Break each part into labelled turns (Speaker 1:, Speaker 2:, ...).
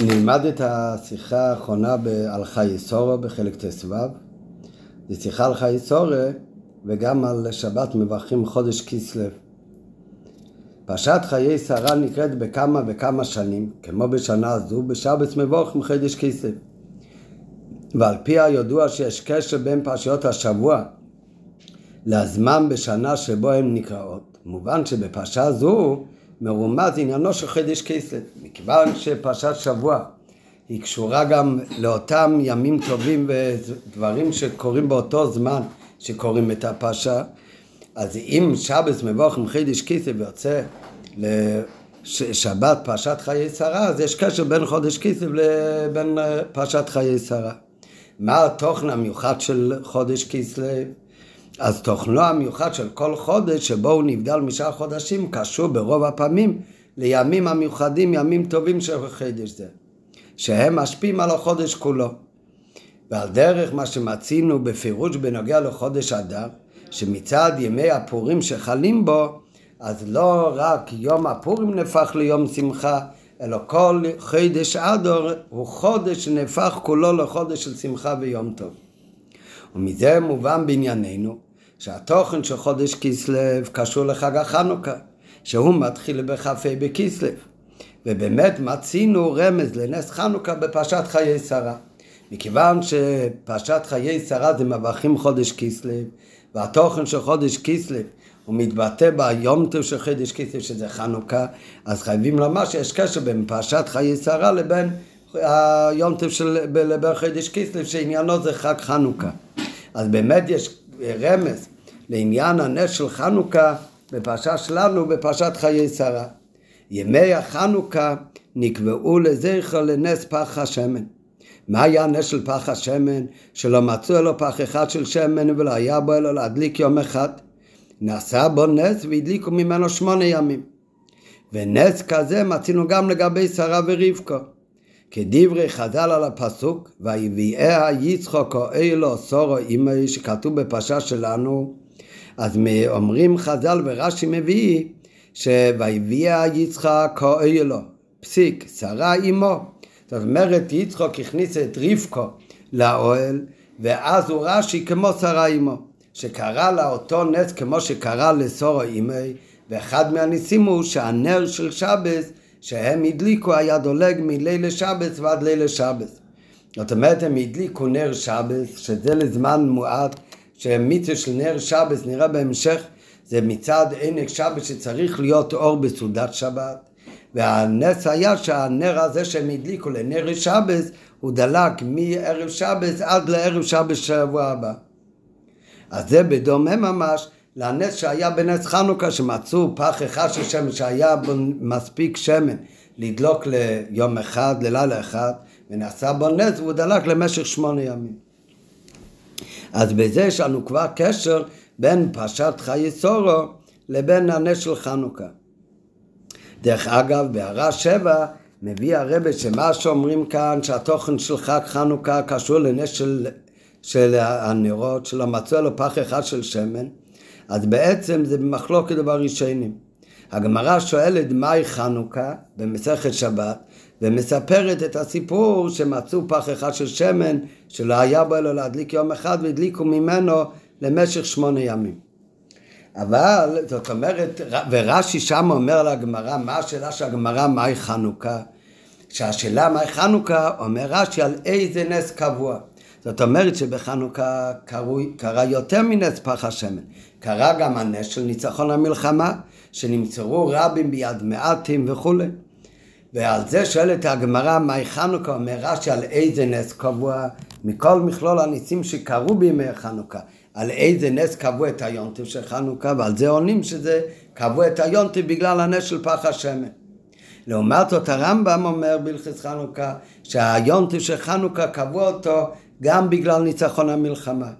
Speaker 1: נלמד את השיחה האחרונה על חיי סורו בחלק ט"ו. זו שיחה על חיי סורו וגם על שבת מברכים חודש כסלו. פרשת חיי שרה נקראת בכמה וכמה שנים, כמו בשנה זו, בשבת מבורכים חודש כסלו. ועל פי הידוע שיש קשר בין פרשיות השבוע לזמן בשנה שבו הן נקראות. מובן שבפרשה זו מרומז עניינו של חידש כסלו. מכיוון שפרשת שבוע היא קשורה גם לאותם ימים טובים ודברים שקורים באותו זמן שקוראים את הפרשה, אז אם שבס מבוך עם חידש כסלו ויוצא לשבת פרשת חיי שרה, אז יש קשר בין חודש כסלו לבין פרשת חיי שרה. מה התוכן המיוחד של חודש כסלו? אז תוכנו המיוחד של כל חודש שבו הוא נבדל משאר חודשים קשור ברוב הפעמים לימים המיוחדים, ימים טובים של חידש זה, שהם משפיעים על החודש כולו. ועל דרך מה שמצינו בפירוש בנוגע לחודש אדר, שמצד ימי הפורים שחלים בו, אז לא רק יום הפורים נהפך ליום שמחה, אלא כל חידש אדר הוא חודש שנהפך כולו לחודש של שמחה ויום טוב. ומזה מובן בענייננו שהתוכן של חודש כסלו קשור לחג החנוכה, שהוא מתחיל בכ"ה בכסלו. ובאמת מצינו רמז לנס חנוכה בפרשת חיי שרה. מכיוון שפרשת חיי שרה זה מברכים חודש כסלו, והתוכן של חודש כסלו הוא מתבטא ביום טוב של חודש כסלו שזה חנוכה, אז חייבים לומר שיש קשר בין פרשת חיי שרה לבין היום טוב של לבין חודש כסלו שעניינו זה חג חנוכה. אז באמת יש רמז לעניין הנס של חנוכה בפרשה שלנו, בפרשת חיי שרה. ימי החנוכה נקבעו לזכר לנס פח השמן. מה היה הנס של פח השמן? שלא מצאו אלו פח אחד של שמן ולא היה בו אלו להדליק יום אחד. נעשה בו נס והדליקו ממנו שמונה ימים. ונס כזה מצינו גם לגבי שרה ורבקו. כדברי חז"ל על הפסוק, ויביאה יצחוק או אילו סורו אימי שכתוב בפרשה שלנו, אז אומרים חז"ל ורש"י מביא שויביאה יצחק או אילו, פסיק, שרה אימו. זאת אומרת יצחוק הכניס את רבקו לאוהל ואז הוא רש"י כמו שרה אימו, שקרא לה אותו נס כמו שקרא לסורו אימי ואחד מהניסים הוא שהנר של שבס שהם הדליקו היה דולג מלילה שבס ועד לילה שבס. זאת אומרת הם הדליקו נר שבס, שזה לזמן מועט, שמצווה של נר שבס נראה בהמשך, זה מצד עינק שבס שצריך להיות אור בסעודת שבת. והנס היה שהנר הזה שהם הדליקו לנר שבס, הוא דלק מערב שבס עד לערב שבס שבוע הבא. אז זה בדומה ממש לנס שהיה בנס חנוכה, שמצאו פח אחד של שמן, שהיה בו מספיק שמן לדלוק ליום אחד, ללילה אחד, ונעשה בו נס, והוא דלק למשך שמונה ימים. אז בזה יש לנו כבר קשר בין פרשת חיי סורו לבין הנס של חנוכה. דרך אגב, בהערה שבע מביא הרבה שמה שאומרים כאן שהתוכן של חג חנוכה קשור לנס של, של הנרות, שלא מצאו לו פח אחד של שמן, אז בעצם זה במחלוקת דבר ראשונים. הגמרא שואלת מהי חנוכה במסכת שבת, ומספרת את הסיפור שמצאו פח אחד של שמן שלא היה בו אלא להדליק יום אחד והדליקו ממנו למשך שמונה ימים. אבל זאת אומרת, ורש"י שם אומר לגמרא, מה השאלה של הגמרא מהי חנוכה? שהשאלה מהי חנוכה, אומר רש"י על איזה נס קבוע. זאת אומרת שבחנוכה קרוי, קרה יותר מנס פח השמן. קרה גם הנס של ניצחון המלחמה, שנמצאו רבים ביד מעטים וכולי. ועל זה שואלת הגמרא, מהי חנוכה? אומר רש"י על איזה נס קבוע מכל מכלול הניסים שקרו בימי חנוכה. על איזה נס קבעו את היונטב של חנוכה, ועל זה עונים שזה קבעו את היונטב בגלל הנס של פח השמן. לעומת זאת הרמב"ם אומר בהלכס חנוכה שהיונטב של חנוכה קבעו אותו גם בגלל ניצחון המלחמה.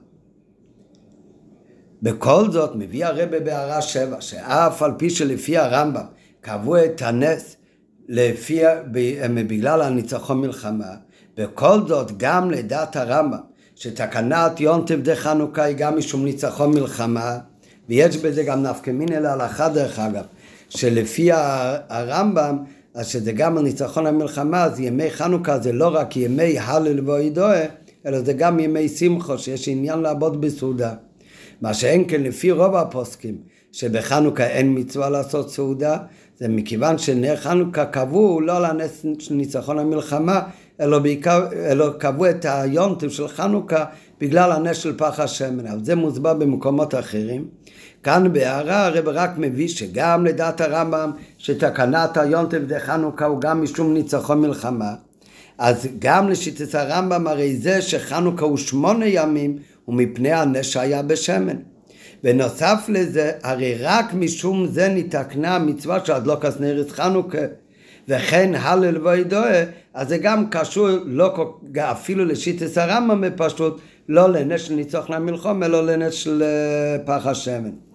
Speaker 1: בכל זאת מביא הרבה בהערה שבע שאף על פי שלפי הרמב"ם קבעו את הנס לפי, בגלל הניצחון מלחמה, בכל זאת גם לדעת הרמב"ם שתקנת יונטב דה חנוכה היא גם משום ניצחון מלחמה ויש בזה גם נפקא מינא להלכה דרך אגב שלפי הרמב"ם אז שזה גם על ניצחון המלחמה, אז ימי חנוכה זה לא רק ימי הלל ואידוה, אלא זה גם ימי שמחו, שיש עניין לעבוד בסעודה. מה שאין כן לפי רוב הפוסקים, שבחנוכה אין מצווה לעשות סעודה, זה מכיוון שנר חנוכה קבעו לא לנס ניצחון המלחמה, אלא, בעיקר, אלא קבעו את היונטים של חנוכה בגלל הנס של פח השמן. אבל זה מוסבר במקומות אחרים. כאן בהערה הרב רק מביא שגם לדעת הרמב"ם שתקנת היונטים דחנוכה הוא גם משום ניצחון מלחמה. אז גם לשיטת הרמב"ם הרי זה שחנוכה הוא שמונה ימים הוא מפני הנס שהיה בשמן. ונוסף לזה, הרי רק משום זה נתקנה המצווה של הדלוקס נרס חנוכה. וכן הלל וידועה, אז זה גם קשור לא אפילו לשיטס הרמב"ם פשוט, לא לנס של ניצוח למלחום, אלא לנס של אה, פח השמן.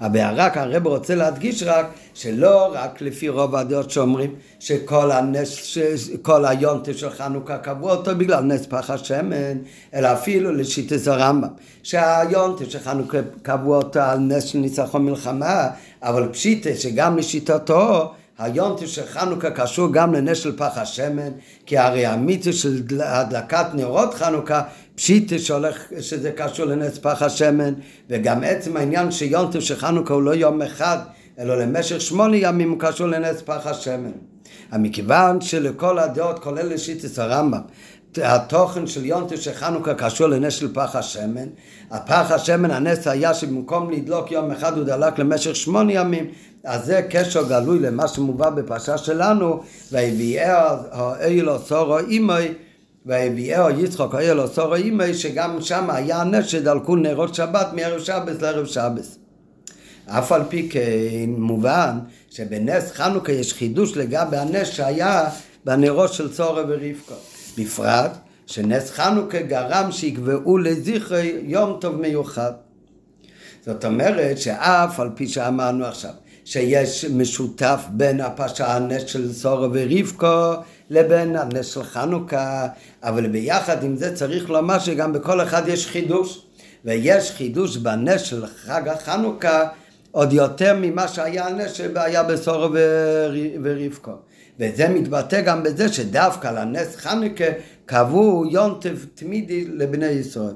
Speaker 1: הבהרה כאן הרב רוצה להדגיש רק שלא רק לפי רוב הדעות שאומרים שכל הנס, כל היונטה של חנוכה קבעו אותו בגלל נס פח השמן, אלא אפילו לשיטת הרמב"ם, שהיונטה של חנוכה קבעו אותו על נס של ניצחון מלחמה, אבל פשיטה שגם לשיטתו היונטה של חנוכה קשור גם לנס של פח השמן, כי הרי המיתוס של הדלקת נרות חנוכה פשיטה שהולך, שזה קשור לנס פח השמן, וגם עצם העניין שיונטו של חנוכה הוא לא יום אחד, אלא למשך שמונה ימים הוא קשור לנס פח השמן. מכיוון שלכל הדעות, כולל לשיטס הרמב"ם, התוכן של יונטו של חנוכה קשור לנס של פח השמן. הפח השמן, הנס היה שבמקום לדלוק יום אחד הוא דלק למשך שמונה ימים. אז זה קשר גלוי למה שמובא בפרשה שלנו, והביאה האלו סורו אימוי והביאו יצחוק לו סורו אימי שגם שם היה הנס שדלקו נרות שבת מערב שבת לערב שבת. אף על פי כן מובן שבנס חנוכה יש חידוש לגבי הנס שהיה בנרות של צורו ורבקו. בפרט שנס חנוכה גרם שיקבעו לזכרי יום טוב מיוחד. זאת אומרת שאף על פי שאמרנו עכשיו שיש משותף בין הפרשה הנס של סורו ורבקו לבין הנס של חנוכה, אבל ביחד עם זה צריך לומר שגם בכל אחד יש חידוש, ויש חידוש בנס של חג החנוכה עוד יותר ממה שהיה הנס שהיה בסורו ורבקו. וזה מתבטא גם בזה שדווקא לנס חנוכה קבעו יונטב תמידי לבני ישראל.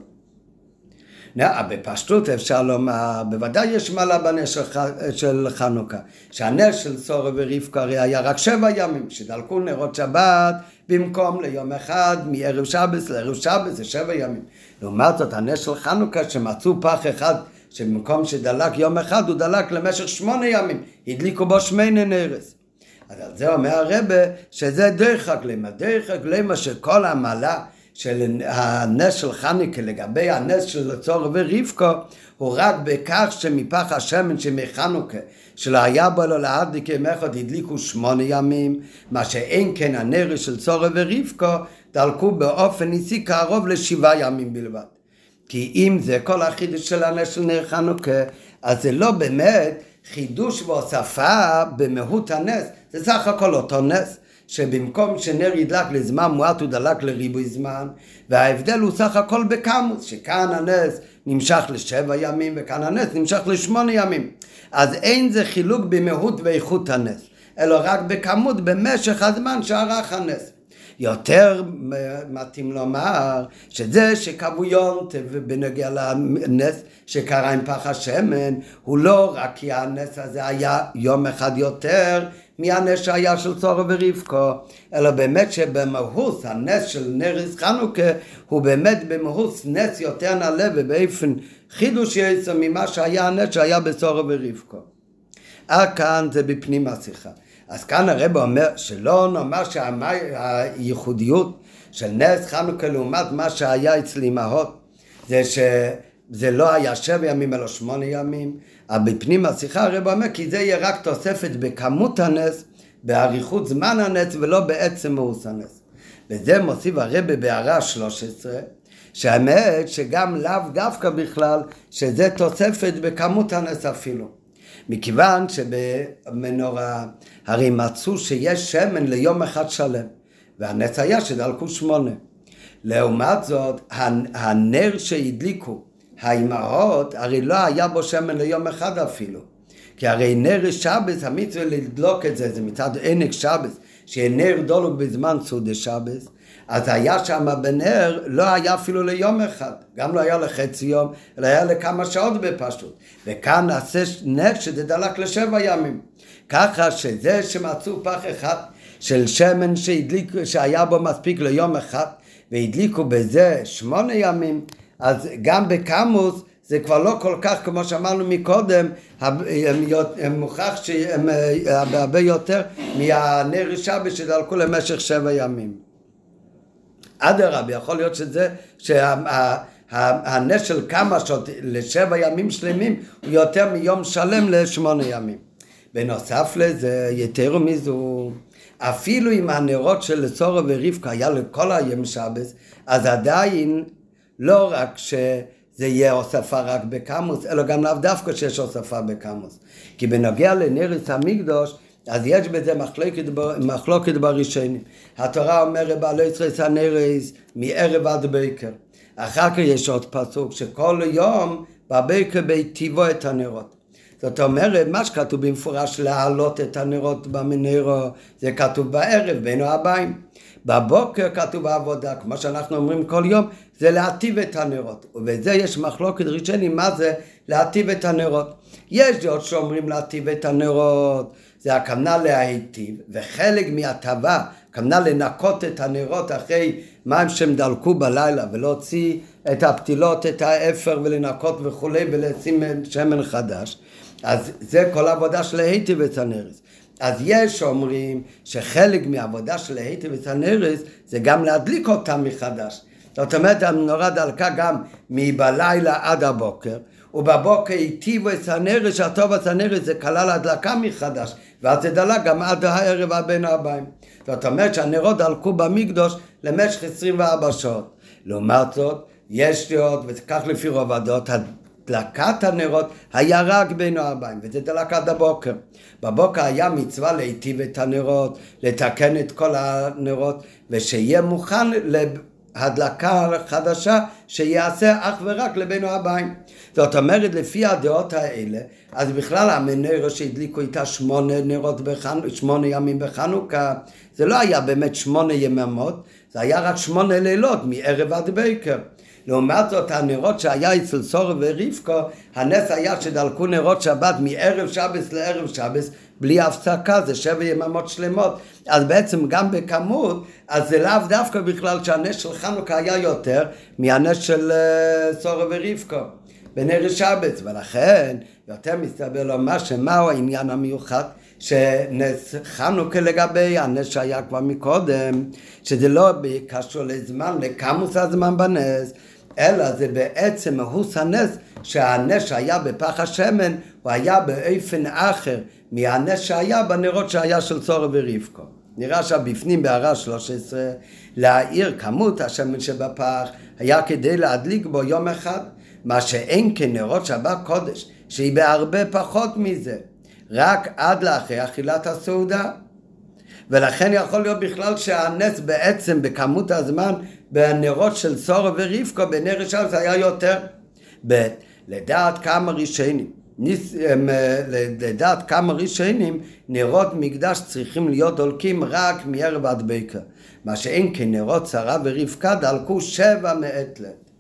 Speaker 1: בפשטות אפשר לומר, בוודאי יש מעלה בנס של, של חנוכה, שהנס של סורו ורבקה הרי היה רק שבע ימים, שדלקו נרות שבת במקום ליום אחד, מערב שבס לערב שבס זה שבע ימים. לעומת זאת הנס של חנוכה שמצאו פח אחד שבמקום שדלק יום אחד הוא דלק למשך שמונה ימים, הדליקו בו שמייני נרס. אז על זה אומר הרבה שזה דרך הגלמה, דרך הגלמה שכל המעלה של הנס של חניקה לגבי הנס של צור ורבקו הוא רק בכך שמפח השמן שמחנוכה שלא היה בו לו להדליק יום אחד הדליקו שמונה ימים. מה שאין כן הנר של צור ורבקו דלקו באופן ניסי קרוב לשבעה ימים בלבד כי אם זה כל החידוש של הנס של נר חנוכה אז זה לא באמת חידוש והוספה במהות הנס. זה סך הכל אותו נס שבמקום שנר ידלק לזמן מועט הוא דלק לריבוי זמן וההבדל הוא סך הכל בקמוס שכאן הנס נמשך לשבע ימים וכאן הנס נמשך לשמונה ימים. אז אין זה חילוק במהות ואיכות הנס אלא רק בכמות במשך הזמן שערך הנס יותר מתאים לומר שזה שקבעו יונטב בנוגע לנס שקרה עם פח השמן הוא לא רק כי הנס הזה היה יום אחד יותר מהנס שהיה של צורו ורבקו, אלא באמת שבמהות הנס של נריס חנוכה הוא באמת במהות נס יותר נעלה ובאופן חידוש יצא ממה שהיה הנס שהיה בצורו ורבקו. עד כאן זה בפנים השיחה. אז כאן הרב אומר שלא נאמר שהייחודיות של נס חנוכה לעומת מה שהיה אצל אמהות זה שזה לא היה שבע ימים אלא שמונה ימים. אבל בפנים השיחה הרב אומר כי זה יהיה רק תוספת בכמות הנס באריכות זמן הנס ולא בעצם מאוס הנס. וזה מוסיף הרב בהערה 13 שהאמת שגם לאו דווקא בכלל שזה תוספת בכמות הנס אפילו. מכיוון שבמנורה הרי מצאו שיש שמן ליום אחד שלם, והנס היה שדלקו שמונה. לעומת זאת, הנר שהדליקו האימהות, הרי לא היה בו שמן ליום אחד אפילו. כי הרי נר שבס, המצווה לדלוק את זה, זה מצד ענק שבס, שיהיה נר דולוק בזמן סעודי שבס, אז היה שם בנר, לא היה אפילו ליום אחד, גם לא היה לחצי יום, אלא היה לכמה שעות בפשוט. וכאן נעשה נר שזה דלק לשבע ימים. ככה שזה שמצאו פח אחד של שמן שהדליק, שהיה בו מספיק ליום אחד, והדליקו בזה שמונה ימים, אז גם בקמוס זה כבר לא כל כך, כמו שאמרנו מקודם, הם מוכח שהם אה, הרבה יותר מהנר שבת שדלקו למשך שבע ימים. אדרבה, יכול להיות שזה, שהנס של כמה שעות לשבע ימים שלמים הוא יותר מיום שלם לשמונה ימים. בנוסף לזה, יותר מזו, אפילו אם הנרות של צורו ורבקה היה לכל היום שבס, אז עדיין לא רק שזה יהיה הוספה רק בקמוס, אלא גם לאו דווקא שיש הוספה בקמוס. כי בנוגע לנרס המקדוש, אז יש בזה מחלוקת, מחלוקת בראשונים. התורה אומרת בעלי יצרס הנרס מערב עד בקר. אחר כך יש עוד פסוק שכל יום בבקר ביטיבו את הנרות. זאת אומרת, מה שכתוב במפורש להעלות את הנרות במנרו, זה כתוב בערב בין הבאים. בבוקר כתוב העבודה, כמו שאנחנו אומרים כל יום, זה להטיב את הנרות. ובזה יש מחלוקת ראשוני, מה זה להטיב את הנרות. יש דעות שאומרים להטיב את הנרות, זה הכוונה להיטיב, וחלק מהטבה, הכוונה לנקות את הנרות אחרי מים שהם דלקו בלילה, ולהוציא את הפתילות, את האפר, ולנקות וכולי, ולשים שמן חדש. אז זה כל העבודה של להיטיב את הנרס. אז יש אומרים שחלק מהעבודה של להיטיב את הנרס זה גם להדליק אותם מחדש. זאת אומרת, המנורה דלקה גם מבלילה עד הבוקר, ובבוקר היטיבו את הנרס, שהטוב את הנרס זה כלל הדלקה מחדש, ואז דלק גם עד הערב הבין הבאים. זאת אומרת שהנרות דלקו במקדוש למשך 24 שעות. לעומת זאת, יש עוד, וכך לפי רוב הדעות, הדלקת הנרות היה רק בין הבאים, וזה דלק עד הבוקר. בבוקר היה מצווה להיטיב את הנרות, לתקן את כל הנרות, ושיהיה מוכן להדלקה חדשה שיעשה אך ורק לבין הבאים. זאת אומרת, לפי הדעות האלה, אז בכלל המנרו שהדליקו איתה שמונה נרות, בחנ... שמונה ימים בחנוכה, זה לא היה באמת שמונה יממות, זה היה רק שמונה לילות, מערב עד בקר. לעומת זאת הנרות שהיה אצל סורו ורבקו, הנס היה שדלקו נרות שבת מערב שבס לערב שבס בלי הפסקה, זה שבע יממות שלמות. אז בעצם גם בכמות, אז זה לאו דווקא בכלל שהנס של חנוכה היה יותר מהנס של uh, סורו ורבקו. בנר שבץ, ולכן יותר מסתבר לומר שמהו העניין המיוחד שנס חנוכה לגבי הנס שהיה כבר מקודם, שזה לא קשור לזמן, לכמוס הזמן בנס, אלא זה בעצם מהוס הנס שהנס שהיה בפח השמן הוא היה באופן אחר מהנס שהיה בנרות שהיה של צורו ורבקו. נראה שבפנים בהערה 13 להאיר כמות השמן שבפח היה כדי להדליק בו יום אחד מה שאין כנרות שבת קודש שהיא בהרבה פחות מזה רק עד לאחרי אכילת הסעודה ולכן יכול להיות בכלל שהנס בעצם בכמות הזמן בנרות של סורו ורבקו בנר ראשון זה היה יותר. ב. לדעת כמה ראשונים, ניס, לדעת כמה ראשונים נרות מקדש צריכים להיות דולקים רק מערב עד בקר. מה שאין כן נרות שרה ורבקה דלקו שבע מעת לעת.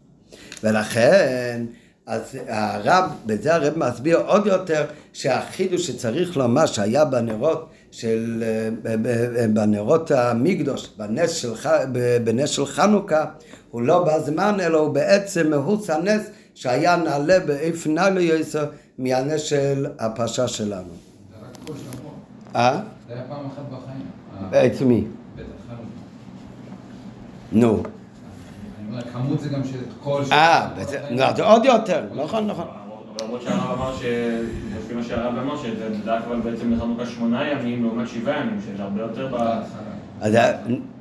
Speaker 1: ולכן אז הרב, בזה הרב מסביר עוד יותר שהחידוש שצריך לומר שהיה בנרות של, בנרות המקדוש, בנס של, בנס של חנוכה, הוא לא בזמן אלא הוא בעצם מהוץ הנס שהיה נעלה באיפן נעלה יסר מהנס של הפרשה שלנו.
Speaker 2: אה? זה היה פעם אחת בחיים.
Speaker 1: אצל מי? נו.
Speaker 2: כמות זה גם של כל...
Speaker 1: אה, זה עוד יותר, נכון, נכון.
Speaker 3: למרות שהרב אמר לפי מה שהרב אמר, שזה דק אבל בעצם לחנוכה שמונה ימים לעומת שבעה ימים, שזה הרבה יותר בהתחלה.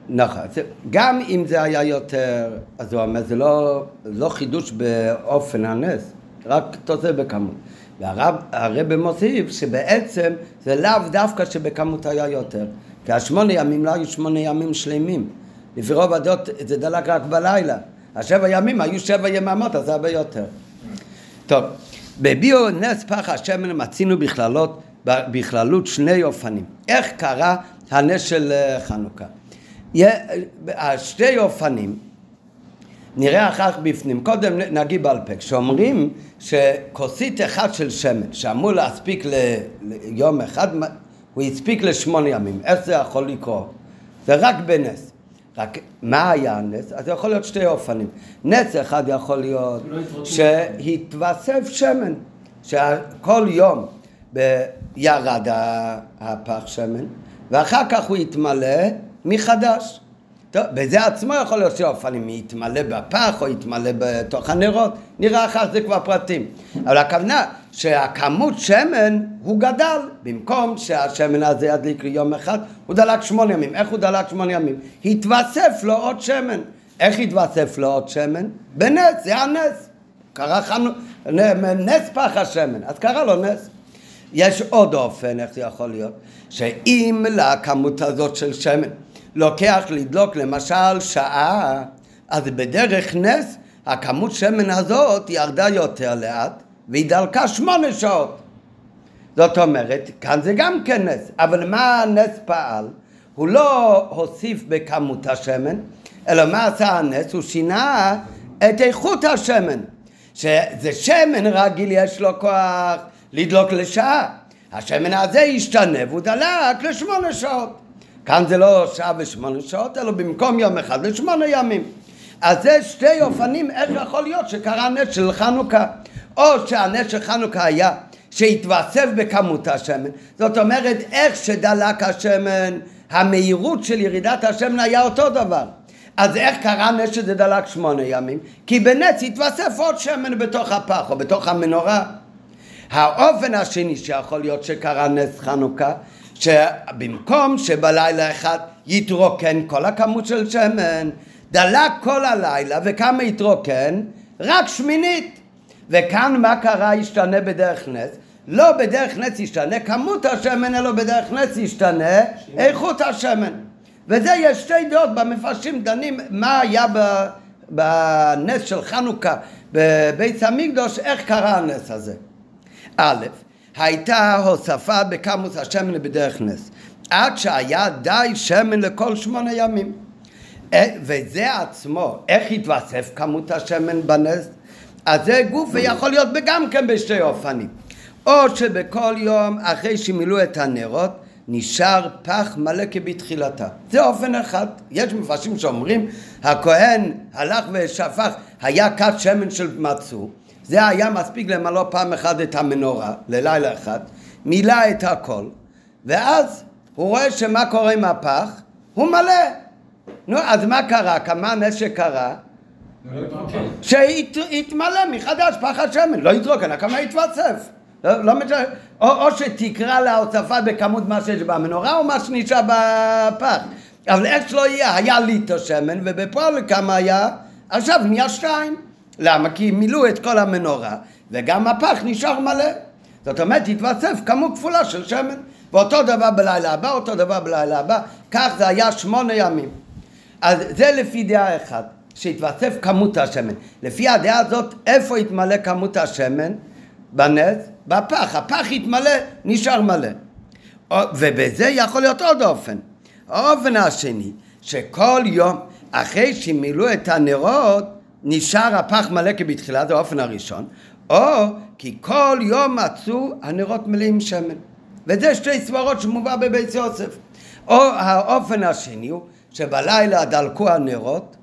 Speaker 1: נכון, גם אם זה היה יותר, אז הוא אומר, זה לא, לא חידוש באופן הנס, רק תוצא בכמות. והרב מוסיף שבעצם זה לאו דווקא שבכמות היה יותר, כי השמונה ימים לא היו שמונה ימים שלמים. לפי רוב הדעות זה דלק רק בלילה. השבע ימים היו שבע יממות, אז זה הרבה יותר. טוב, בביאו נס פח השמן מצינו בכללות, בכללות שני אופנים. איך קרה הנס של אה, חנוכה. שתי אופנים, נראה אחר כך בפנים. קודם נגיד בעל פה, כשאומרים שכוסית אחת של שמן, שאמור להספיק ליום אחד, הוא הספיק לשמונה ימים. איך זה יכול לקרות? זה רק בנס. רק מה היה הנס? אז יכול להיות שתי אופנים. נס אחד יכול להיות לא שהתווסף שמן, שכל יום ירד הפח שמן, ואחר כך הוא יתמלא מחדש. טוב, בזה עצמו יכול להיות שאופנים יתמלא בפח או יתמלא בתוך הנרות, נראה אחר זה כבר פרטים. אבל הכוונה שהכמות שמן הוא גדל, במקום שהשמן הזה ידליק יום אחד, הוא דלק שמונה ימים. איך הוא דלק שמונה ימים? התווסף לו עוד שמן. איך התווסף לו עוד שמן? בנס, זה הנס. קרה חנו... נס פח השמן, אז קרה לו נס. יש עוד אופן, איך זה יכול להיות? שאם לכמות הזאת של שמן לוקח לדלוק למשל שעה, אז בדרך נס הכמות שמן הזאת ירדה יותר לאט והיא דלקה שמונה שעות. זאת אומרת, כאן זה גם כן נס, אבל מה הנס פעל? הוא לא הוסיף בכמות השמן, אלא מה עשה הנס? הוא שינה את איכות השמן. שזה שמן רגיל יש לו כוח לדלוק לשעה. השמן הזה ישתנה והוא דלק לשמונה שעות. כאן זה לא שעה ושמונה שעות, אלא במקום יום אחד לשמונה ימים. אז זה שתי אופנים איך יכול להיות שקרה נס של חנוכה. או שהנס של חנוכה היה שהתווסף בכמות השמן, זאת אומרת איך שדלק השמן, המהירות של ירידת השמן היה אותו דבר. אז איך קרה נס שזה דלק שמונה ימים? כי בנס התווסף עוד שמן בתוך הפח או בתוך המנורה. האופן השני שיכול להיות שקרה נס חנוכה, שבמקום שבלילה אחד יתרוקן כל הכמות של שמן, דלק כל הלילה, וכמה יתרוקן? רק שמינית. וכאן מה קרה? ישתנה בדרך נס. לא בדרך נס ישתנה כמות השמן, אלא בדרך נס ישתנה איכות השמן. וזה יש שתי דעות במפרשים דנים מה היה בנס של חנוכה בבית המקדוש, איך קרה הנס הזה. א', הייתה הוספה בכמות השמן בדרך נס, עד שהיה די שמן לכל שמונה ימים. אה, וזה עצמו, איך התווסף כמות השמן בנס? אז זה גוף ויכול להיות גם כן בשתי אופנים. או שבכל יום אחרי שמילאו את הנרות נשאר פח מלא כבתחילתה. זה אופן אחד. יש מפרשים שאומרים הכהן הלך ושפך, היה כת שמן של מצור זה היה מספיק למלוא פעם אחת את המנורה, ללילה אחד, מילא את הכל, ואז הוא רואה שמה קורה עם הפח? הוא מלא. נו, אז מה קרה? כמה נשק קרה? שהתמלא מחדש פח השמן, לא יתרוקן, כמה יתווסף. לא, לא או, או שתקרא להוספה בכמות מה שיש במנורה או מה שנשאר בפח. אבל איך שלא יהיה, היה ליטר שמן ובפועל כמה היה? עכשיו נהיה שתיים. למה? כי מילאו את כל המנורה וגם הפח נשאר מלא. זאת אומרת, התווסף כמות כפולה של שמן. ואותו דבר בלילה הבא, אותו דבר בלילה הבא, כך זה היה שמונה ימים. אז זה לפי דעה אחת, שהתווסף כמות השמן. לפי הדעה הזאת, איפה התמלא כמות השמן? בנס, בפח. הפח התמלא, נשאר מלא. ובזה יכול להיות עוד אופן. האופן השני, שכל יום אחרי שמילאו את הנרות, נשאר הפח מלא כבתחילה, זה האופן הראשון, או כי כל יום מצאו הנרות מלאים שמן. וזה שתי סברות שמובא בבית יוסף. או האופן השני הוא שבלילה דלקו הנרות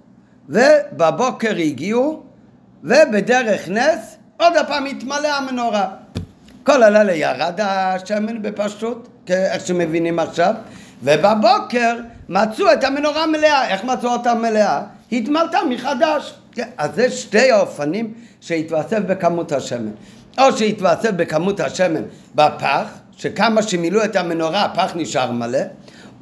Speaker 1: ובבוקר הגיעו ובדרך נס עוד הפעם התמלא המנורה. כל הלילה ירד השמן בפשטות, איך שמבינים עכשיו, ובבוקר מצאו את המנורה מלאה. איך מצאו אותה מלאה? התמלתה מחדש. כן, אז זה שתי האופנים שהתווסף בכמות השמן. או שהתווסף בכמות השמן בפח, שכמה שמילאו את המנורה הפח נשאר מלא,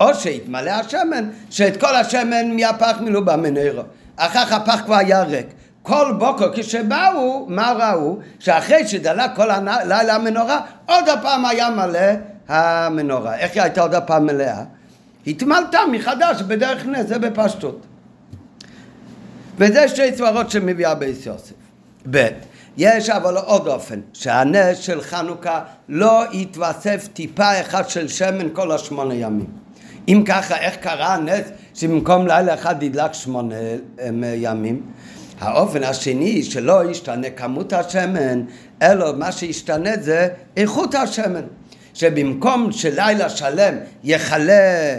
Speaker 1: או שהתמלא השמן, שאת כל השמן מהפח מילאו במנורה. אחר כך הפח כבר היה ריק. כל בוקר כשבאו, מה ראו? שאחרי שדלק כל הלילה המנורה, עוד הפעם היה מלא המנורה. איך היא הייתה עוד הפעם מלאה? התמלתה מחדש בדרך נס, זה בפשטות. וזה שתי סברות שמביאה בייס יוסף. ב' יש אבל עוד אופן, שהנס של חנוכה לא יתווסף טיפה אחת של שמן כל השמונה ימים. אם ככה, איך קרה הנס שבמקום לילה אחד ידלק שמונה ימים? האופן השני שלא ישתנה כמות השמן, אלא מה שישתנה זה איכות השמן. שבמקום שלילה שלם יכלה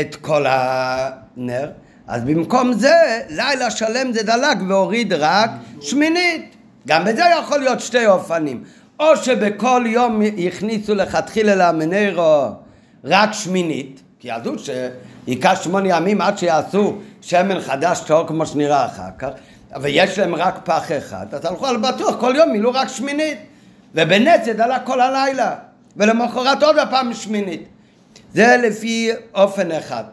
Speaker 1: את כל הנר, אז במקום זה, לילה שלם זה דלק והוריד רק שמינית. גם בזה יכול להיות שתי אופנים. או שבכל יום הכניסו לכתחילה למנרו רק שמינית, כי ידעו שייקח שמונה ימים עד שיעשו שמן חדש טהור כמו שנראה אחר כך, אבל יש להם רק פח אחד, אז הלכו על בטוח, כל יום מילאו רק שמינית. זה דלק כל הלילה, ולמחרת עוד הפעם שמינית. זה לפי אופן אחד.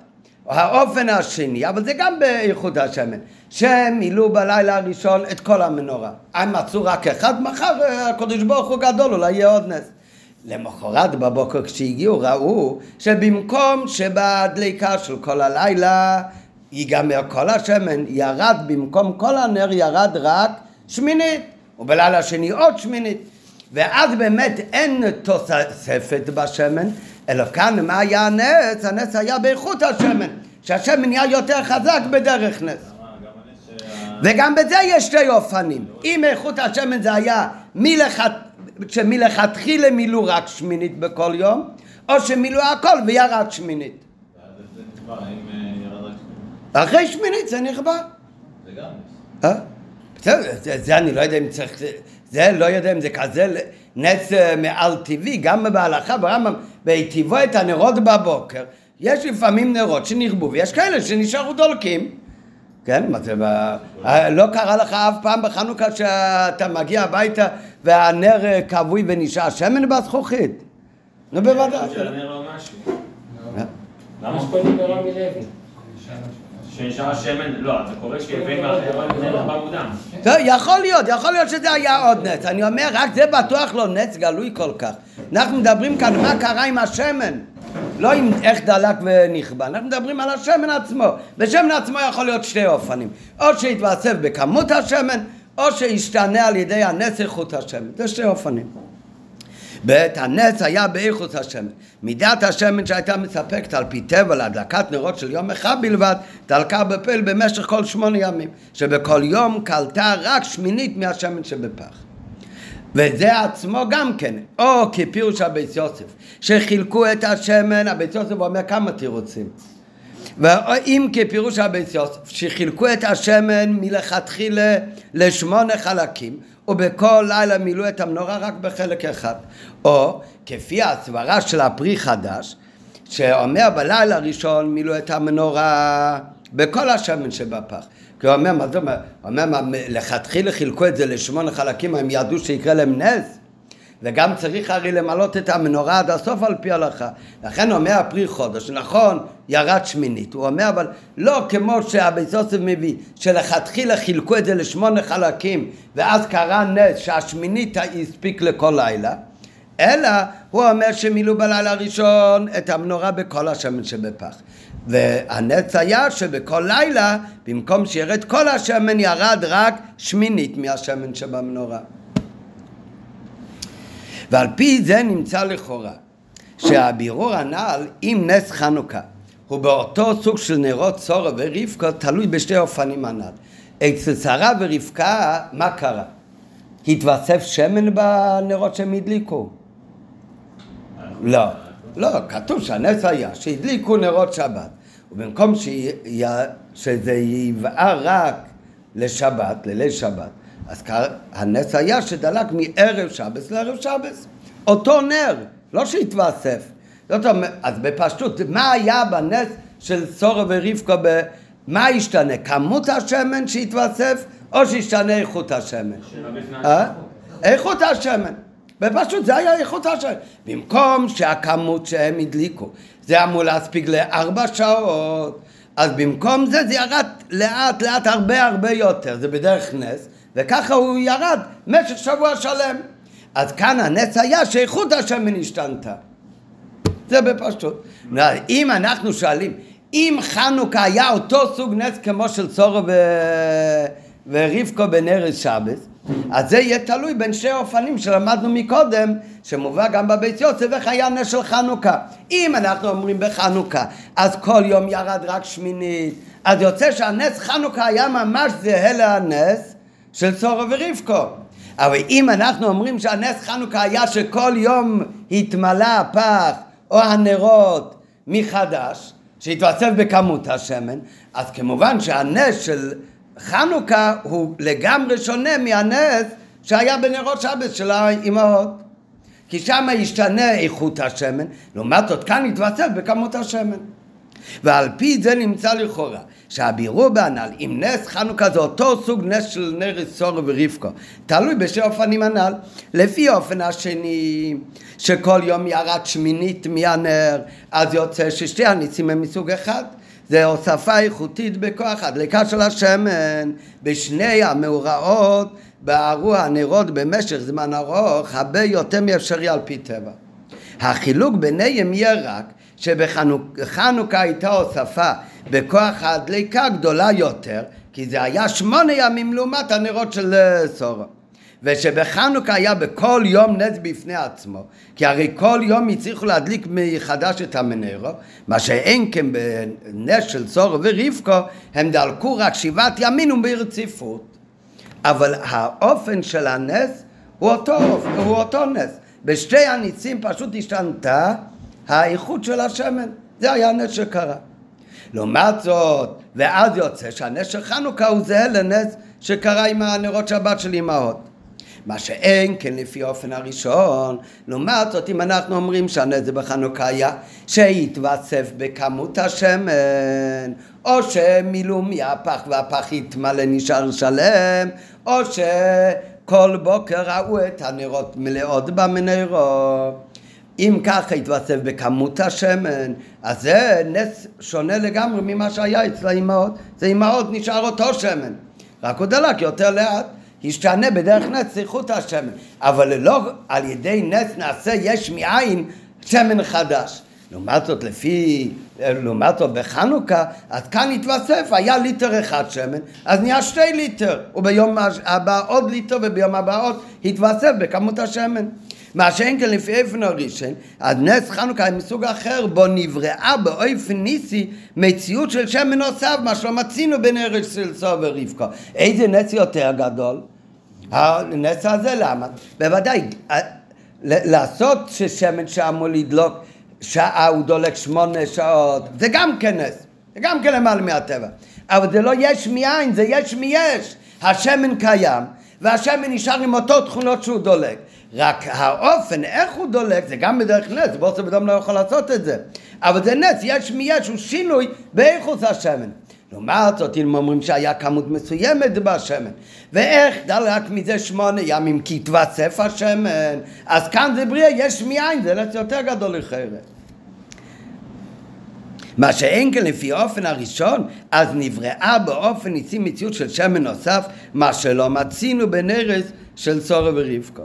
Speaker 1: האופן השני, אבל זה גם באיכות השמן, שהם מילאו בלילה הראשון את כל המנורה. הם מצאו רק אחד, מחר הקדוש ברוך הוא גדול, אולי יהיה עוד נס. למחרת בבוקר כשהגיעו ראו שבמקום שבדליקה של כל הלילה ייגמר כל השמן, ירד במקום כל הנר ירד רק שמינית, ובלילה השני עוד שמינית. ואז באמת אין תוספת בשמן, אלא כאן מה היה הנס? הנס היה באיכות השמן, שהשמן נהיה יותר חזק בדרך נס. וגם בזה יש שתי אופנים. אם איכות השמן זה היה שמלכתחילה מילאו רק שמינית בכל יום, או שמילאו הכל וירד שמינית. אחרי שמינית זה נכבה.
Speaker 2: זה גם נס. אה?
Speaker 1: בסדר, זה אני לא יודע אם צריך... זה לא יודע אם זה כזה נס אה, מעל טבעי, גם בהלכה ברמב"ם, בהיטיבו את הנרות בבוקר, יש לפעמים נרות שנכבו ויש כאלה שנשארו דולקים. כן, מה זה, אה, לא קרה לך אף פעם בחנוכה שאתה מגיע הביתה והנר אה, כבוי ונשאר שמן בזכוכית? נו בוודאי.
Speaker 3: לא למה שקונים ברמי לוי? שנשאר השמן, לא, זה קורה שהביא נר במודם.
Speaker 1: יכול להיות, יכול להיות שזה היה עוד נץ. אני אומר, רק זה בטוח לא נץ גלוי כל כך. אנחנו מדברים כאן מה קרה עם השמן. לא עם איך דלק ונכבה, אנחנו מדברים על השמן עצמו. ושמן עצמו יכול להיות שתי אופנים. או שיתווסף בכמות השמן, או שישתנה על ידי הנס איכות השמן. זה שתי אופנים. בעת הנץ היה באיכות השמן. מידת השמן שהייתה מספקת על פי טבע להדלקת נרות של יום אחד בלבד, דלקה בפל במשך כל שמונה ימים, שבכל יום קלטה רק שמינית מהשמן שבפח. וזה עצמו גם כן, או כפירוש הבית יוסף, שחילקו את השמן, הבית יוסף אומר כמה תירוצים. ואם כפירוש הבית יוסף, שחילקו את השמן מלכתחילה לשמונה חלקים, ובכל לילה מילאו את המנורה רק בחלק אחד. או כפי הסברה של הפרי חדש, שאומר בלילה הראשון מילאו את המנורה בכל השמן שבפח. כי הוא אומר, מה זה אומר? הוא אומר, לכתחילה חילקו את זה לשמונה חלקים, הם ידעו שיקרה להם נס? וגם צריך הרי למלות את המנורה עד הסוף על פי הלכה. לכן אומר הפרי חודש, נכון, ירד שמינית. הוא אומר, אבל לא כמו שהבית יוסף מביא, שלכתחילה חילקו את זה לשמונה חלקים, ואז קרה נס שהשמינית הספיק לכל לילה, אלא הוא אומר שמילאו בלילה הראשון את המנורה בכל השמן שבפח. והנץ היה שבכל לילה, במקום שירד כל השמן, ירד רק שמינית מהשמן שבמנורה. ועל פי זה נמצא לכאורה שהבירור הנ"ל עם נס חנוכה הוא באותו סוג של נרות צורה ורבקה תלוי בשתי אופנים הנ"ל. אצל שרה ורבקה מה קרה? התווסף שמן בנרות שהם הדליקו? לא, לא, כתוב שהנס היה שהדליקו נרות שבת ובמקום שזה יבער רק לשבת, לליל שבת אז הנס היה שדלק מערב שבס לערב שבס. אותו נר, לא שהתווסף. זאת אומרת, אז בפשטות, מה היה בנס של סורה ורבקה, מה השתנה? כמות השמן שהתווסף, או שהשתנה איכות השמן? אה? איכות השמן. בפשוט זה היה איכות השמן. במקום שהכמות שהם הדליקו, זה אמור להספיק לארבע שעות, אז במקום זה זה ירד לאט לאט הרבה הרבה יותר, זה בדרך נס, וככה הוא ירד במשך שבוע שלם. אז כאן הנס היה שאיכות השמן השתנתה. זה בפשוט. אם אנחנו שואלים, אם חנוכה היה אותו סוג נס כמו של צורו ו... ורבקו בנרס שבס, אז זה יהיה תלוי בין שני אופנים שלמדנו מקודם, שמובא גם בבית יוסף, איך היה נס של חנוכה. אם אנחנו אומרים בחנוכה, אז כל יום ירד רק שמינית, אז יוצא שהנס חנוכה היה ממש זהה לנס של צורו ורבקו. אבל אם אנחנו אומרים שהנס חנוכה היה שכל יום התמלא הפח או הנרות מחדש, שהתווסף בכמות השמן, אז כמובן שהנס של חנוכה הוא לגמרי שונה מהנס שהיה בנרות שבת של האימהות. כי שם ישתנה איכות השמן, לעומת זאת כאן יתווסף בכמות השמן. ועל פי זה נמצא לכאורה שהבירור בהנ"ל אם נס חנוכה זה אותו סוג נס של נר סורו ורבקו תלוי בשני אופנים הנ"ל לפי האופן השני שכל יום ירד שמינית מהנר אז יוצא ששתי הניסים הם מסוג אחד זה הוספה איכותית בכוח הדלקה של השמן בשני המאורעות בערו הנרות במשך זמן ארוך הרבה יותר מאפשרי על פי טבע החילוק ביניהם יהיה רק שבחנוכה הייתה הוספה בכוח הדליקה גדולה יותר, כי זה היה שמונה ימים לעומת הנרות של אה, סורו. ושבחנוכה היה בכל יום נס בפני עצמו, כי הרי כל יום הצליחו להדליק מחדש את המנרו, מה שאין כן בנס של סורו ורבקו, הם דלקו רק שבעת ימים וברציפות. אבל האופן של הנס הוא אותו, הוא אותו נס. בשתי הניסים פשוט השתנתה האיכות של השמן. זה היה הנס שקרה. לעומת זאת, ואז יוצא שהנס של חנוכה הוא זהה לנס שקרה עם הנרות שבת של אמהות. מה שאין כן לפי האופן הראשון, לעומת זאת אם אנחנו אומרים בחנוכה היה שהתווסף בכמות השמן, או שמילאו מהפח והפח יתמלא נשאר שלם, או שכל בוקר ראו את הנרות מלאות במנרות. אם ככה התווסף בכמות השמן, אז זה נס שונה לגמרי ממה שהיה אצל האימהות. זה אימהות נשאר אותו שמן, רק הוא דלק יותר לאט. השתנה בדרך נס איכות השמן, אבל לא על ידי נס נעשה יש מאין שמן חדש. לעומת זאת, לפי, לעומת זאת בחנוכה, אז כאן התווסף, היה ליטר אחד שמן, אז נהיה שתי ליטר, וביום הבא עוד ליטר, וביום הבא עוד התווסף בכמות השמן. מה שאין כאן לפי איפן הראשון, אז נס חנוכה היא מסוג אחר, בו נבראה באופן ניסי מציאות של שמן נוסף, מה שלא מצינו ארץ של סוף ורבקו. איזה נס יותר גדול? הנס הזה למה? בוודאי, לעשות ששמן שאמור לדלוק שעה הוא דולק שמונה שעות, זה גם כן נס, זה גם כן למעלה מהטבע. אבל זה לא יש מאין, זה יש מיש. השמן קיים, והשמן נשאר עם אותו תכונות שהוא דולק. רק האופן, איך הוא דולק, זה גם בדרך נס, בוסר בדום לא יכול לעשות את זה. אבל זה נס, יש מיש, הוא שינוי באיכוס השמן. לעומת זאת, אם אומרים שהיה כמות מסוימת בשמן, ואיך דלק מזה שמונה ימים כי התווסף השמן, אז כאן זה בריאה, יש מאין, זה נס יותר גדול לחרת. מה שאין כן לפי האופן הראשון, אז נבראה באופן ניסי מציאות של שמן נוסף, מה שלא מצינו בנרס של סורו ורבקו.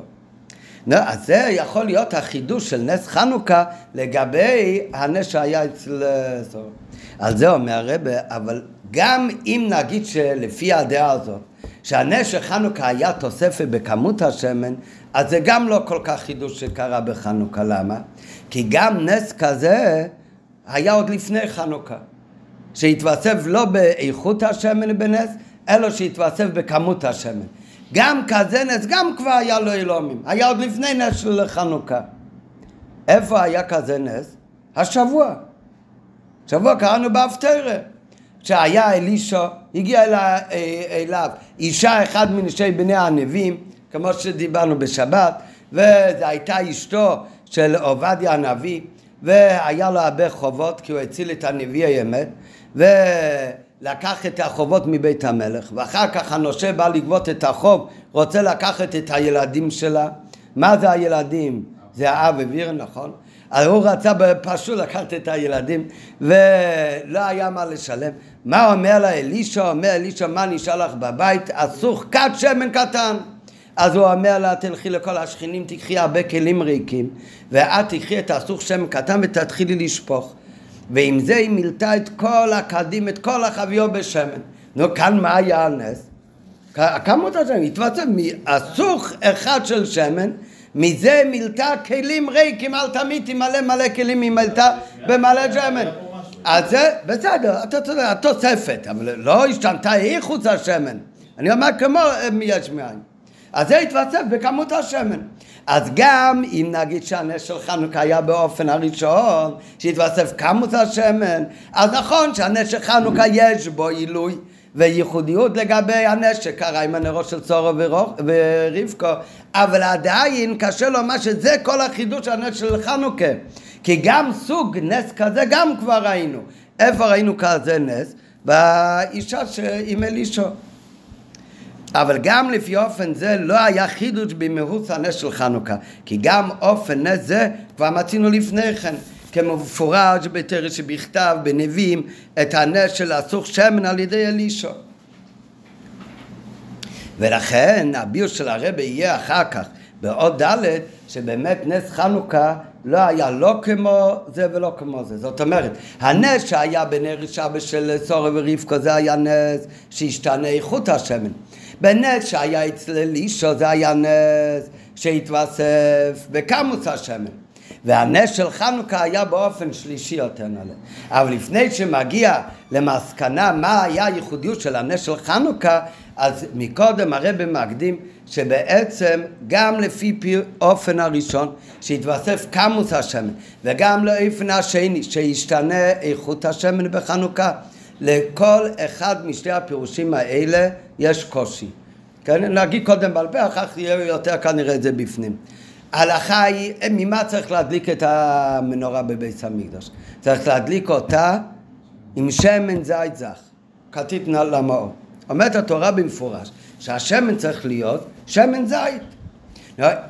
Speaker 1: נו, אז זה יכול להיות החידוש של נס חנוכה לגבי הנס שהיה אצל אה, סורו. על זה אומר הרב, אבל גם אם נגיד שלפי הדעה הזאת, שהנס של חנוכה היה תוספת בכמות השמן, אז זה גם לא כל כך חידוש שקרה בחנוכה. למה? כי גם נס כזה היה עוד לפני חנוכה, שהתווסף לא באיכות השמן בנס, אלא שהתווסף בכמות השמן. גם כזה נס, גם כבר היה לו אלומים, היה עוד לפני נס של חנוכה. איפה היה כזה נס? השבוע. שבוע קראנו בהפטרה. כשהיה אלישע, הגיע אליו אישה אחד מנשי בני הנביאים, כמו שדיברנו בשבת, וזו הייתה אשתו של עובדיה הנביא, והיה לו הרבה חובות כי הוא הציל את הנביאי אמת ולקח את החובות מבית המלך ואחר כך הנושה בא לגבות את החוב רוצה לקחת את הילדים שלה מה זה הילדים? זה האב וויר נכון? אז הוא רצה פשוט לקחת את הילדים ולא היה מה לשלם מה אומר לה אלישע? אומר אלישע מה נשאר לך בבית? אסור כת שמן קטן אז הוא אומר לה, תלכי לכל השכנים, תקחי הרבה כלים ריקים, ואת תקחי את הסוך שם קטן ותתחילי לשפוך. ועם זה היא מילתה את כל הקדים, את כל החביו בשמן. נו, כאן מה היה הנס? כמות השמן, התווסף מהסוך אחד של שמן, מזה מילתה כלים ריקים על תמיד מלא מלא כלים היא מילתה במלא שמן. אז זה בסדר, אתה צודק, התוספת, אבל לא השתנתה איכות השמן. אני אומר כמו אה, יש מאין. אז זה התווסף בכמות השמן. אז גם אם נגיד שהנס של חנוכה היה באופן הראשון, שהתווסף כמות השמן, אז נכון שהנס של חנוכה יש בו עילוי וייחודיות לגבי הנס שקרה עם הנרו של צורו ורבקו, אבל עדיין קשה לומר שזה כל החידוש הנס של חנוכה. כי גם סוג נס כזה גם כבר ראינו. איפה ראינו כזה נס? באישה עם אלישו. אבל גם לפי אופן זה לא היה חידוש במהות הנס של חנוכה, כי גם אופן נס זה כבר מצינו לפני כן, כמפורש בתרס שבכתב בנביאים את הנס של הסוך שמן על ידי אלישו. ולכן הביוש של הרבה יהיה אחר כך בעוד ד' שבאמת נס חנוכה לא היה לא כמו זה ולא כמו זה. זאת אומרת, הנס שהיה בנר שבת של סורי ורבקו זה היה נס שהשתנה איכות השמן. בנס שהיה אצל אלישו זה היה נס שהתווסף בכמוס השמן. והנס של חנוכה היה באופן שלישי יותר נעלה. אבל לפני שמגיע למסקנה מה היה הייחודיות של הנס של חנוכה, אז מקודם הרב מקדים שבעצם גם לפי אופן הראשון שהתווסף כמוס השמן וגם לאופן השני שישתנה איכות השמן בחנוכה לכל אחד משתי הפירושים האלה יש קושי. כן? נגיד קודם בעל פה, אחר כך יהיה יותר כנראה את זה בפנים. ההלכה היא, ממה צריך להדליק את המנורה בבית המקדש? צריך להדליק אותה עם שמן זית זך, כתית נעל למאור. אומרת התורה במפורש שהשמן צריך להיות שמן זית.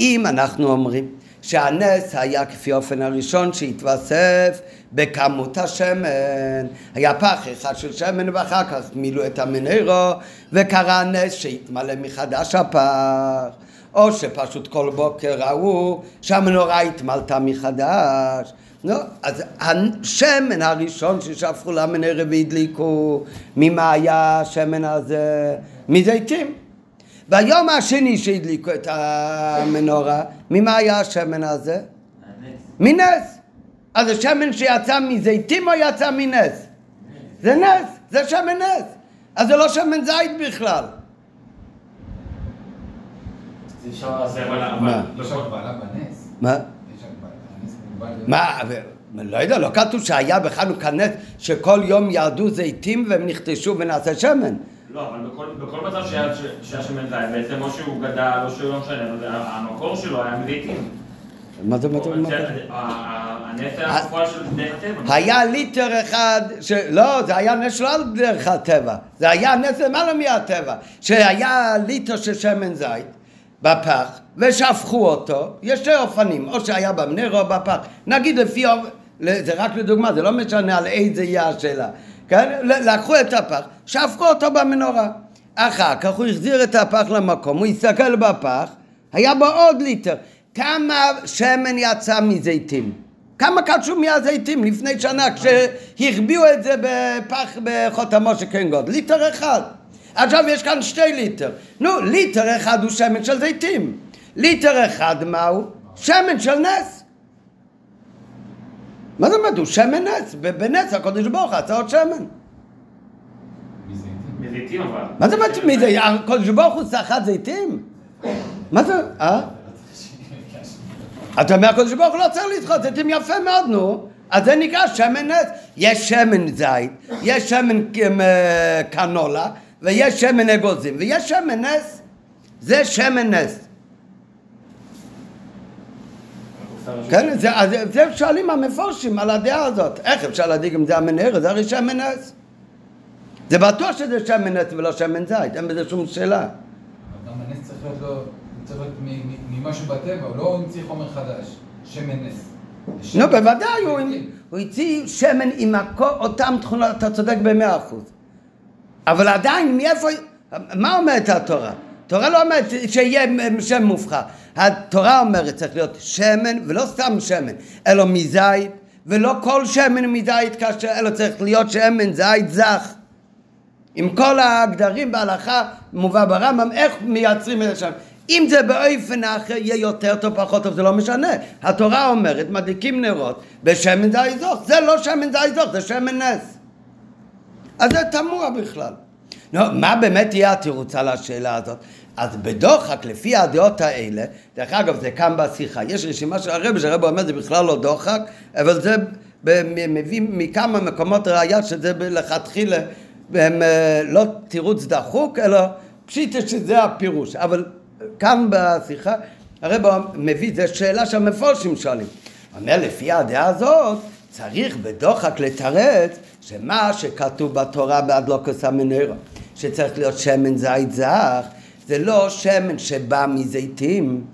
Speaker 1: אם אנחנו אומרים שהנס היה כפי אופן הראשון שהתווסף בכמות השמן. היה פח אחד של שמן ואחר כך מילאו את המנרו וקרה נס שהתמלא מחדש הפח. או שפשוט כל בוקר ראו שהמנורה התמלתה מחדש. נו, אז השמן הראשון ששפכו למנרה והדליקו, ממה היה השמן הזה? מזיתים. והיום השני שהדליקו את המנורה, ממה היה השמן הזה? מנס. אז זה שמן שיצא מזיתים או יצא מנס? זה נס, זה שמן נס. אז זה לא שמן זית בכלל. מה? מה? מה? לא יודע, לא כתוב שהיה בחנוכה נס שכל יום ירדו זיתים והם נכתשו ונעשה שמן.
Speaker 3: לא, אבל בכל, בכל מצב שהיה שמן זית, בעצם או שהוא גדל או שהוא לא משנה, המקור שלו היה מזיתים.
Speaker 1: מה זה, מה זה, מה זה?
Speaker 3: הנס היה בפועל של דרך טבע.
Speaker 1: היה ליטר אחד, לא, זה היה נס לא על דרך הטבע, זה היה נס למעלה מהטבע, שהיה ליטר של שמן זית בפח, ושפכו אותו, יש שתי אופנים, או שהיה במנר או בפח, נגיד לפי, זה רק לדוגמה, זה לא משנה על איזה יהיה השאלה. כן? לקחו את הפח, שפכו אותו במנורה. אחר כך הוא החזיר את הפח למקום, הוא הסתכל בפח, היה בו עוד ליטר. כמה שמן יצא מזיתים? כמה קדשו מהזיתים לפני שנה כשהחביאו את זה בפח בחותמו של קן גוד? ליטר אחד. עכשיו יש כאן שתי ליטר. נו, ליטר אחד הוא שמן של זיתים. ליטר אחד מהו? שמן של נס. מה זאת אומרת? הוא שמן נס, בנס הקודש ברוך עשה עוד שמן.
Speaker 3: מזיתים אבל.
Speaker 1: מה זאת אומרת? הקודש ברוך הוא סחט זיתים? מה זה? אה? אתה אומר הקודש ברוך הוא לא צריך לדחות זיתים יפה מאוד נו אז זה נקרא שמן נס יש שמן זית, יש שמן קנולה ויש שמן אגוזים ויש שמן נס זה שמן נס כן, זה, זה שואלים המפורשים על הדעה הזאת. איך אפשר להדאיג אם זה המנהר? זה הרי שמן נס. זה בטוח שזה שמן נס ולא שמן זית, אין בזה שום שאלה.
Speaker 2: גם הנס צריך להיות להיות ממשהו בטבע, הוא לא המציא חומר חדש, שמן נס.
Speaker 1: נו, בוודאי, הוא הציע שמן עם אותם תכונות, אתה צודק במאה אחוז. אבל עדיין, מאיפה, מה אומרת התורה? התורה לא אומרת שיהיה שם מובחר. התורה אומרת צריך להיות שמן, ולא סתם שמן, אלא מזית, ולא כל שמן מזית כאשר, אלא צריך להיות שמן זית זך. עם כל הגדרים בהלכה מובא ברמב"ם, איך מייצרים את השם. אם זה באופן אחר יהיה יותר טוב, פחות טוב, זה לא משנה. התורה אומרת, מדליקים נרות בשמן זית זוך. זה לא שמן זית זוך, זה שמן נס. אז זה תמוה בכלל. נו, מה באמת יהיה התירוץ על השאלה הזאת? אז בדוחק, לפי הדעות האלה, דרך אגב, זה כאן בשיחה, יש רשימה של הרבי, שהרבי אומר זה בכלל לא דוחק, אבל זה מביא מכמה מקומות ראייה שזה לכתחילה, הם אה, לא תירוץ דחוק, אלא פשיטה שזה הפירוש. אבל כאן בשיחה, הרבי מביא, זו שאלה שהמפורשים שואלים. אומר, לפי הדעה הזאת, צריך בדוחק לתרץ שמה שכתוב בתורה באדלוקוס המנוירו, שצריך להיות שמן זית זך, זה לא שמן שבא מזיתים,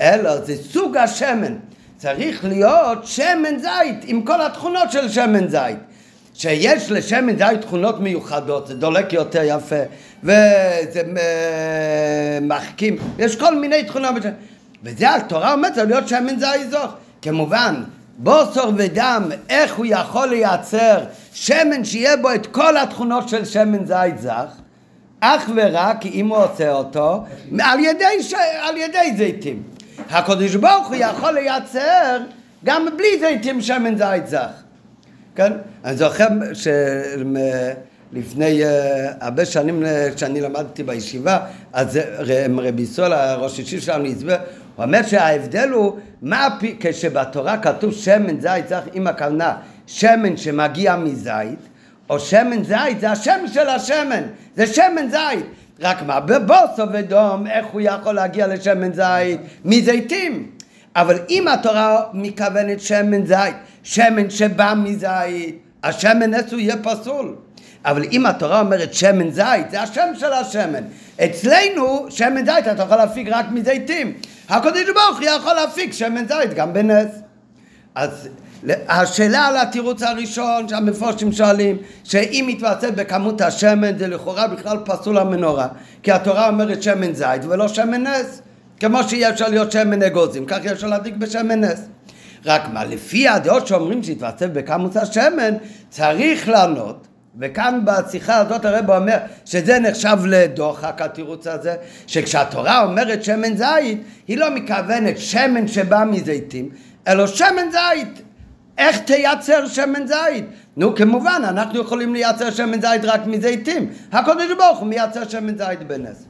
Speaker 1: אלא זה סוג השמן. צריך להיות שמן זית עם כל התכונות של שמן זית. שיש לשמן זית תכונות מיוחדות, זה דולק יותר יפה, וזה מחכים, יש כל מיני תכונות. וזה התורה אומרת, להיות שמן זית זוך. כמובן, בוסר ודם, איך הוא יכול לייצר שמן שיהיה בו את כל התכונות של שמן זית זך? אך ורק אם הוא עושה אותו על ידי, ש... על ידי זיתים. הקדוש ברוך הוא יכול לייצר גם בלי זיתים שמן זית זך. כן? אני זוכר שלפני uh, הרבה שנים כשאני למדתי בישיבה, אז רבי סולה, ראש אישי שלנו, הסביר, הוא אומר שההבדל הוא מה כשבתורה כתוב שמן זית זך עם הכוונה שמן שמגיע מזית או שמן זית זה השם של השמן, זה שמן זית. רק מה, בבוסו ודום, איך הוא יכול להגיע לשמן זית? מזיתים. אבל אם התורה מכוונת שמן זית, שמן שבא מזית, השמן נס הוא יהיה פסול. אבל אם התורה אומרת שמן זית, זה השם של השמן. אצלנו, שמן זית אתה יכול להפיק רק מזיתים. הקדוש ברוך הוא יכול להפיק שמן זית גם בנס. אז השאלה על התירוץ הראשון שהמפורשים שואלים שאם מתווסף בכמות השמן זה לכאורה בכלל פסול המנורה כי התורה אומרת שמן זית ולא שמן נס כמו שיהיה אפשר להיות שמן אגוזים כך אפשר להדליק בשמן נס רק מה לפי הדעות שאומרים שהתווסף בכמות השמן צריך לענות וכאן בשיחה הזאת הרב אומר שזה נחשב לדוחק התירוץ הזה שכשהתורה אומרת שמן זית היא לא מכוונת שמן שבא מזיתים אלא שמן זית. איך תייצר שמן זית? נו כמובן אנחנו יכולים לייצר שמן זית רק מזיתים. הקודש ברוך הוא מייצר שמן זית בנס.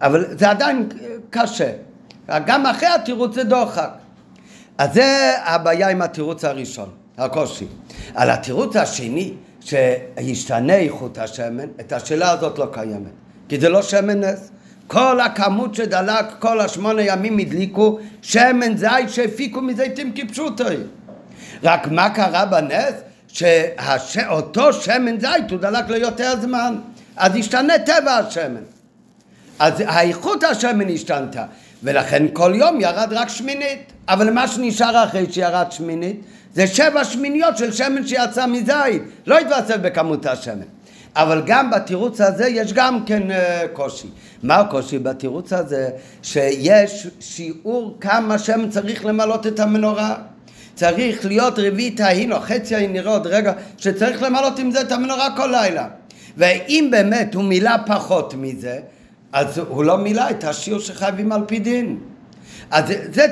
Speaker 1: אבל זה עדיין קשה. גם אחרי התירוץ זה דוחק. אז זה הבעיה עם התירוץ הראשון הקושי. על התירוץ השני שישתנה איכות השמן את השאלה הזאת לא קיימת כי זה לא שמן נס כל הכמות שדלק כל השמונה ימים הדליקו שמן זית שהפיקו מזיתים כפשוטו רק מה קרה בנס? שאותו שמן זית הוא דלק ליותר זמן, אז השתנה טבע השמן. אז האיכות השמן השתנתה, ולכן כל יום ירד רק שמינית. אבל מה שנשאר אחרי שירד שמינית זה שבע שמיניות של שמן שיצא מזית, לא התווסף בכמות השמן. אבל גם בתירוץ הזה יש גם כן uh, קושי. מה הקושי בתירוץ הזה? שיש שיעור כמה שמן צריך למלות את המנורה. צריך להיות רביעית ההינו, חצי ההינו, עוד רגע, שצריך למלות עם זה את המנורה כל לילה. ואם באמת הוא מילא פחות מזה, אז הוא לא מילא את השיעור שחייבים על פי דין. אז זה,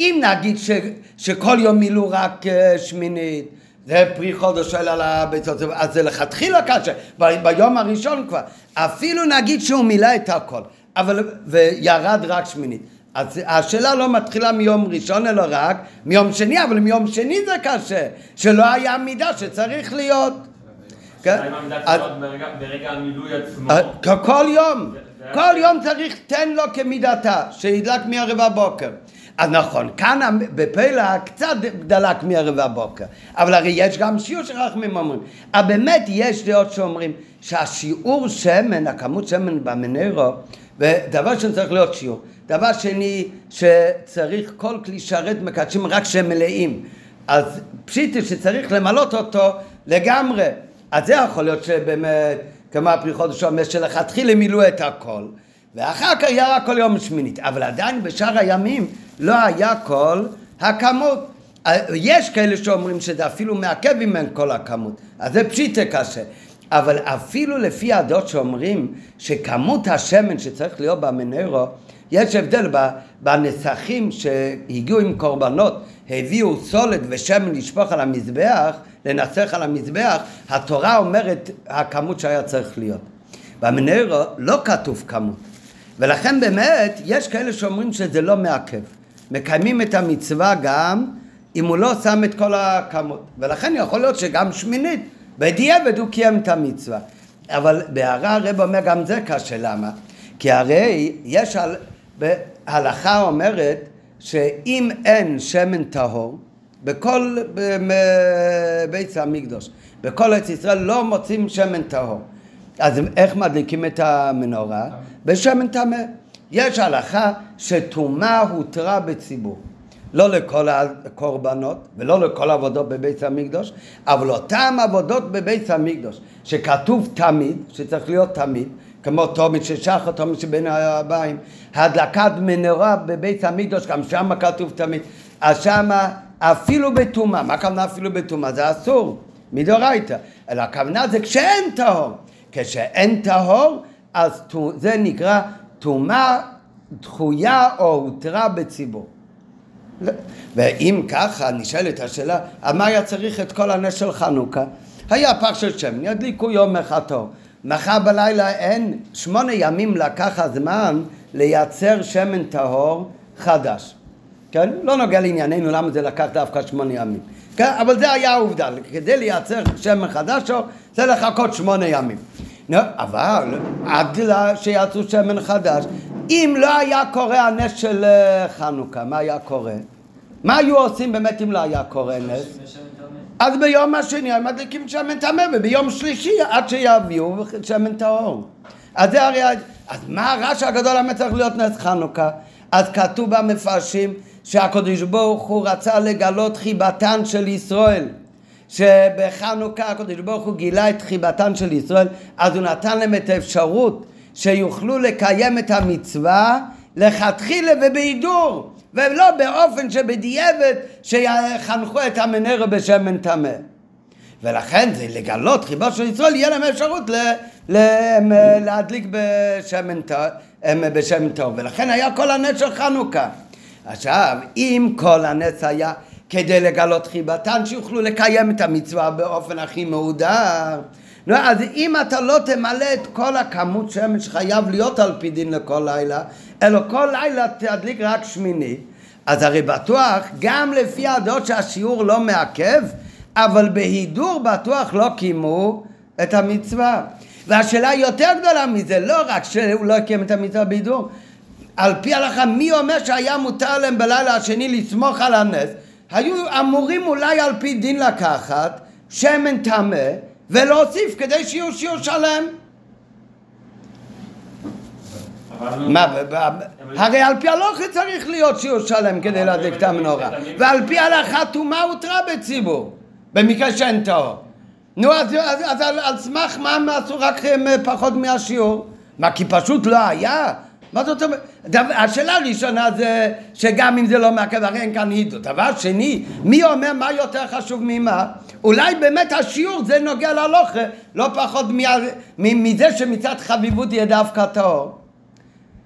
Speaker 1: אם נגיד ש, שכל יום מילאו רק uh, שמינית, זה פרי חודש של על הביצות, אז זה לכתחילה קשה, ב, ביום הראשון כבר. אפילו נגיד שהוא מילא את הכל, אבל, וירד רק שמינית. אז השאלה לא מתחילה מיום ראשון אלא רק מיום שני, אבל מיום שני זה קשה, שלא היה מידה שצריך להיות.
Speaker 3: כן? ברגע המילוי עצמו.
Speaker 1: אה, כל יום, כל יום צריך תן לו כמידתה, שידלק מערב הבוקר. אז נכון, כאן בפלא קצת דלק מערב הבוקר, אבל הרי יש גם שיעור שחכמים אומרים. אבל באמת יש דעות שאומרים שהשיעור שמן, הכמות שמן במנרו, ודבר שצריך להיות שיעור. דבר שני, שצריך כל כלי שרת מקדשים רק שהם מלאים. אז פשיטי שצריך למלות אותו לגמרי. אז זה יכול להיות שבאמת, כמו חודש אומר, שלכתחילה מילאו את הכל. ואחר כך ירה כל יום שמינית. אבל עדיין בשאר הימים לא היה כל הכמות. יש כאלה שאומרים שזה אפילו מעכב ממנו כל הכמות. אז זה פשיטה קשה. אבל אפילו לפי הדעות שאומרים שכמות השמן שצריך להיות במנרו, יש הבדל בנסחים שהגיעו עם קורבנות, הביאו סולת ושמן לשפוך על המזבח, לנסח על המזבח, התורה אומרת הכמות שהיה צריך להיות. במנרו לא כתוב כמות, ולכן באמת יש כאלה שאומרים שזה לא מעכב. מקיימים את המצווה גם אם הוא לא שם את כל הכמות, ולכן יכול להיות שגם שמינית בדיעבד הוא קיים את המצווה. אבל בהערה הרב אומר גם זה קשה, למה? כי הרי יש. הלכה אומרת שאם אין שמן טהור, בכל בית המקדוש, בכל ארץ ישראל לא מוצאים שמן טהור. אז איך מדליקים את המנורה? בשמן טמא. יש הלכה שטומאה הותרה בציבור. לא לכל הקורבנות ולא לכל העבודות בבית המקדוש, אבל אותן עבודות בבית המקדוש, שכתוב תמיד, שצריך להיות תמיד, כמו תומית של שחר, תומית של בין הבאים, הדלקת מנורה בבית המקדוש, גם שם כתוב תמיד, אז שמה אפילו בטומאה, מה הכוונה אפילו בטומאה? זה אסור, מדאורייתא, אלא הכוונה זה כשאין טהור, כשאין טהור, אז זה נקרא טומאה דחויה או הותרה בציבור. ואם ככה נשאלת השאלה, מה היה צריך את כל הנס של חנוכה? היה פח של שמן, ידליקו יום אחד טוב. מחר בלילה אין, שמונה ימים לקח הזמן לייצר שמן טהור חדש. כן? לא נוגע לענייננו למה זה לקח דווקא שמונה ימים. כן? אבל זה היה העובדה, כדי לייצר שמן חדש זה לחכות שמונה ימים. אבל עד שיצאו שמן חדש, אם לא היה קורה הנס של אה, חנוכה, מה היה קורה? מה היו עושים באמת אם לא היה קורה נס? אז ביום השני הם מדליקים שמן טמא, וביום שלישי עד שיביאו שמן טהור. אז זה הרי... אז מה הרעש הגדול למה צריך להיות נס חנוכה? אז כתוב במפרשים שהקדוש ברוך הוא רצה לגלות חיבתן של ישראל. שבחנוכה הקדוש ברוך הוא גילה את חיבתן של ישראל, אז הוא נתן להם את האפשרות שיוכלו לקיים את המצווה לכתחילה ובהידור. ולא באופן שבדיעבד שיחנכו את המנרה בשמן טמא. ולכן זה לגלות חיבה של ישראל, יהיה להם אפשרות ל, ל, להדליק בשמן, טוב. ולכן היה כל הנס של חנוכה. עכשיו, אם כל הנס היה כדי לגלות חיבתן, שיוכלו לקיים את המצווה באופן הכי מהודר, נו, אז אם אתה לא תמלא את כל הכמות שמן שחייב להיות על פי דין לכל לילה, אלא כל לילה תדליק רק שמיני, אז הרי בטוח, גם לפי הדעות שהשיעור לא מעכב, אבל בהידור בטוח לא קיימו את המצווה. והשאלה יותר גדולה מזה, לא רק שהוא לא קיים את המצווה בהידור, על פי הלכה, מי אומר שהיה מותר להם בלילה השני לסמוך על הנס? היו אמורים אולי על פי דין לקחת שמן טמא ולהוסיף כדי שיהיו שיעור שלם. מה, הרי על פי הלוכה צריך להיות שיעור שלם כדי להדליק את המנורה ועל פי הלכה טומאה הותרה בציבור במקרה שאין טהור נו אז, על, סמך מה הם עשו רק פחות מהשיעור? מה כי פשוט לא היה? מה זאת אומרת? השאלה הראשונה זה שגם אם זה לא מעכב הרי אין כאן הידו דבר שני מי אומר מה יותר חשוב ממה? אולי באמת השיעור זה נוגע להלוכה לא פחות מזה שמצד חביבות יהיה דווקא טהור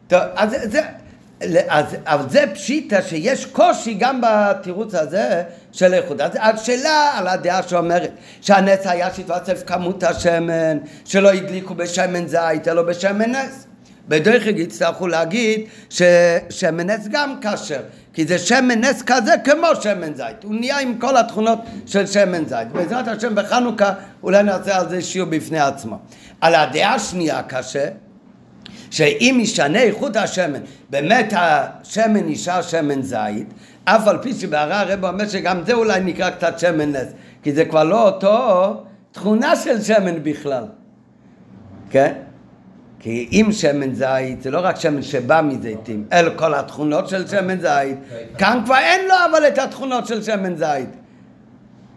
Speaker 1: טוב, אז זה, אז, זה פשיטה שיש קושי גם בתירוץ הזה של איכות. אז השאלה על הדעה שאומרת שהנס היה שהתווסף כמות השמן, שלא הדליקו בשמן זית אלא בשמן נס. בדרך יצטרכו להגיד ששמן נס גם כשר, כי זה שמן נס כזה כמו שמן זית, הוא נהיה עם כל התכונות של שמן זית. בעזרת השם בחנוכה אולי נעשה על זה שיעור בפני עצמו. על הדעה השנייה קשה שאם ישנה איכות השמן, באמת השמן נשאר שמן זית, אף על פי שבהערה הרב אומר שגם זה אולי נקרא קצת שמן נס, כי זה כבר לא אותו תכונה של שמן בכלל, כן? כי אם שמן זית זה לא רק שמן שבא מזיתים, אלא כל התכונות של שמן זית, כאן כבר אין לו אבל את התכונות של שמן זית.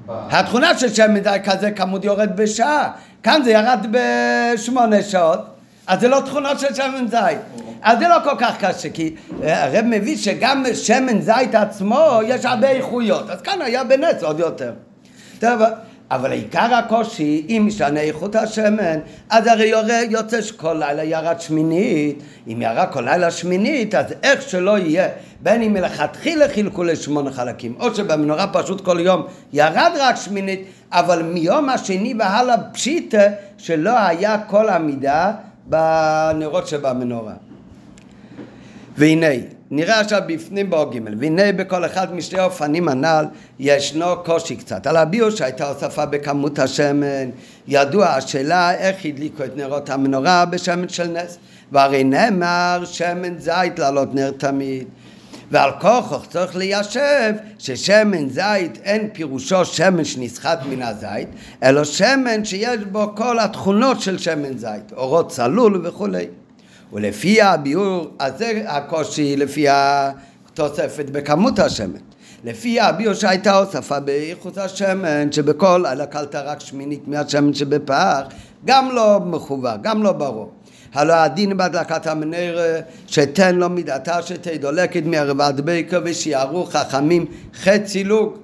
Speaker 1: התכונה של שמן זית כזה כמות יורד בשעה, כאן זה ירד בשמונה שעות אז זה לא תכונות של שמן זית. אז זה לא כל כך קשה, כי אה, הרב מביא שגם שמן זית עצמו יש הרבה איכויות, אז כאן היה בנס עוד יותר. אבל עיקר הקושי, אם משתנה איכות השמן, אז הרי יוצא שכל לילה ירד שמינית. אם ירד כל לילה שמינית, אז איך שלא יהיה, בין אם מלכתחילה חילקו לשמונה חלקים, או שבמנורה פשוט כל יום ירד רק שמינית, אבל מיום השני והלאה פשיטה שלא היה כל עמידה בנרות שבמנורה. והנה, נראה עכשיו בפנים באו ג' והנה בכל אחד משתי האופנים הנ"ל ישנו קושי קצת. על הביור שהייתה הוספה בכמות השמן, ידוע השאלה איך הדליקו את נרות המנורה בשמן של נס. והרי נאמר שמן זית לעלות נר תמיד. ועל כוכו צריך ליישב ששמן זית אין פירושו שמן שנסחט מן הזית, אלא שמן שיש בו כל התכונות של שמן זית, אורות צלול וכולי. ולפי הביאור, אז זה הקושי לפי התוספת בכמות השמן. לפי הביאור שהייתה הוספה באיכות השמן, שבכל הלקלת רק שמינית מהשמן שבפח, גם לא מחובר, גם לא ברור. הלא הדין בהדלקת המנר שתן לו מידתה שתהיה דולקת מערבת בייקר ושיערו חכמים חצי לוג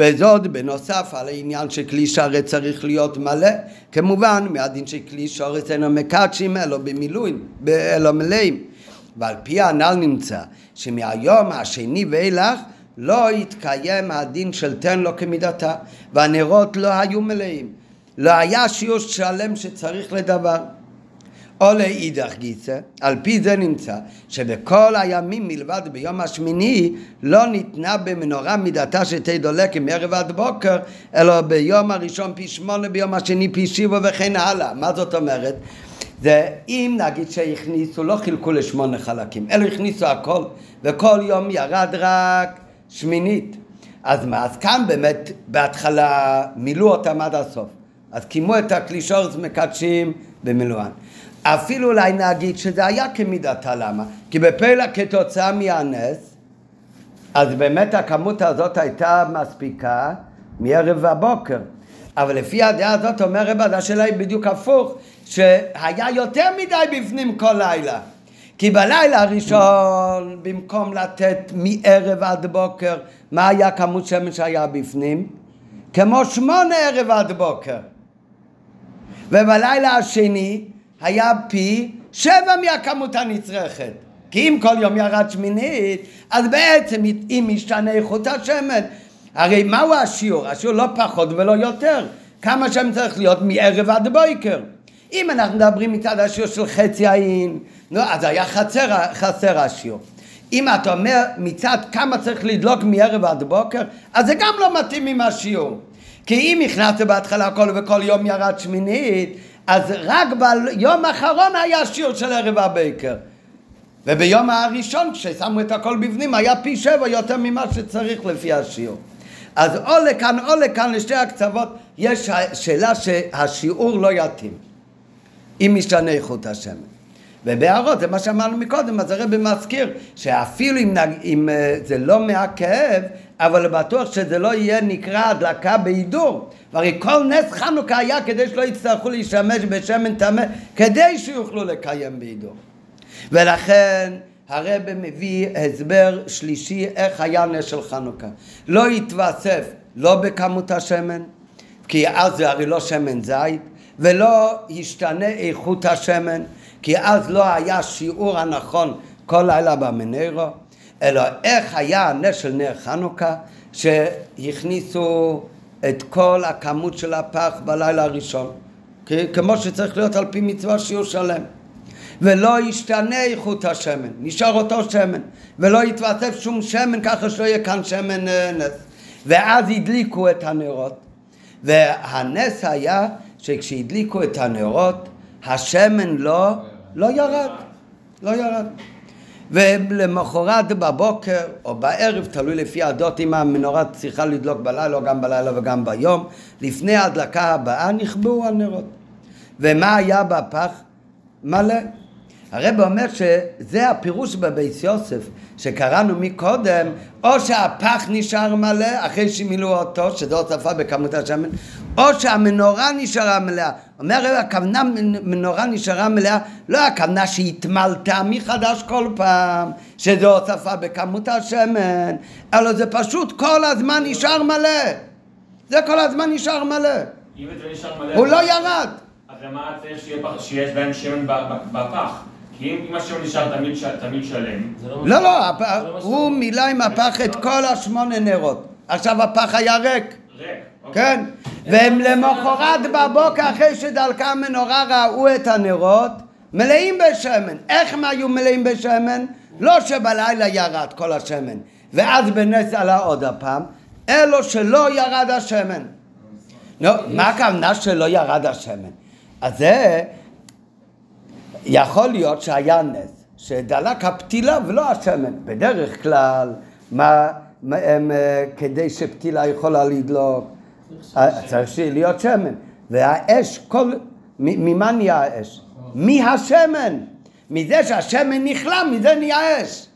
Speaker 1: וזאת בנוסף על העניין שכלי שרת צריך להיות מלא. כמובן מהדין שכלי שרת אינו מקדשים אלו במילואים, אלו מלאים. ועל פי הנ"ל נמצא שמהיום השני ואילך לא התקיים הדין של תן לו כמידתה והנרות לא היו מלאים. לא היה שיעור שלם שצריך לדבר או לאידך גיסא, על פי זה נמצא שבכל הימים מלבד ביום השמיני לא ניתנה במנורה מידתה דולקת מערב עד בוקר, אלא ביום הראשון פי שמונה, ביום השני פי שבע וכן הלאה. מה זאת אומרת? זה אם נגיד שהכניסו, לא חילקו לשמונה חלקים, אלא הכניסו הכל, וכל יום ירד רק שמינית. אז מה? אז כאן באמת בהתחלה מילאו אותם עד הסוף. אז קיימו את הקלישורס מקדשים במילואן. אפילו אולי נגיד שזה היה כמידתה, למה? כי בפלא כתוצאה מהנס, אז באמת הכמות הזאת הייתה מספיקה מערב ובוקר. אבל לפי הדעה הזאת אומר רבד, השאלה היא בדיוק הפוך, שהיה יותר מדי בפנים כל לילה. כי בלילה הראשון, במקום לתת מערב עד בוקר, מה היה כמות שמן שהיה בפנים? כמו שמונה ערב עד בוקר. ובלילה השני, היה פי שבע מהכמות הנצרכת. כי אם כל יום ירד שמינית, אז בעצם אם משתנה איכות השמן, הרי מהו השיעור? השיעור לא פחות ולא יותר. כמה שמן צריך להיות מערב עד בויקר. אם אנחנו מדברים מצד השיעור של חצי העין, נו, אז היה חסר, חסר השיעור. אם אתה אומר מצד כמה צריך לדלוק מערב עד בוקר, אז זה גם לא מתאים עם השיעור. כי אם הכנסת בהתחלה הכל וכל יום ירד שמינית, אז רק ביום האחרון היה שיעור של ערב הבייקר. וביום הראשון כששמו את הכל בפנים היה פי שבע יותר ממה שצריך לפי השיעור. אז או לכאן או לכאן לשתי הקצוות יש שאלה שהשיעור לא יתאים אם משתנה איכות השמן. ובהערות זה מה שאמרנו מקודם אז הרב מזכיר שאפילו אם, אם אה, זה לא מעכב אבל בטוח שזה לא יהיה נקרא הדלקה בהידור. והרי כל נס חנוכה היה כדי שלא יצטרכו להשתמש בשמן טמא, כדי שיוכלו לקיים בהידור. ולכן הרב מביא הסבר שלישי איך היה נס של חנוכה. לא התווסף לא בכמות השמן, כי אז זה הרי לא שמן זית, ולא השתנה איכות השמן, כי אז לא היה שיעור הנכון כל לילה במנרו. אלא איך היה הנס של נר חנוכה שהכניסו את כל הכמות של הפח בלילה הראשון כמו שצריך להיות על פי מצווה שיעור שלם. ולא ישתנה איכות השמן, נשאר אותו שמן ולא יתווסף שום שמן ככה שלא יהיה כאן שמן אה, נס. ואז הדליקו את הנרות והנס היה שכשהדליקו את הנרות השמן לא, לא ירד, לא ירד ולמחרת בבוקר או בערב, תלוי לפי הדות אם המנורה צריכה לדלוק בלילה או גם בלילה וגם ביום, לפני ההדלקה הבאה נכבו הנרות. ומה היה בפח? מלא. הרב אומר שזה הפירוש בבית יוסף שקראנו מקודם, או שהפח נשאר מלא אחרי שמילאו אותו, שזו הוספה בכמות השמן, או שהמנורה נשארה מלאה. אומר הרב, הכוונה מנורה נשארה מלאה, לא הכוונה שהתמלתה מחדש כל פעם, שזו הוספה בכמות השמן, אלא זה פשוט כל הזמן נשאר מלא. זה כל הזמן נשאר מלא.
Speaker 3: אם זה נשאר מלא...
Speaker 1: הוא לא ירד.
Speaker 3: אז למה צריך שיהיה שיש בהם שמן בפח? כי אם השמן נשאר תמיד שלם...
Speaker 1: לא, לא, הפ- הוא מילא עם הפח את כל השמונה נרות. עכשיו הפח היה ריק.
Speaker 3: ריק. אוקיי.
Speaker 1: כן? והם למחרת בבוקר אחרי שדלקה המנורה ראו את הנרות מלאים בשמן. איך הם היו מלאים בשמן? לא שבלילה ירד כל השמן ואז בנס עלה עוד הפעם, אלו שלא ירד השמן. נו, מה הכוונה שלא ירד השמן? אז זה יכול להיות שהיה נס, שדלק הפתילה ולא השמן. בדרך כלל, מה, מה הם, אה, כדי שפתילה יכולה לדלוק, אה, צריך להיות שמן. והאש, כל, ממה נהיה האש? מהשמן. מזה שהשמן נכלה, מזה נהיה אש.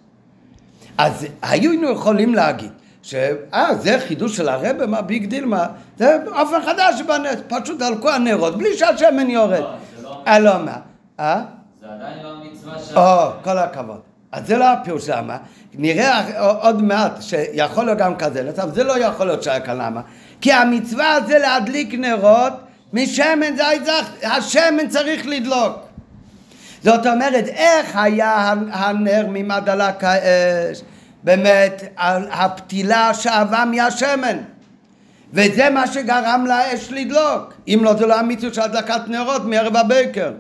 Speaker 1: אז היינו יכולים להגיד שאה, זה חידוש של הרבה, מה big deal, מה? זה אופן חדש בנס, פשוט דלקו הנרות בלי שהשמן יורד.
Speaker 4: לא, זה לא-
Speaker 1: אה, לא מה? אה?
Speaker 4: זה עדיין לא המצווה של...
Speaker 1: או, כל הכבוד. אז זה לא הפירוש למה. נראה עוד מעט שיכול להיות גם כזה אבל זה לא יכול להיות שהיה כאן למה. כי המצווה זה להדליק נרות משמן זית זך, השמן צריך לדלוק. זאת אומרת, איך היה הנר ממה דלק האש? באמת, הפתילה שאבה מהשמן. וזה מה שגרם לאש לדלוק. אם לא, זה לא המצווה של הדלקת נרות מערב הבקר.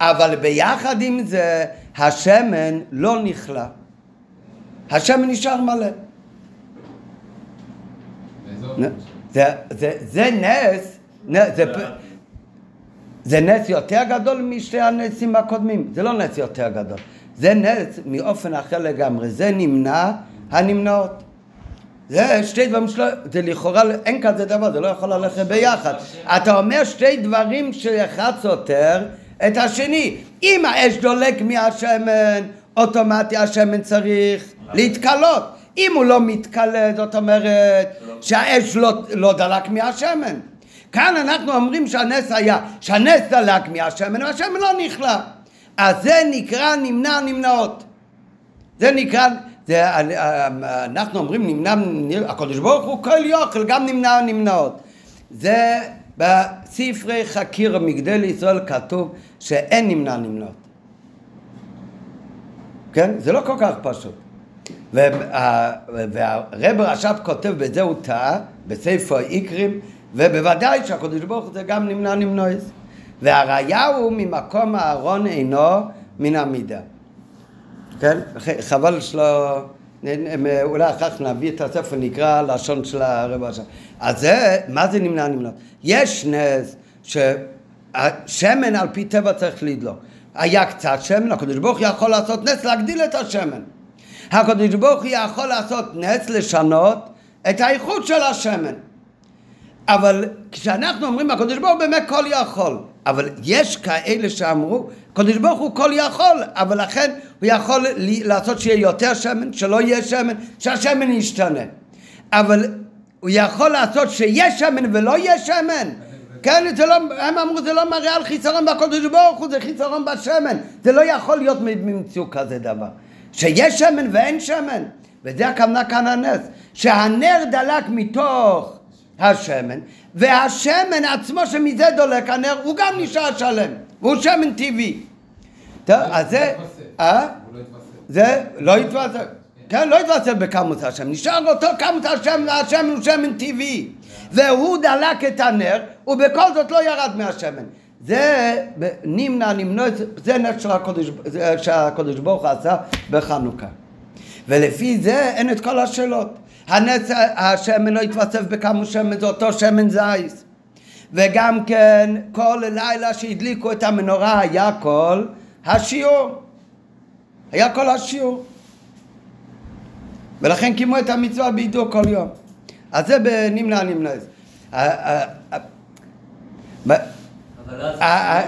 Speaker 1: אבל ביחד עם זה, השמן לא נכלה. השמן נשאר מלא. זה, זה, זה נס, נ- זה, זה נס יותר גדול משתי הנסים הקודמים, זה לא נס יותר גדול, זה נס מאופן אחר לגמרי, זה נמנע הנמנעות. זה שתי דברים שלא, זה לכאורה, אין כזה דבר, זה לא יכול ללכת ביחד. אתה אומר שתי דברים שאחד סותר את השני. אם האש דולק מהשמן, אוטומטי השמן צריך להתכלות. אם הוא לא מתכלה, זאת אומרת שהאש לא, לא דלק מהשמן. כאן אנחנו אומרים שהנס היה, שהנס דלק מהשמן, והשמן לא נכלה. אז זה נקרא נמנע נמנעות. זה נקרא, זה, אנחנו אומרים נמנע, הקדוש ברוך הוא כל יוכל, גם נמנע נמנעות. זה בספרי חקיר מגדל ישראל כתוב שאין נמנע נמנעות. כן? זה לא כל כך פשוט. וה- והרב רש"ב כותב, בזה הוא טעה, בספר איקרים, ובוודאי שהקדוש ברוך הוא זה גם נמנע נמנועס. והראיה הוא ממקום הארון אינו מן המידה. כן? חבל שלא... אולי אחר כך נביא את הספר, נקרא לשון של הרב רש"ב. אז זה, מה זה נמנע נמנע? יש נס שהשמן על פי טבע צריך לדלוק. היה קצת שמן, הקדוש ברוך הוא יכול לעשות נס להגדיל את השמן. הקדוש ברוך הוא יכול לעשות נס לשנות את האיכות של השמן. אבל כשאנחנו אומרים הקדוש ברוך הוא באמת כל יכול, אבל יש כאלה שאמרו, הקדוש ברוך הוא כל יכול, אבל לכן הוא יכול לעשות שיהיה יותר שמן, שלא יהיה שמן, שהשמן ישתנה. אבל הוא יכול לעשות שיהיה שמן ולא יהיה שמן. כן, זה לא, הם אמרו זה לא מראה על חיסרון בקדוש ברוך הוא, זה חיסרון בשמן. זה לא יכול להיות ממציאות כזה דבר. שיש שמן ואין שמן. וזה הכוונה כאן הנס. שהנר דלק מתוך השמן, והשמן עצמו שמזה דולק הנר, הוא גם נשאר שלם. והוא שמן טבעי. טוב, אז זה... אה?
Speaker 2: הוא לא התווסף.
Speaker 1: זה לא התווסף, כן, לא התווסף בכמות השמן, נשאר אותו כמות השמן, והשמן הוא שמן טבעי, והוא דלק את הנר, ובכל זאת לא ירד מהשמן. זה נמנע, נמנוע, זה זה שהקודש ברוך הוא עשה בחנוכה. ולפי זה אין את כל השאלות. הנס, השמן לא התווסף בכמה שמן, זה אותו שמן זייס. וגם כן, כל לילה שהדליקו את המנורה היה כל השיעור. היה כל השיעור. ולכן קיימו את המצווה בידו כל יום. אז זה בנמנע נמנע. אה, אה, אה,
Speaker 4: אבל אז...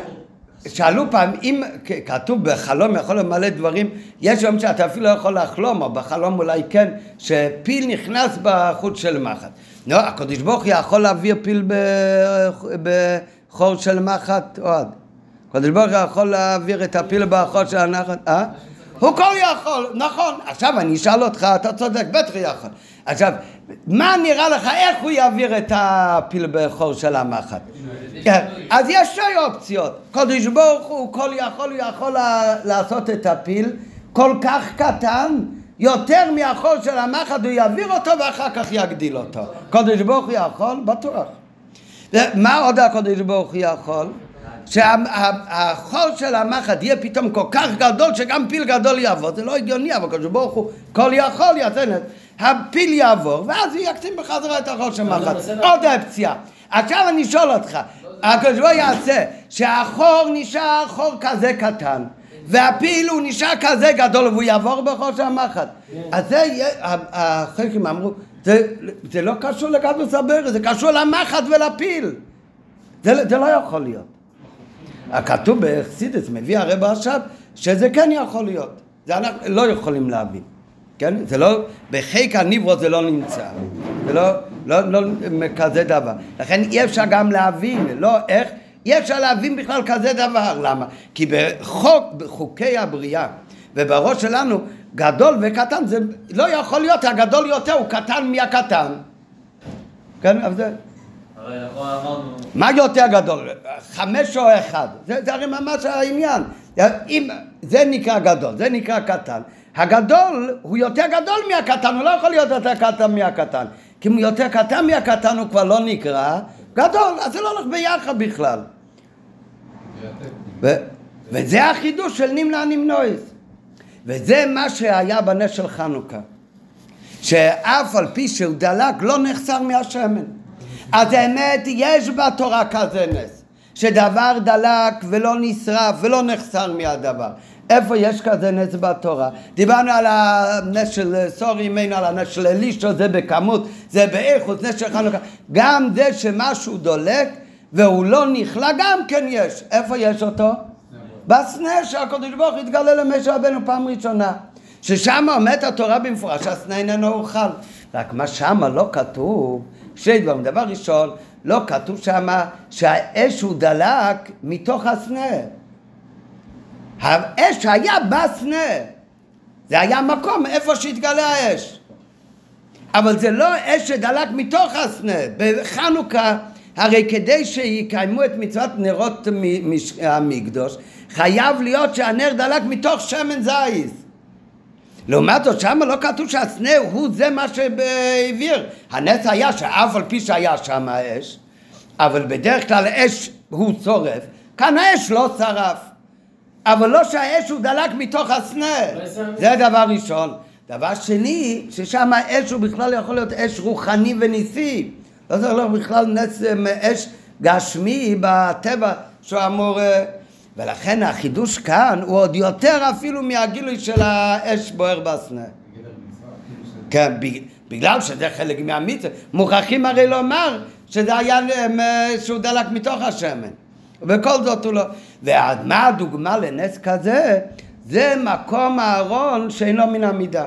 Speaker 1: שאלו פעם, אם כתוב בחלום יכול למלא דברים, יש יום שאתה אפילו לא יכול לחלום, או בחלום אולי כן, שפיל נכנס בחוט של מחט. נו, הקדוש ברוך הוא יכול להעביר פיל בחור של מחט, אוהד. הקדוש ברוך הוא יכול להעביר את הפיל בחור של הנחת, אה? הוא כל יכול, נכון. עכשיו אני אשאל אותך, אתה צודק, בטח יכול. עכשיו, מה נראה לך, איך הוא יעביר את הפיל בחור של המחט? כן, אז יש שתי אופציות. קודש ברוך הוא כל יכול, הוא יכול לעשות את הפיל כל כך קטן, יותר מהחול של המחט, הוא יעביר אותו ואחר כך יגדיל אותו. קודש ברוך הוא יכול? בטוח. מה עוד הקודש ברוך הוא יכול? שהחול של המחט יהיה פתאום כל כך גדול שגם פיל גדול יעבור, זה לא הגיוני, אבל הקדוש ברוך הוא כל יכול יתן את הפיל יעבור, ואז הוא יקטין בחזרה את החול של מחט. עוד אופציה. עכשיו אני שואל אותך, הקדוש ברוך הוא יעשה שהחור נשאר חור כזה קטן, והפיל הוא נשאר כזה גדול והוא יעבור בחור של המחט. אז זה, החלקים אמרו, זה, זה לא קשור לגדוס הברז, זה קשור למחט ולפיל. זה, זה לא יכול להיות. הכתוב בחסידס מביא הרב עכשיו שזה כן יכול להיות. זה אנחנו לא יכולים להבין. כן? זה לא, בחיק הניברו זה לא נמצא. זה לא, לא, לא כזה דבר. לכן אי אפשר גם להבין, לא איך, אי אפשר להבין בכלל כזה דבר. למה? כי בחוק, בחוקי הבריאה ובראש שלנו גדול וקטן זה לא יכול להיות הגדול יותר הוא קטן מהקטן. כן? אבל זה... מה יותר גדול? חמש או אחד? זה, זה הרי ממש העניין. אם זה נקרא גדול, זה נקרא קטן. הגדול הוא יותר גדול מהקטן, הוא לא יכול להיות יותר קטן מהקטן. כי אם הוא יותר קטן מהקטן הוא כבר לא נקרא גדול, אז זה לא הולך ביחד בכלל. ו- וזה החידוש של נמנע נמנועס. וזה מה שהיה בנס של חנוכה. שאף על פי שהוא דלק לא נחסר מהשמן. אז האמת יש בתורה כזה נס, שדבר דלק ולא נשרף ולא נחסר מהדבר. איפה יש כזה נס בתורה? דיברנו על הנס של סורי ממנו, על הנס של אלישו, זה בכמות, זה באיכות, נס של חנוכה. גם זה שמשהו דולק והוא לא נכלא, גם כן יש. איפה יש אותו? בסנה שהקדוש ברוך התגלה למשה רבנו פעם ראשונה. ששם עומדת התורה במפורש שהסנה איננו אוכל. רק מה שמה לא כתוב, שני דברים. דבר ראשון, לא כתוב שמה שהאש הוא דלק מתוך הסנה. האש היה בסנה. זה היה מקום איפה שהתגלה האש. אבל זה לא אש שדלק מתוך הסנה. בחנוכה, הרי כדי שיקיימו את מצוות נרות המקדוש, חייב להיות שהנר דלק מתוך שמן זייס. לעומת זאת, שם לא כתוב שהסנה הוא זה מה שהעביר. הנס היה שאף על פי שהיה שם האש, אבל בדרך כלל האש הוא שורף, כאן האש לא שרף. אבל לא שהאש הוא דלק מתוך הסנה. זה דבר ראשון. דבר שני, ששם האש הוא בכלל יכול להיות אש רוחני וניסי. לא צריך להיות בכלל נס אש גשמי בטבע שהוא אמור... ולכן החידוש כאן הוא עוד יותר אפילו מהגילוי של האש בוער בסנה. כן, בגלל שזה חלק מהמצווה. מוכרחים הרי לומר שזה היה אה, שהוא דלק מתוך השמן. ובכל זאת הוא לא... ומה הדוגמה לנס כזה? זה מקום הארון שאינו מן המידה.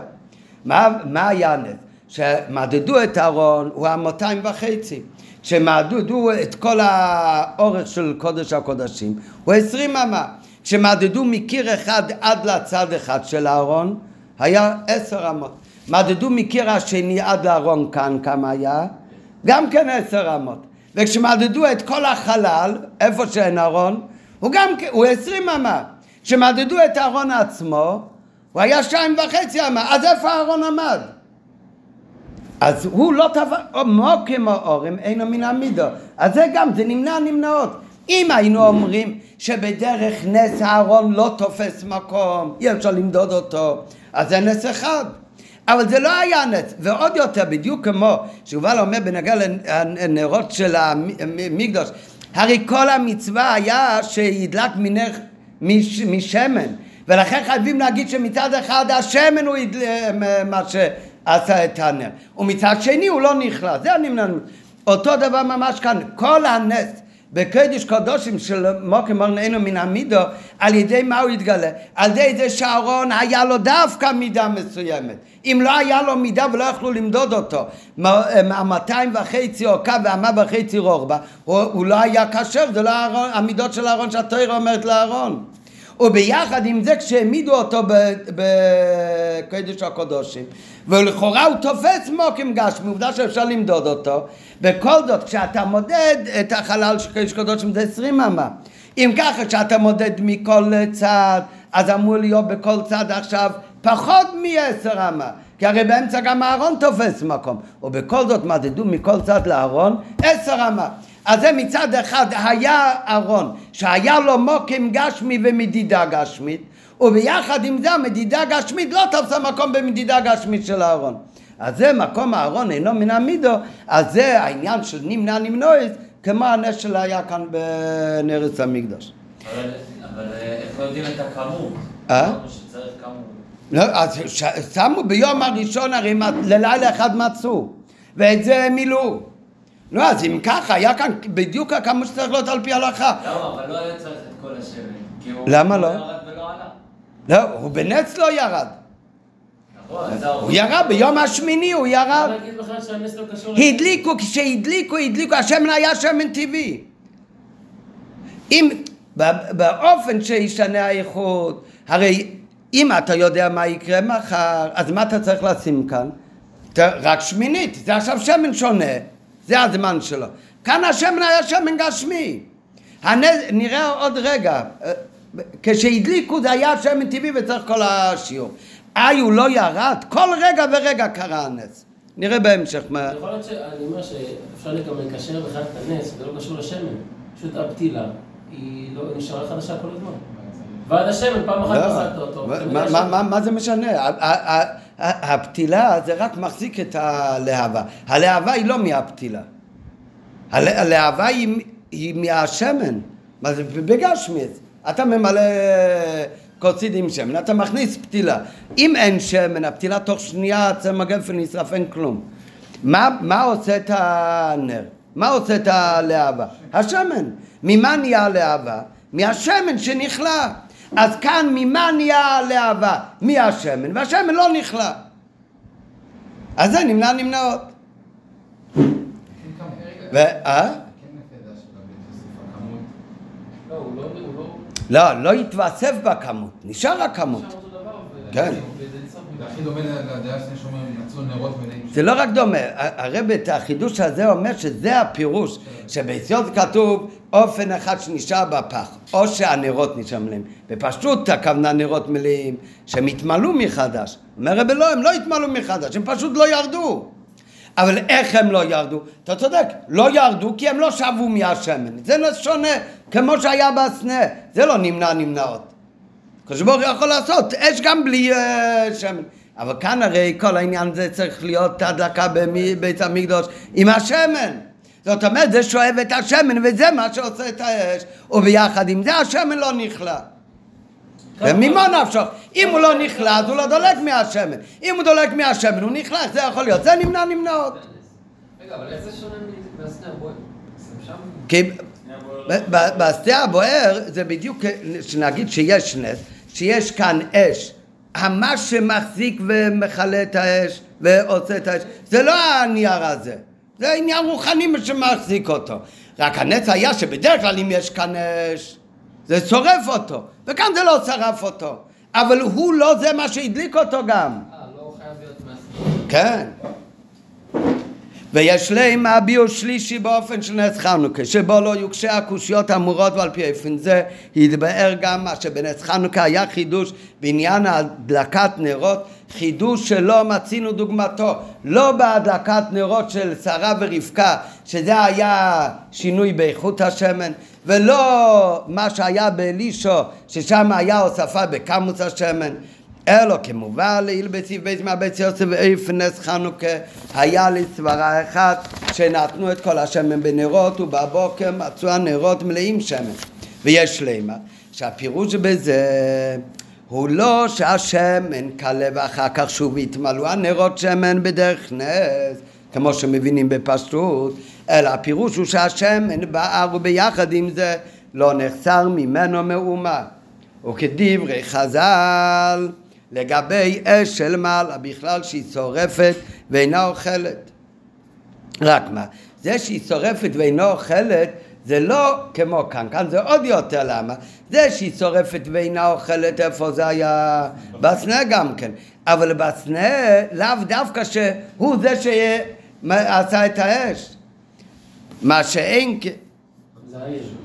Speaker 1: מה, מה היה הנס? שמדדו את הארון הוא המאתיים וחצי. כשמדדו את כל האורך של קודש הקודשים הוא עשרים אמה. כשמדדו מקיר אחד עד לצד אחד של הארון היה עשר אמות. מדדו מקיר השני עד לארון כאן כמה היה? גם כן עשר אמות. וכשמדדו את כל החלל, איפה שאין ארון, הוא גם כן, הוא עשרים אמה. כשמדדו את הארון עצמו, הוא היה שתיים וחצי אמה. אז איפה הארון עמד? אז הוא לא טבע, מוקים האורם אינו מן המידו. אז זה גם, זה נמנע נמנעות. אם היינו אומרים שבדרך נס הארון לא תופס מקום, אי אפשר למדוד אותו, אז זה נס אחד. אבל זה לא היה נס, ועוד יותר, בדיוק כמו שיובל אומר בנגע לנרות של המקדוש, הרי כל המצווה היה שידלק מנר מש, משמן, ולכן חייבים להגיד שמצד אחד השמן הוא. מה שעשה את הנר, ומצד שני הוא לא נכלל, זה הנמנעות. אותו דבר ממש כאן, כל הנס בקדש קדושים של מוקר מורננו מן המידו, על ידי מה הוא התגלה? על ידי זה שאהרון היה לו דווקא מידה מסוימת. אם לא היה לו מידה ולא יכלו למדוד אותו, המאתיים וחצי אורכה והמה וחצי רוחבה, הוא, הוא לא היה כשר, זה לא המידות של אהרון שהתוירה אומרת לאהרון. וביחד עם זה כשהעמידו אותו בקודש הקודשים. ולכאורה הוא תופס מוקים גשמי, עובדה שאפשר למדוד אותו. בכל זאת כשאתה מודד את החלל של קודש קודשים זה עשרים אמה. אם ככה כשאתה מודד מכל צד אז אמור להיות בכל צד עכשיו פחות מעשר אמה. כי הרי באמצע גם הארון תופס מקום. ובכל זאת מדדו מכל צד לארון עשר אמה אז זה מצד אחד היה ארון שהיה לו מוקים גשמי ומדידה גשמית וביחד עם זה המדידה הגשמית לא תפסה מקום במדידה גשמית של הארון אז זה מקום הארון אינו מן המידו אז זה העניין של נמנע נמנועס כמו הנס שלה היה כאן בנרץ המקדוש
Speaker 4: אבל אבל, אה, איך יודעים את הכמות?
Speaker 1: אה?
Speaker 4: שצריך כמות.
Speaker 1: לא, אז ש- שמו ביום הראשון הרי ללילה אחד מצאו ואת זה מילאו לא, אז אם ככה, היה כאן בדיוק הכמות שצריך להיות על פי ההלכה
Speaker 4: למה? אבל לא היה צריך את כל השמן.
Speaker 1: למה לא? לא, הוא בנץ לא ירד
Speaker 4: נכון,
Speaker 1: הוא ירד, ביום השמיני הוא ירד
Speaker 5: לא קשור...
Speaker 1: הדליקו, כשהדליקו, הדליקו, השמן היה שמן טבעי. אם, ב- באופן שישנה האיכות, הרי אם אתה יודע מה יקרה מחר, אז מה אתה צריך לשים כאן? רק שמינית, זה עכשיו שמן שונה, זה הזמן שלו. כאן השמן היה שמן גשמי. הנז... נראה עוד רגע, אה, כשהדליקו זה היה שמן טבעי וצריך כל השיעור. איי, הוא לא ירד, כל רגע ורגע קרה הנס. נראה בהמשך מה...
Speaker 5: יכול להיות שאני אומר שאפשר גם לקשר בכלל את הנס, זה לא קשור לשמן. פשוט הפתילה, היא לא נשארה חדשה כל הזמן. ועד השמן, פעם אחת
Speaker 1: לא,
Speaker 5: פסלת אותו. ש-
Speaker 1: מה- מה זה משנה? הפתילה זה רק מחזיק את הלהבה. הלהבה היא לא מהפתילה. הל- הלהבה היא- היא מהשמן. מה זה? בגשמיץ. אתה ממלא כוסית עם שמן, אתה מכניס פתילה. אם אין שמן, הפתילה תוך שנייה צמא גפן נשרף, אין כלום. מה, מה עושה את הנר? מה עושה את הלהבה? השמן. ממה נהיה הלהבה? מהשמן שנכלה. אז כאן ממה נהיה הלהבה? מהשמן, והשמן לא נכלה. אז זה נמנע נמנעות. ו... אה?
Speaker 2: כן.
Speaker 5: לא, לא... לא...
Speaker 1: לא, התווסף בכמות, נשאר הכמות. כן.
Speaker 2: זה
Speaker 1: לא רק דומה, הרב את החידוש הזה אומר שזה הפירוש, שביציאות כתוב אופן אחד שנשאר בפח, או שהנרות נשאר מלאים, ופשוט הכוונה נרות מלאים, שהם התמלאו מחדש. אומר רבי לא, הם לא התמלאו מחדש, הם פשוט לא ירדו. אבל איך הם לא ירדו? אתה צודק, לא ירדו כי הם לא שבו מהשמן. זה שונה, כמו שהיה בסנה, זה לא נמנע נמנעות. הקדוש ברוך הוא יכול לעשות אש גם בלי אה, שמן. אבל כאן הרי כל העניין זה צריך להיות הדלקה בבית המקדוש עם השמן. זאת אומרת, זה שואב את השמן וזה מה שעושה את האש, וביחד עם זה השמן לא נכלה. וממה נפשך? אם הוא לא נכלה, אז הוא לא דולק מהשמן. אם הוא דולק מהשמן, הוא נכלה, איך זה יכול להיות? זה נמנע נמנעות.
Speaker 6: רגע, אבל איך זה שונה מהסנה הבוער? זה שם?
Speaker 1: כי ב- ב- בשדה הבוער זה בדיוק שנגיד שיש נס, שיש כאן אש, מה שמחזיק ומכלה את האש ועושה את האש, זה לא הנייר הזה, זה עניין רוחני שמחזיק אותו. רק הנס היה שבדרך כלל אם יש כאן אש, זה שורף אותו, וכאן זה לא שרף אותו, אבל הוא לא זה מה שהדליק אותו גם.
Speaker 6: אה, לא חייב להיות מהסנה.
Speaker 1: כן. ויש להם הביאו שלישי באופן של נס חנוכה, שבו לא יוקשה הקושיות האמורות ועל פי איפן זה יתבאר גם מה שבנס חנוכה היה חידוש בעניין הדלקת נרות, חידוש שלא מצינו דוגמתו, לא בהדלקת נרות של שרה ורבקה, שזה היה שינוי באיכות השמן, ולא מה שהיה באלישו, ששם היה הוספה בכמוס השמן, אלו כמובן לעיל בסיב בית מהבית יוסף נס חנוכה. היה לסברה אחת שנתנו את כל השמן בנרות ובבוקר מצאו הנרות מלאים שמן. ויש למה שהפירוש בזה הוא לא שהשמן קלה ואחר כך שוב יתמלאו הנרות שמן בדרך נס כמו שמבינים בפשטות אלא הפירוש הוא שהשמן בער וביחד עם זה לא נחסר ממנו מאומה. וכדברי חז"ל לגבי אש של מעלה בכלל שהיא שורפת ואינה אוכלת. רק מה, זה שהיא שורפת ואינה אוכלת זה לא כמו כאן, כאן זה עוד יותר, למה? זה שהיא שורפת ואינה אוכלת, איפה זה היה? בסנה גם כן. אבל בסנה, לאו דווקא שהוא זה שעשה את האש. מה שאין...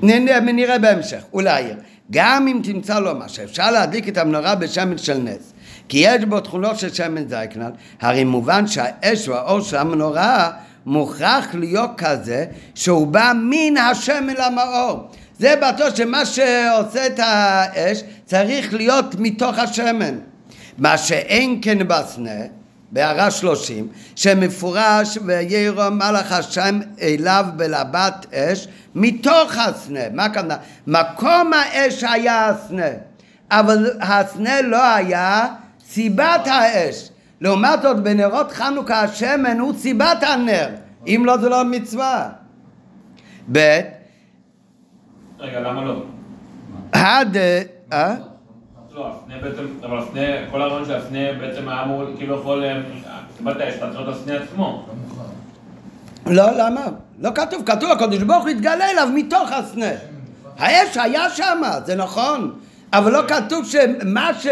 Speaker 1: נראה, בהמשך, אולי. גם אם תמצא לו מה שאפשר להדליק את המנורה בשמן של נס, כי יש בו תכונות של שמן זייקנל, הרי מובן שהאש והאור של המנורה מוכרח להיות כזה שהוא בא מן השמן למאור. זה בטוח שמה שעושה את האש צריך להיות מתוך השמן. מה שאין כן בסנה, בהערה שלושים, שמפורש וירום מלאך השם אליו בלבת אש מתוך הסנה. מה הכוונה? מקום האש היה הסנה, אבל הסנה לא היה סיבת האש. לעומת זאת בנרות חנוכה השמן הוא סיבת הנר, אם לא זה לא מצווה. ב'
Speaker 3: רגע, למה לא?
Speaker 1: הד... אה?
Speaker 3: לא, הסנה בעצם, אבל הסנה, כל הרעיון של הסנה בעצם היה אמור, כאילו יכול, אה, קיבלת אש, צריך את הסנה עצמו.
Speaker 2: לא.
Speaker 1: לא, למה? לא כתוב, כתוב הקדוש ברוך הוא התגלה אליו מתוך הסנה. האש היה שם, זה נכון, אבל לא כתוב שמה ש...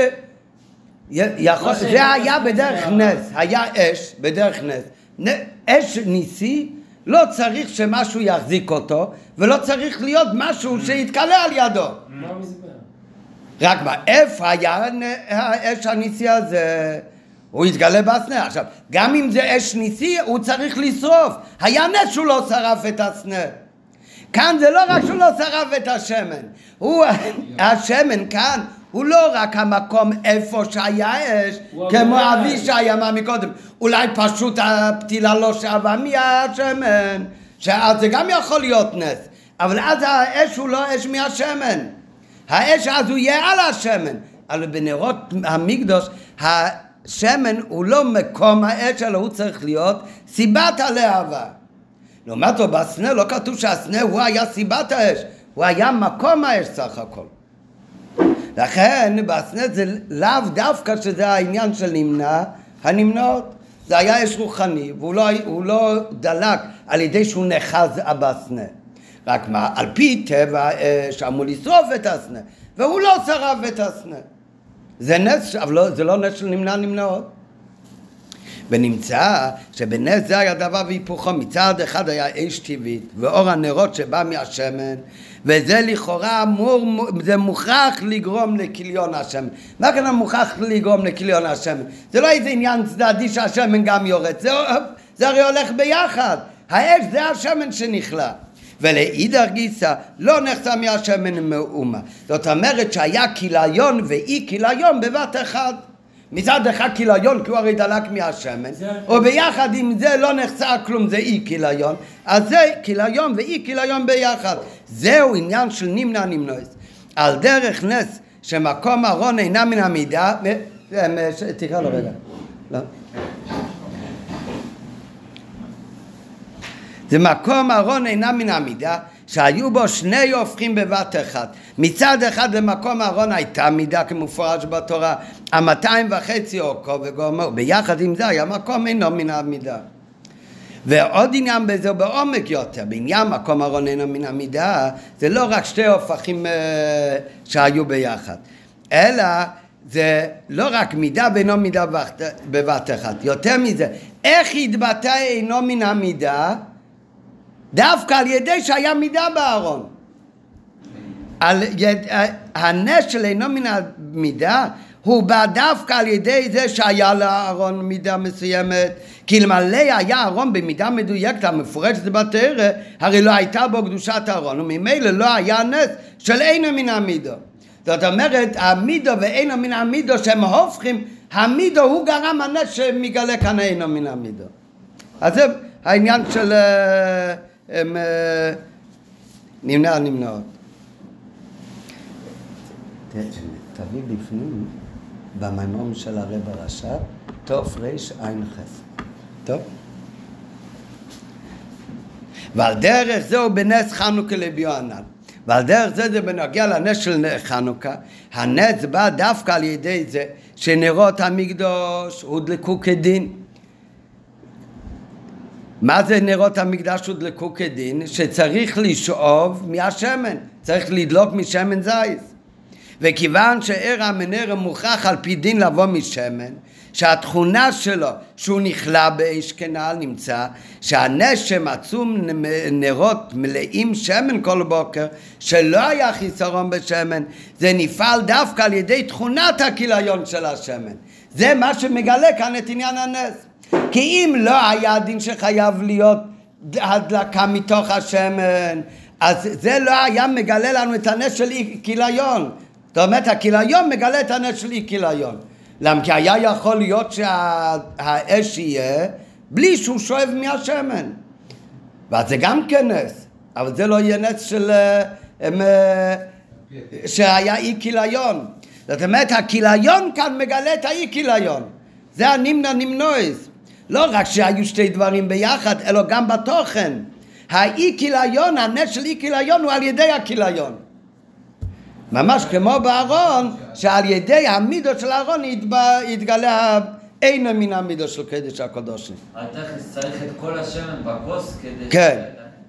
Speaker 1: יכול, זה היה בדרך נס, היה אש בדרך נס. אש ניסי, לא צריך שמשהו יחזיק אותו, ולא צריך להיות משהו שיתקלה על ידו. רק מה, איפה היה האש הניסי הזה? הוא התגלה בסנה. עכשיו, גם אם זה אש ניסי, הוא צריך לשרוף. היה נס שהוא לא שרף את הסנה. כאן זה לא רק שהוא לא שרף את השמן. הוא, השמן כאן הוא לא רק המקום איפה שהיה אש, כמו. אבישי אמר מקודם. אולי פשוט הפתילה לא שווה מהשמן, שאז זה גם יכול להיות נס. אבל אז האש הוא לא אש מהשמן. האש אז הוא יהיה על השמן. אבל בנרות המקדוש, השמן הוא לא מקום האש, אלא הוא צריך להיות סיבת הלהבה. לעומת זאת, בסנה לא כתוב שהסנה הוא היה סיבת האש, הוא היה מקום האש סך הכל. לכן בסנה זה לאו דווקא שזה העניין של נמנע הנמנעות. זה היה אש רוחני, והוא לא, לא דלק על ידי שהוא נחז בסנה. רק מה, על פי טבע האש אמור לשרוף את הסנה, והוא לא שרף את הסנה. זה נס, אבל לא, זה לא נס של נמנע נמנעות. ונמצא שבנס זה היה דבר והיפוכו, מצד אחד היה אש טבעית ואור הנרות שבא מהשמן וזה לכאורה אמור, זה מוכרח לגרום לכיליון השמן. מה כאן מוכרח לגרום לכיליון השמן? זה לא איזה עניין צדדי שהשמן גם יורד, זה, זה הרי הולך ביחד. האש זה השמן שנכלה. ולאידך גיסא לא נחצה מהשמן מאומה. זאת אומרת שהיה כיליון ואי כיליון בבת אחד. מצד אחד כיליון כי הוא הרי דלק מהשמן, וביחד עם זה לא נחצה כלום, זה אי כיליון, אז זה כיליון ואי כיליון ביחד. זהו עניין של נמנע נמנועס. על דרך נס שמקום ארון אינה מן המידה, ו- אה, ש- תקרא לו רגע. לא. זה מקום ארון אינה מן המידה שהיו בו שני הופכים בבת אחת. מצד אחד למקום ארון הייתה מידה כמפורש בתורה, המאתיים וחצי אורכו וגומר, ביחד עם זה היה מקום אינו מן המידה. ועוד עניין בזה בעומק יותר, בעניין מקום ארון אינו מן המידה, זה לא רק שתי הופכים אה, שהיו ביחד, אלא זה לא רק מידה ואינו מידה בבת, אחת, יותר מזה, איך התבטא אינו מן המידה? דווקא על ידי שהיה מידה בארון. על יד, הנס של אינו מן המידה הוא בא דווקא על ידי זה שהיה לארון מידה מסוימת. כי אלמלא היה ארון במידה מדויקת המפורשת בתרא הרי לא הייתה בו קדושת הארון וממילא לא היה נס של אינו מן המידו. זאת אומרת המידו ואינו מן המידו שהם הופכים המידו הוא גרם הנס שמגלה כאן אינו מן המידו. אז זה העניין של אה, אה, נמנע נמנעות. תביא בפנים במימון של הרב הרש"ב, תוף רע"ח. טוב? ועל דרך זה הוא בנס חנוכה לביוענן. ועל דרך זה זה בנוגע לנס של חנוכה. הנס בא דווקא על ידי זה שנרות המקדוש הודלקו כדין. מה זה נרות המקדש הודלקו כדין? שצריך לשאוב מהשמן, צריך לדלוק משמן זית. וכיוון שער המנר מוכרח על פי דין לבוא משמן, שהתכונה שלו שהוא נכלא באש כנעל נמצא שהנשם עצום נרות מלאים שמן כל בוקר שלא היה חיסרון בשמן זה נפעל דווקא על ידי תכונת הכיליון של השמן. זה מה שמגלה כאן את עניין הנס. כי אם לא היה הדין שחייב להיות הדלקה מתוך השמן אז זה לא היה מגלה לנו את הנס של כיליון זאת אומרת הכיליון מגלה את הנס של אי כיליון למה כי היה יכול להיות שהאש יהיה בלי שהוא שואב מהשמן. ואז זה גם כן נס, אבל זה לא יהיה נס של... הם, אה, שהיה אי כיליון. זאת אומרת, הכיליון כאן מגלה את האי כיליון. זה הנמנע נמנועס. לא רק שהיו שתי דברים ביחד, אלא גם בתוכן. האי כיליון, הנס של אי כיליון הוא על ידי הכיליון. ממש כמו בארון, שעל ידי המידו של הארון יתגלה אין מן המידו של קדש הקדושים.
Speaker 4: התכלס צריך את כל השמן בכוס כדי...
Speaker 1: כן,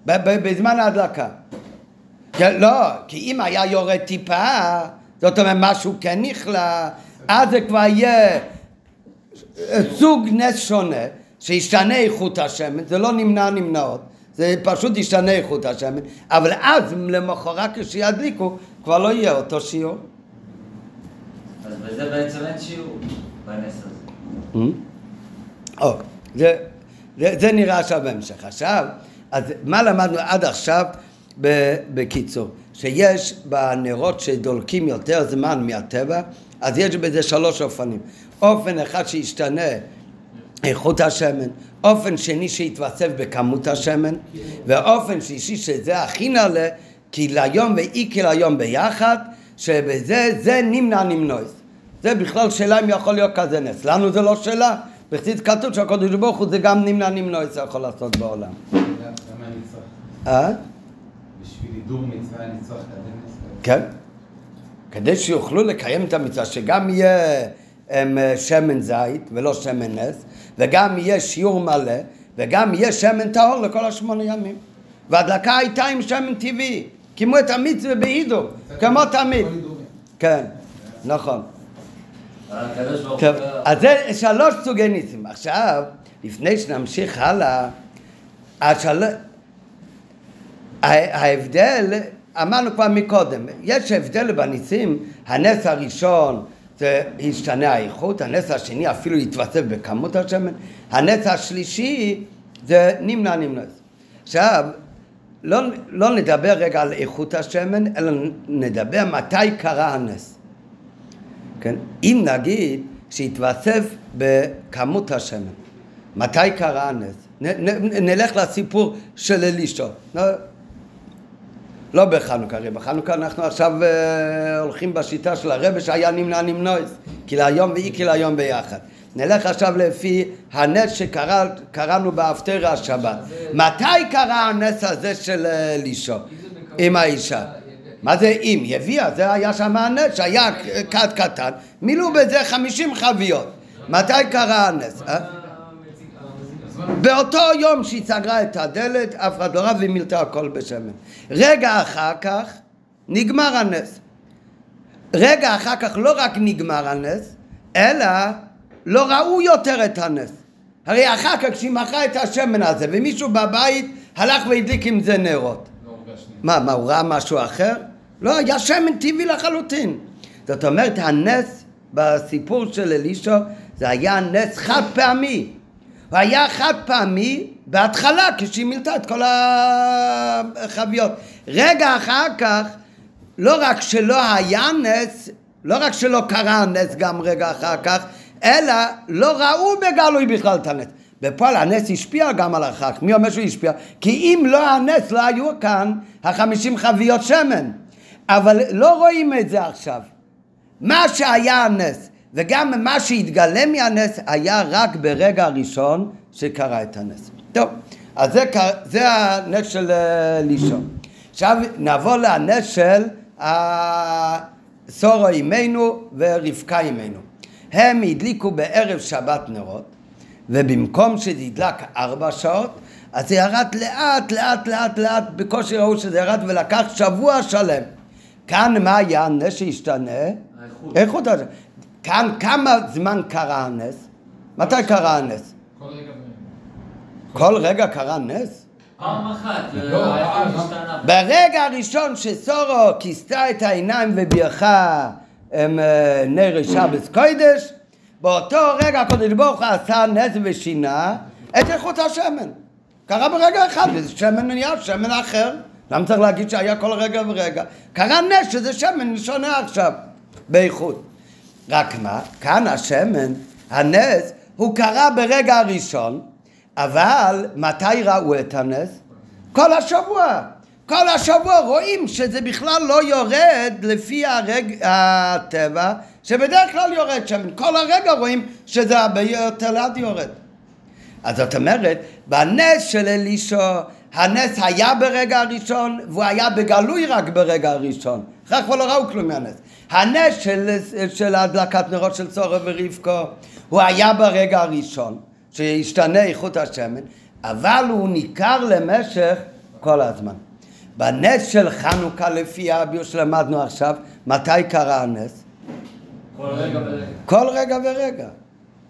Speaker 1: בזמן ההדלקה. כן, לא, כי אם היה יורד טיפה, זאת אומרת משהו כן נכלא, אז זה כבר יהיה סוג נס שונה, שישתנה איכות השמן, זה לא נמנע נמנעות, זה פשוט ישתנה איכות השמן, אבל אז למחרת כשידליקו כבר לא יהיה אותו שיעור.
Speaker 4: אז בזה בעצם אין שיעור, בנס הזה.
Speaker 1: Mm-hmm. או, זה, זה, זה נראה עכשיו בהמשך. עכשיו, אז מה למדנו עד עכשיו בקיצור? שיש בנרות שדולקים יותר זמן מהטבע, אז יש בזה שלוש אופנים. אופן אחד שישתנה איכות השמן, אופן שני שיתווסף בכמות השמן, ואופן שלישי שזה הכי נעלה, כיליון ואי כיליון ביחד, שבזה זה נמנע נמנויס. זה בכלל שאלה אם יכול להיות כזה נס. לנו זה לא שאלה. בחסיד כתוב שהקדוש ברוך הוא זה גם נמנע נמנויס יכול לעשות בעולם. אה?
Speaker 2: בשביל הידור מצווה נצטרך את
Speaker 1: כן. כדי שיוכלו לקיים את המצווה, שגם יהיה הם, שמן זית ולא שמן נס, וגם יהיה שיעור מלא, וגם יהיה שמן טהור לכל השמונה ימים. והדלקה הייתה עם שמן טבעי. כמו את המצווה בהידור, כמו תמיד. כן, נכון. טוב, אז זה שלוש סוגי ניסים. עכשיו, לפני שנמשיך הלאה, השל... ההבדל, אמרנו כבר מקודם, יש הבדל בניסים, הנס הראשון זה השתנה האיכות, הנס השני אפילו יתווסף בכמות השמן, הנס השלישי זה נמנע נמנע. עכשיו, לא, לא נדבר רגע על איכות השמן, אלא נדבר מתי קרה הנס. כן? אם נגיד שהתווסף בכמות השמן, מתי קרה הנס? נ, נ, נלך לסיפור של אלישו. לא, לא בחנוכה, הרי בחנוכה אנחנו עכשיו uh, הולכים בשיטה של הרבה שהיה נמנע נמנועס, כי להיום ואי כי להיום ביחד. נלך עכשיו לפי הנס שקראנו באפטר השבת. מתי קרה הנס הזה של אלישו עם האישה? מה זה אם? היא הביאה, זה היה שם הנס, שהיה כת קטן, מילאו בזה חמישים חביות. מתי קרה הנס? אה? באותו יום שהיא סגרה את הדלת, אף אחד לא רב והיא מילתה הכל בשמן. רגע אחר כך נגמר הנס. רגע אחר כך לא רק נגמר הנס, אלא לא ראו יותר את הנס. הרי אחר כך כשהיא מכרה את השמן הזה ומישהו בבית הלך והדליק עם זה נרות. לא מה, מה, הוא ראה משהו אחר? לא, היה שמן טבעי לחלוטין. זאת אומרת, הנס בסיפור של אלישו זה היה נס חד פעמי. הוא היה חד פעמי בהתחלה כשהיא מילתה את כל החביות. רגע אחר כך, לא רק שלא היה נס, לא רק שלא קרה הנס גם רגע אחר כך, אלא לא ראו בגלוי בכלל את הנס. בפועל הנס השפיע גם על כך. מי אומר שהוא השפיע? כי אם לא הנס, לא היו כאן החמישים חביות שמן. אבל לא רואים את זה עכשיו. מה שהיה הנס, וגם מה שהתגלה מהנס, היה רק ברגע הראשון שקרה את הנס. טוב, אז זה, זה הנס של אה, לישון. עכשיו נעבור לנס של סורו אימנו ורבקה אימנו. הם הדליקו בערב שבת נרות, ובמקום שזה ידלק ארבע שעות, אז זה ירד לאט, לאט, לאט, לאט, בקושי ראו שזה ירד ולקח שבוע שלם. כאן מה היה הנס שהשתנה?
Speaker 4: האיכות.
Speaker 1: איכות הזה. כאן כמה זמן קרה הנס? מתי קרה הנס?
Speaker 2: כל רגע.
Speaker 1: כל רגע קרה נס?
Speaker 4: פעם אחת,
Speaker 2: לא,
Speaker 4: האיכות
Speaker 2: אה,
Speaker 4: השתנה.
Speaker 1: ברגע הראשון שסורו כיסתה את העיניים ובירכה אה, נר שבס קוידש, באותו רגע הקדוש ברוך הוא עשה נס ושינה את איכות השמן. קרה ברגע אחד, וזה שמן נהיה שמן אחר. למה צריך להגיד שהיה כל רגע ורגע? קרה נס שזה שמן שונה עכשיו באיכות. רק מה, כאן השמן, הנס, הוא קרה ברגע הראשון, אבל מתי ראו את הנס? כל השבוע. כל השבוע רואים שזה בכלל לא יורד לפי הרג... הטבע, שבדרך כלל יורד שם. כל הרגע רואים שזה הרבה יותר לאט יורד. אז זאת אומרת, בנס של אלישו, הנס היה ברגע הראשון, והוא היה בגלוי רק ברגע הראשון. אחר כך לא ראו כלום מהנס. הנס של, של הדלקת נרות של צורו ורבקו, הוא היה ברגע הראשון, שהשתנה איכות השמן, אבל הוא ניכר למשך כל הזמן. בנס של חנוכה לפי הביור שלמדנו עכשיו, מתי קרה הנס?
Speaker 4: כל רגע ורגע.
Speaker 1: כל רגע ורגע.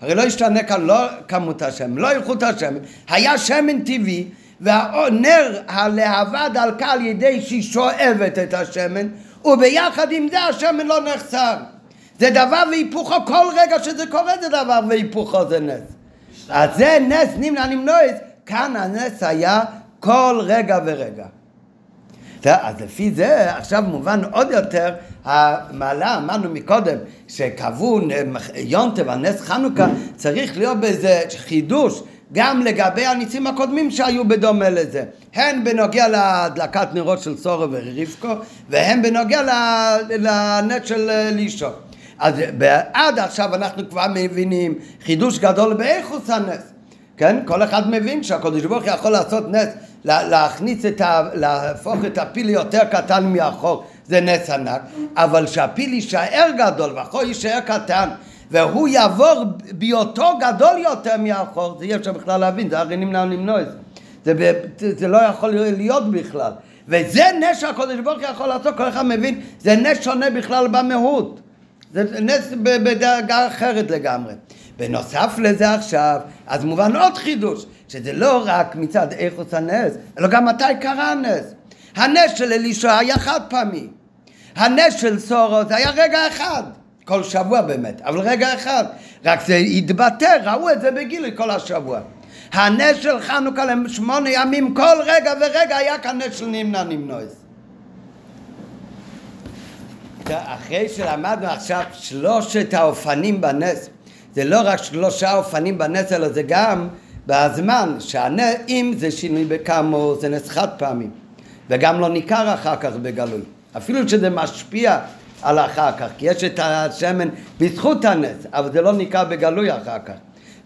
Speaker 1: הרי לא השתנה כאן לא כמות השמן, לא איכות השמן, היה שמן טבעי והנר הלהבה דלקה על ידי שהיא שואבת את השמן וביחד עם זה השמן לא נחסר. זה דבר והיפוכו, כל רגע שזה קורה זה דבר והיפוכו זה נס. אז זה נס נמנע נמנועס, כאן הנס היה כל רגע ורגע. אז לפי זה עכשיו מובן עוד יותר המעלה, אמרנו מקודם, שקבעו יונטב על נס חנוכה, צריך להיות בזה חידוש גם לגבי הניסים הקודמים שהיו בדומה לזה. הן בנוגע להדלקת נרות של סורו ורבקו, והן בנוגע לנט של לישו. אז עד עכשיו אנחנו כבר מבינים חידוש גדול באיכוס הנס. כן? כל אחד מבין שהקדוש ברוך יכול לעשות נס, להכניס את ה... להפוך את הפיל ליותר קטן מהחור, זה נס ענק, אבל שהפיל יישאר גדול והחור יישאר קטן והוא יעבור בהיותו גדול יותר מהחור, זה אי אפשר בכלל להבין, זה הרי נמנע למנוע את זה. זה, זה לא יכול להיות בכלל. וזה נס שהקדוש ברוך הוא יכול לעשות, כל אחד מבין, זה נס שונה בכלל במהות. זה נס בדרגה אחרת לגמרי. בנוסף לזה עכשיו, אז מובן עוד חידוש, שזה לא רק מצד איכוס הנס, אלא גם מתי קרה הנס. הנס של אלישע היה חד פעמי. הנס של סורו זה היה רגע אחד. כל שבוע באמת, אבל רגע אחד. רק זה התבטא, ראו את זה בגילוי כל השבוע. הנס של חנוכה לשמונה ימים, כל רגע ורגע היה כאן נס של נמנע נמנועס. אחרי שלמדנו עכשיו שלושת האופנים בנס, זה לא רק שלושה אופנים בנס, אלא זה גם בזמן, שהנס, זה שינוי בכמו, זה נס חד פעמי, וגם לא ניכר אחר כך בגלוי. אפילו שזה משפיע על אחר כך, כי יש את השמן בזכות הנס, אבל זה לא ניכר בגלוי אחר כך.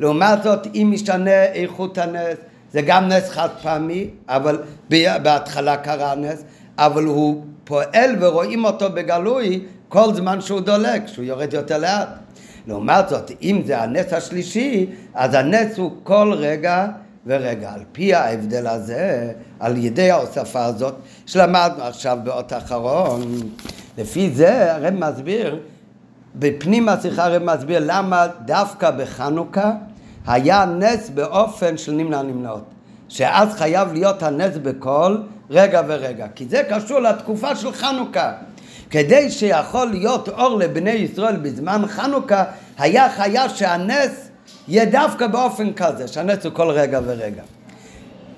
Speaker 1: לעומת זאת, אם משתנה איכות הנס, זה גם נס חד פעמי, אבל בהתחלה קרה נס, אבל הוא פועל ורואים אותו בגלוי כל זמן שהוא דולק, שהוא יורד יותר לאט. לעומת זאת, אם זה הנס השלישי, אז הנס הוא כל רגע ורגע. על פי ההבדל הזה, על ידי ההוספה הזאת, שלמדנו עכשיו באות אחרון, לפי זה הרב מסביר, בפנים השיחה הרב מסביר למה דווקא בחנוכה היה נס באופן של נמנע נמנעות. שאז חייב להיות הנס בכל רגע ורגע. כי זה קשור לתקופה של חנוכה. כדי שיכול להיות אור לבני ישראל בזמן חנוכה, היה חייב שהנס יהיה דווקא באופן כזה, שהנס הוא כל רגע ורגע.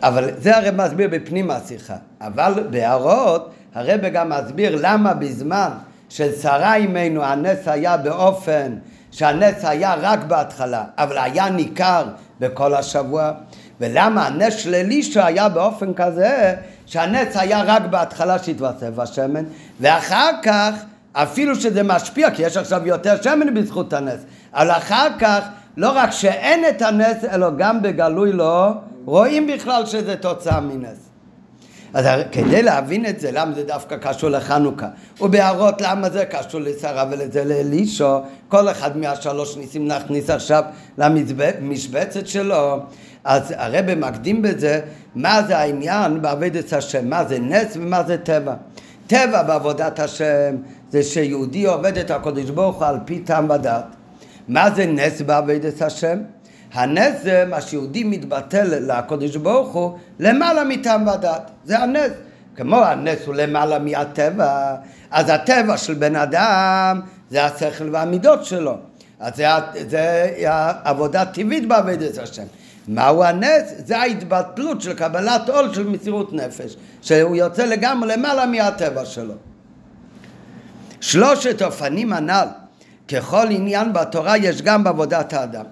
Speaker 1: אבל זה הרב מסביר בפנים השיחה. אבל בהערות הרב גם מסביר למה בזמן של שרה אימנו הנס היה באופן שהנס היה רק בהתחלה, אבל היה ניכר בכל השבוע, ולמה הנס של אלישע היה באופן כזה שהנס היה רק בהתחלה שהתווסף השמן, ואחר כך, אפילו שזה משפיע, כי יש עכשיו יותר שמן בזכות הנס, אבל אחר כך, לא רק שאין את הנס, אלא גם בגלוי לא רואים בכלל שזה תוצאה מנס. אז כדי להבין את זה, למה זה דווקא קשור לחנוכה, ובהערות למה זה קשור לשרה ולזה לאלישו, כל אחד מהשלוש ניסים נכניס עכשיו למשבצת שלו, אז הרב מקדים בזה מה זה העניין בעבודת השם, מה זה נס ומה זה טבע. טבע בעבודת השם זה שיהודי עובד את הקדוש ברוך הוא על פי טעם ודעת. מה זה נס בעבודת השם? הנס זה מה שיהודי מתבטל לקדוש ברוך הוא למעלה מטעם ודעת. זה הנס. כמו הנס הוא למעלה מהטבע, אז הטבע של בן אדם זה השכל והמידות שלו. אז זה, זה עבודה טבעית בעבודת השם. מהו הנס? זה ההתבטלות של קבלת עול של מסירות נפש, שהוא יוצא לגמרי למעלה מהטבע שלו. שלושת אופנים הנ"ל, ככל עניין בתורה יש גם בעבודת האדם.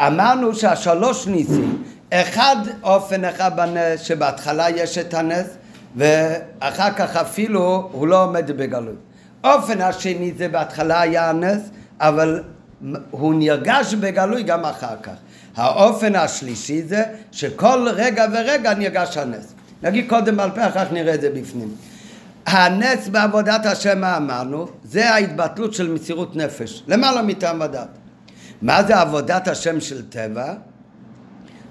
Speaker 1: אמרנו שהשלוש ניסים, אחד אופן אחד בנס, שבהתחלה יש את הנס, ואחר כך אפילו הוא לא עומד בגלוי. אופן השני זה בהתחלה היה הנס, אבל הוא נרגש בגלוי גם אחר כך. האופן השלישי זה שכל רגע ורגע נרגש הנס. נגיד קודם בעל פה, אחר כך נראה את זה בפנים. הנס בעבודת השם, מה אמרנו? זה ההתבטלות של מסירות נפש, למעלה מטעם ודת. מה זה עבודת השם של טבע?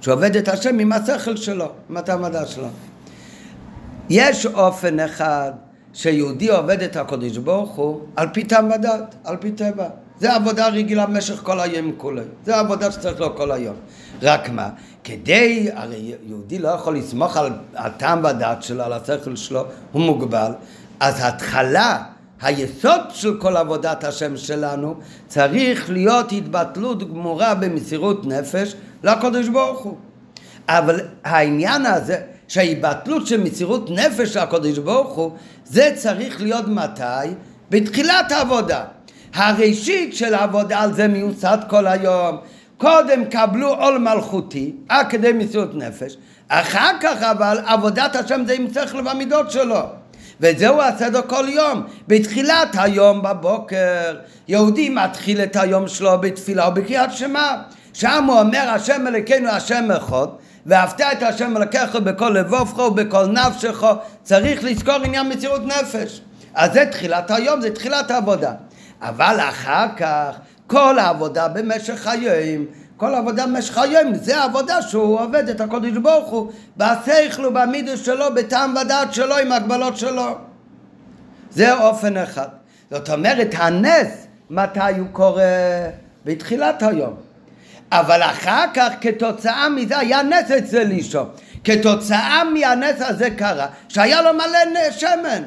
Speaker 1: שעובד את השם עם השכל שלו, עם הטעם ודת שלו. יש אופן אחד שיהודי עובד את הקדוש ברוך הוא על פי טעם ודת, על פי טבע. זה עבודה רגילה במשך כל היום כולו. זה עבודה שצריך לו כל היום. רק מה? כדי, הרי יהודי לא יכול לסמוך על הטעם והדעת שלו, על השכל שלו, הוא מוגבל. אז התחלה, היסוד של כל עבודת השם שלנו, צריך להיות התבטלות גמורה במסירות נפש לקדוש ברוך הוא. אבל העניין הזה, שההתבטלות של מסירות נפש לקדוש ברוך הוא, זה צריך להיות מתי? בתחילת העבודה. הראשית של העבודה על זה מיוסד כל היום. קודם קבלו עול מלכותי, עד כדי מסירות נפש, אחר כך אבל עבודת השם זה עם שכל במידות שלו. וזהו הסדר כל יום. בתחילת היום בבוקר, יהודי מתחיל את היום שלו בתפילה ובקריאת שמע. שם הוא אומר השם אלוקינו השם אחד, ואהבת את השם אלוקיך בכל לבובך ובכל נפשך, צריך לזכור עניין מסירות נפש. אז זה תחילת היום, זה תחילת העבודה. אבל אחר כך כל העבודה במשך היום, כל העבודה במשך היום, זה העבודה שהוא עובד את הקודש ברוך הוא בשכל ובמידוס שלו, בטעם ודעת שלו, עם הגבלות שלו. זה אופן אחד. זאת אומרת, הנס, מתי הוא קורה? בתחילת היום. אבל אחר כך, כתוצאה מזה, היה נס אצל אישו. כתוצאה מהנס הזה קרה, שהיה לו מלא שמן.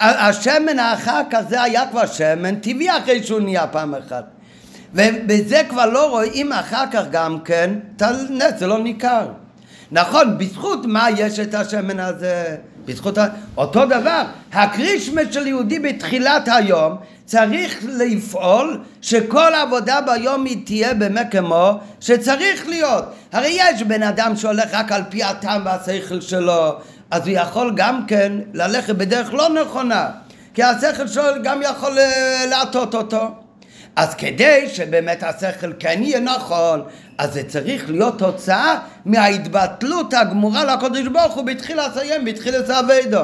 Speaker 1: השמן האחר כך זה היה כבר שמן טבעי אחרי שהוא נהיה פעם אחת. ובזה כבר לא רואים אחר כך גם כן את הנס, זה לא ניכר. נכון, בזכות מה יש את השמן הזה? בזכות ה... אותו דבר, הקרישמה של יהודי בתחילת היום צריך לפעול שכל עבודה ביום היא תהיה באמת כמו שצריך להיות. הרי יש בן אדם שהולך רק על פי הטעם והשכל שלו אז הוא יכול גם כן ללכת בדרך לא נכונה, כי השכל שלו גם יכול אה, להטות אותו. אז כדי שבאמת השכל כן יהיה נכון, אז זה צריך להיות תוצאה מההתבטלות הגמורה לקדוש ברוך הוא בתחילת היום, בתחילת האבדו.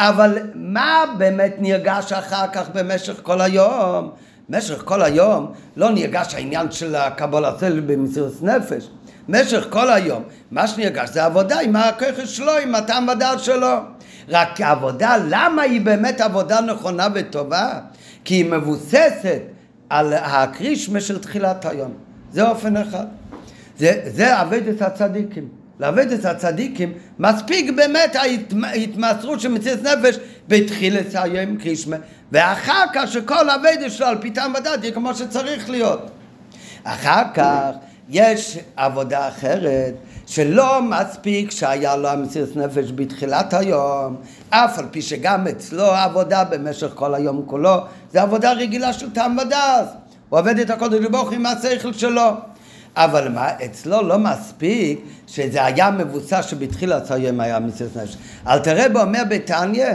Speaker 1: אבל מה באמת נרגש אחר כך במשך כל היום? במשך כל היום לא נרגש העניין של הקבלה במסירות נפש. במשך כל היום. מה שנרגש זה עבודה עם הככס שלו, עם הטעם ודעת שלו. רק העבודה, למה היא באמת עבודה נכונה וטובה? כי היא מבוססת על הקרישמה של תחילת היום. זה אופן אחד. זה, זה עבודת הצדיקים. לעבודת הצדיקים מספיק באמת ההתמסרות של מציאות נפש בתחילת היום קרישמה ואחר כך שכל עבודת שלו על פי טעם יהיה כמו שצריך להיות. אחר כך יש עבודה אחרת שלא מספיק שהיה לו המסירת נפש בתחילת היום, אף על פי שגם אצלו עבודה במשך כל היום כולו, זה עבודה רגילה של טעם ודעת. הוא עובד את הקודש ברוך עם השכל שלו. אבל מה, אצלו לא מספיק שזה היה מבוסס שבתחילת היום היה מסירת נפש. אלתרבה אומר בתניא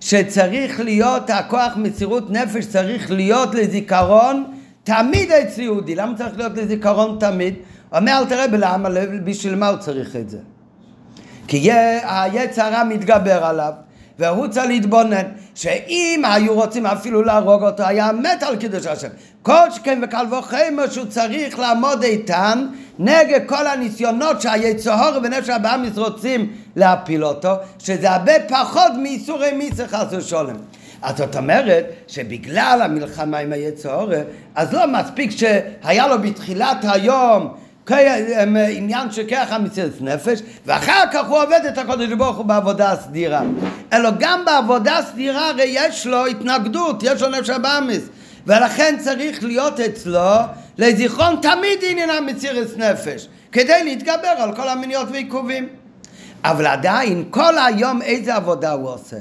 Speaker 1: שצריך להיות, הכוח מסירות נפש צריך להיות לזיכרון תמיד אצל יהודי, למה צריך להיות לזיכרון תמיד? אומר אל תראה בלמה, בשביל מה הוא צריך את זה? כי היצר הרע מתגבר עליו. והוא צריך להתבונן, שאם היו רוצים אפילו להרוג אותו, היה מת על קידוש השם. כל שכן וקל וחמר שהוא צריך לעמוד איתן נגד כל הניסיונות שהיצוהור ונפש הבאמיס רוצים להפיל אותו, שזה הרבה פחות מאיסורי מיסר חס ושולם. אז זאת אומרת שבגלל המלחמה עם היצוהור, אז לא מספיק שהיה לו בתחילת היום עניין של כרך המציאות נפש, ואחר כך הוא עובד את הקודש ברוך הוא בעבודה הסדירה. אלא גם בעבודה הסדירה הרי יש לו התנגדות, יש לו נפש הבאמיס. ולכן צריך להיות אצלו לזיכרון תמיד עניין המציאות נפש, כדי להתגבר על כל המיניות ועיכובים. אבל עדיין, כל היום איזה עבודה הוא עושה?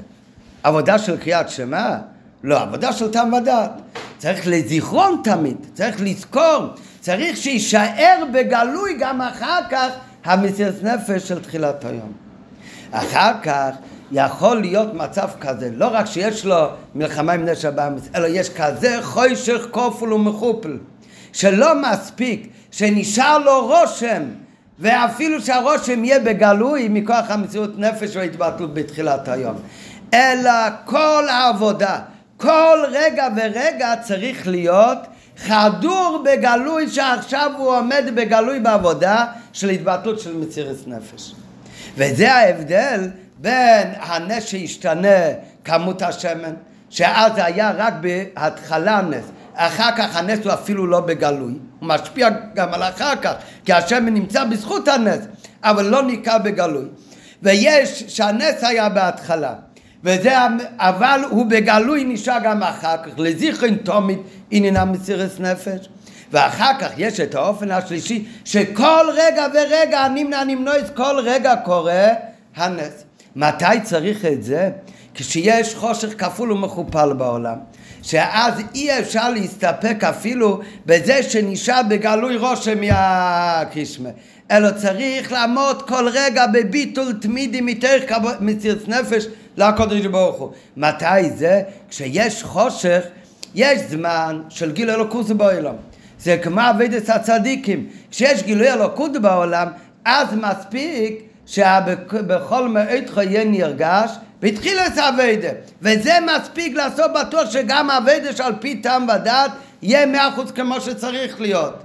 Speaker 1: עבודה של קריאת שמע? לא, עבודה של טעם ודעת. צריך לזיכרון תמיד, צריך לזכור צריך שיישאר בגלוי גם אחר כך המסירת נפש של תחילת היום. אחר כך יכול להיות מצב כזה, לא רק שיש לו מלחמה עם נשע באמץ, אלא יש כזה חוישך כופל ומחופל, שלא מספיק שנשאר לו רושם, ואפילו שהרושם יהיה בגלוי מכוח המציאות נפש וההתבטלות בתחילת היום, אלא כל העבודה, כל רגע ורגע צריך להיות חדור בגלוי שעכשיו הוא עומד בגלוי בעבודה של התבטלות של מצירת נפש. וזה ההבדל בין הנס שהשתנה כמות השמן, שאז היה רק בהתחלה נס, אחר כך הנס הוא אפילו לא בגלוי, הוא משפיע גם על אחר כך, כי השמן נמצא בזכות הנס, אבל לא ניכר בגלוי. ויש שהנס היה בהתחלה, וזה, אבל הוא בגלוי נשאר גם אחר כך, לזיכרון תומית עניין המסירת נפש. ואחר כך יש את האופן השלישי, שכל רגע ורגע נמנע נמנועס, כל רגע קורה הנס. מתי צריך את זה? כשיש חושך כפול ומכופל בעולם. שאז אי אפשר להסתפק אפילו בזה שנשאר בגלוי רושם מהקרישמה. אלא צריך לעמוד כל רגע בביטול תמידי מתוך מציאות נפש לקודש ברוך הוא. מתי זה? כשיש חושך, יש זמן של גיל אלוקות בעולם. זה כמו אבידת הצדיקים. כשיש גילוי אלוקות בעולם, אז מספיק שבכל מאיתך יהיה נרגש והתחיל את האביידה. וזה מספיק לעשות בטוח שגם האביידה שעל פי טעם ודעת יהיה מאה אחוז כמו שצריך להיות.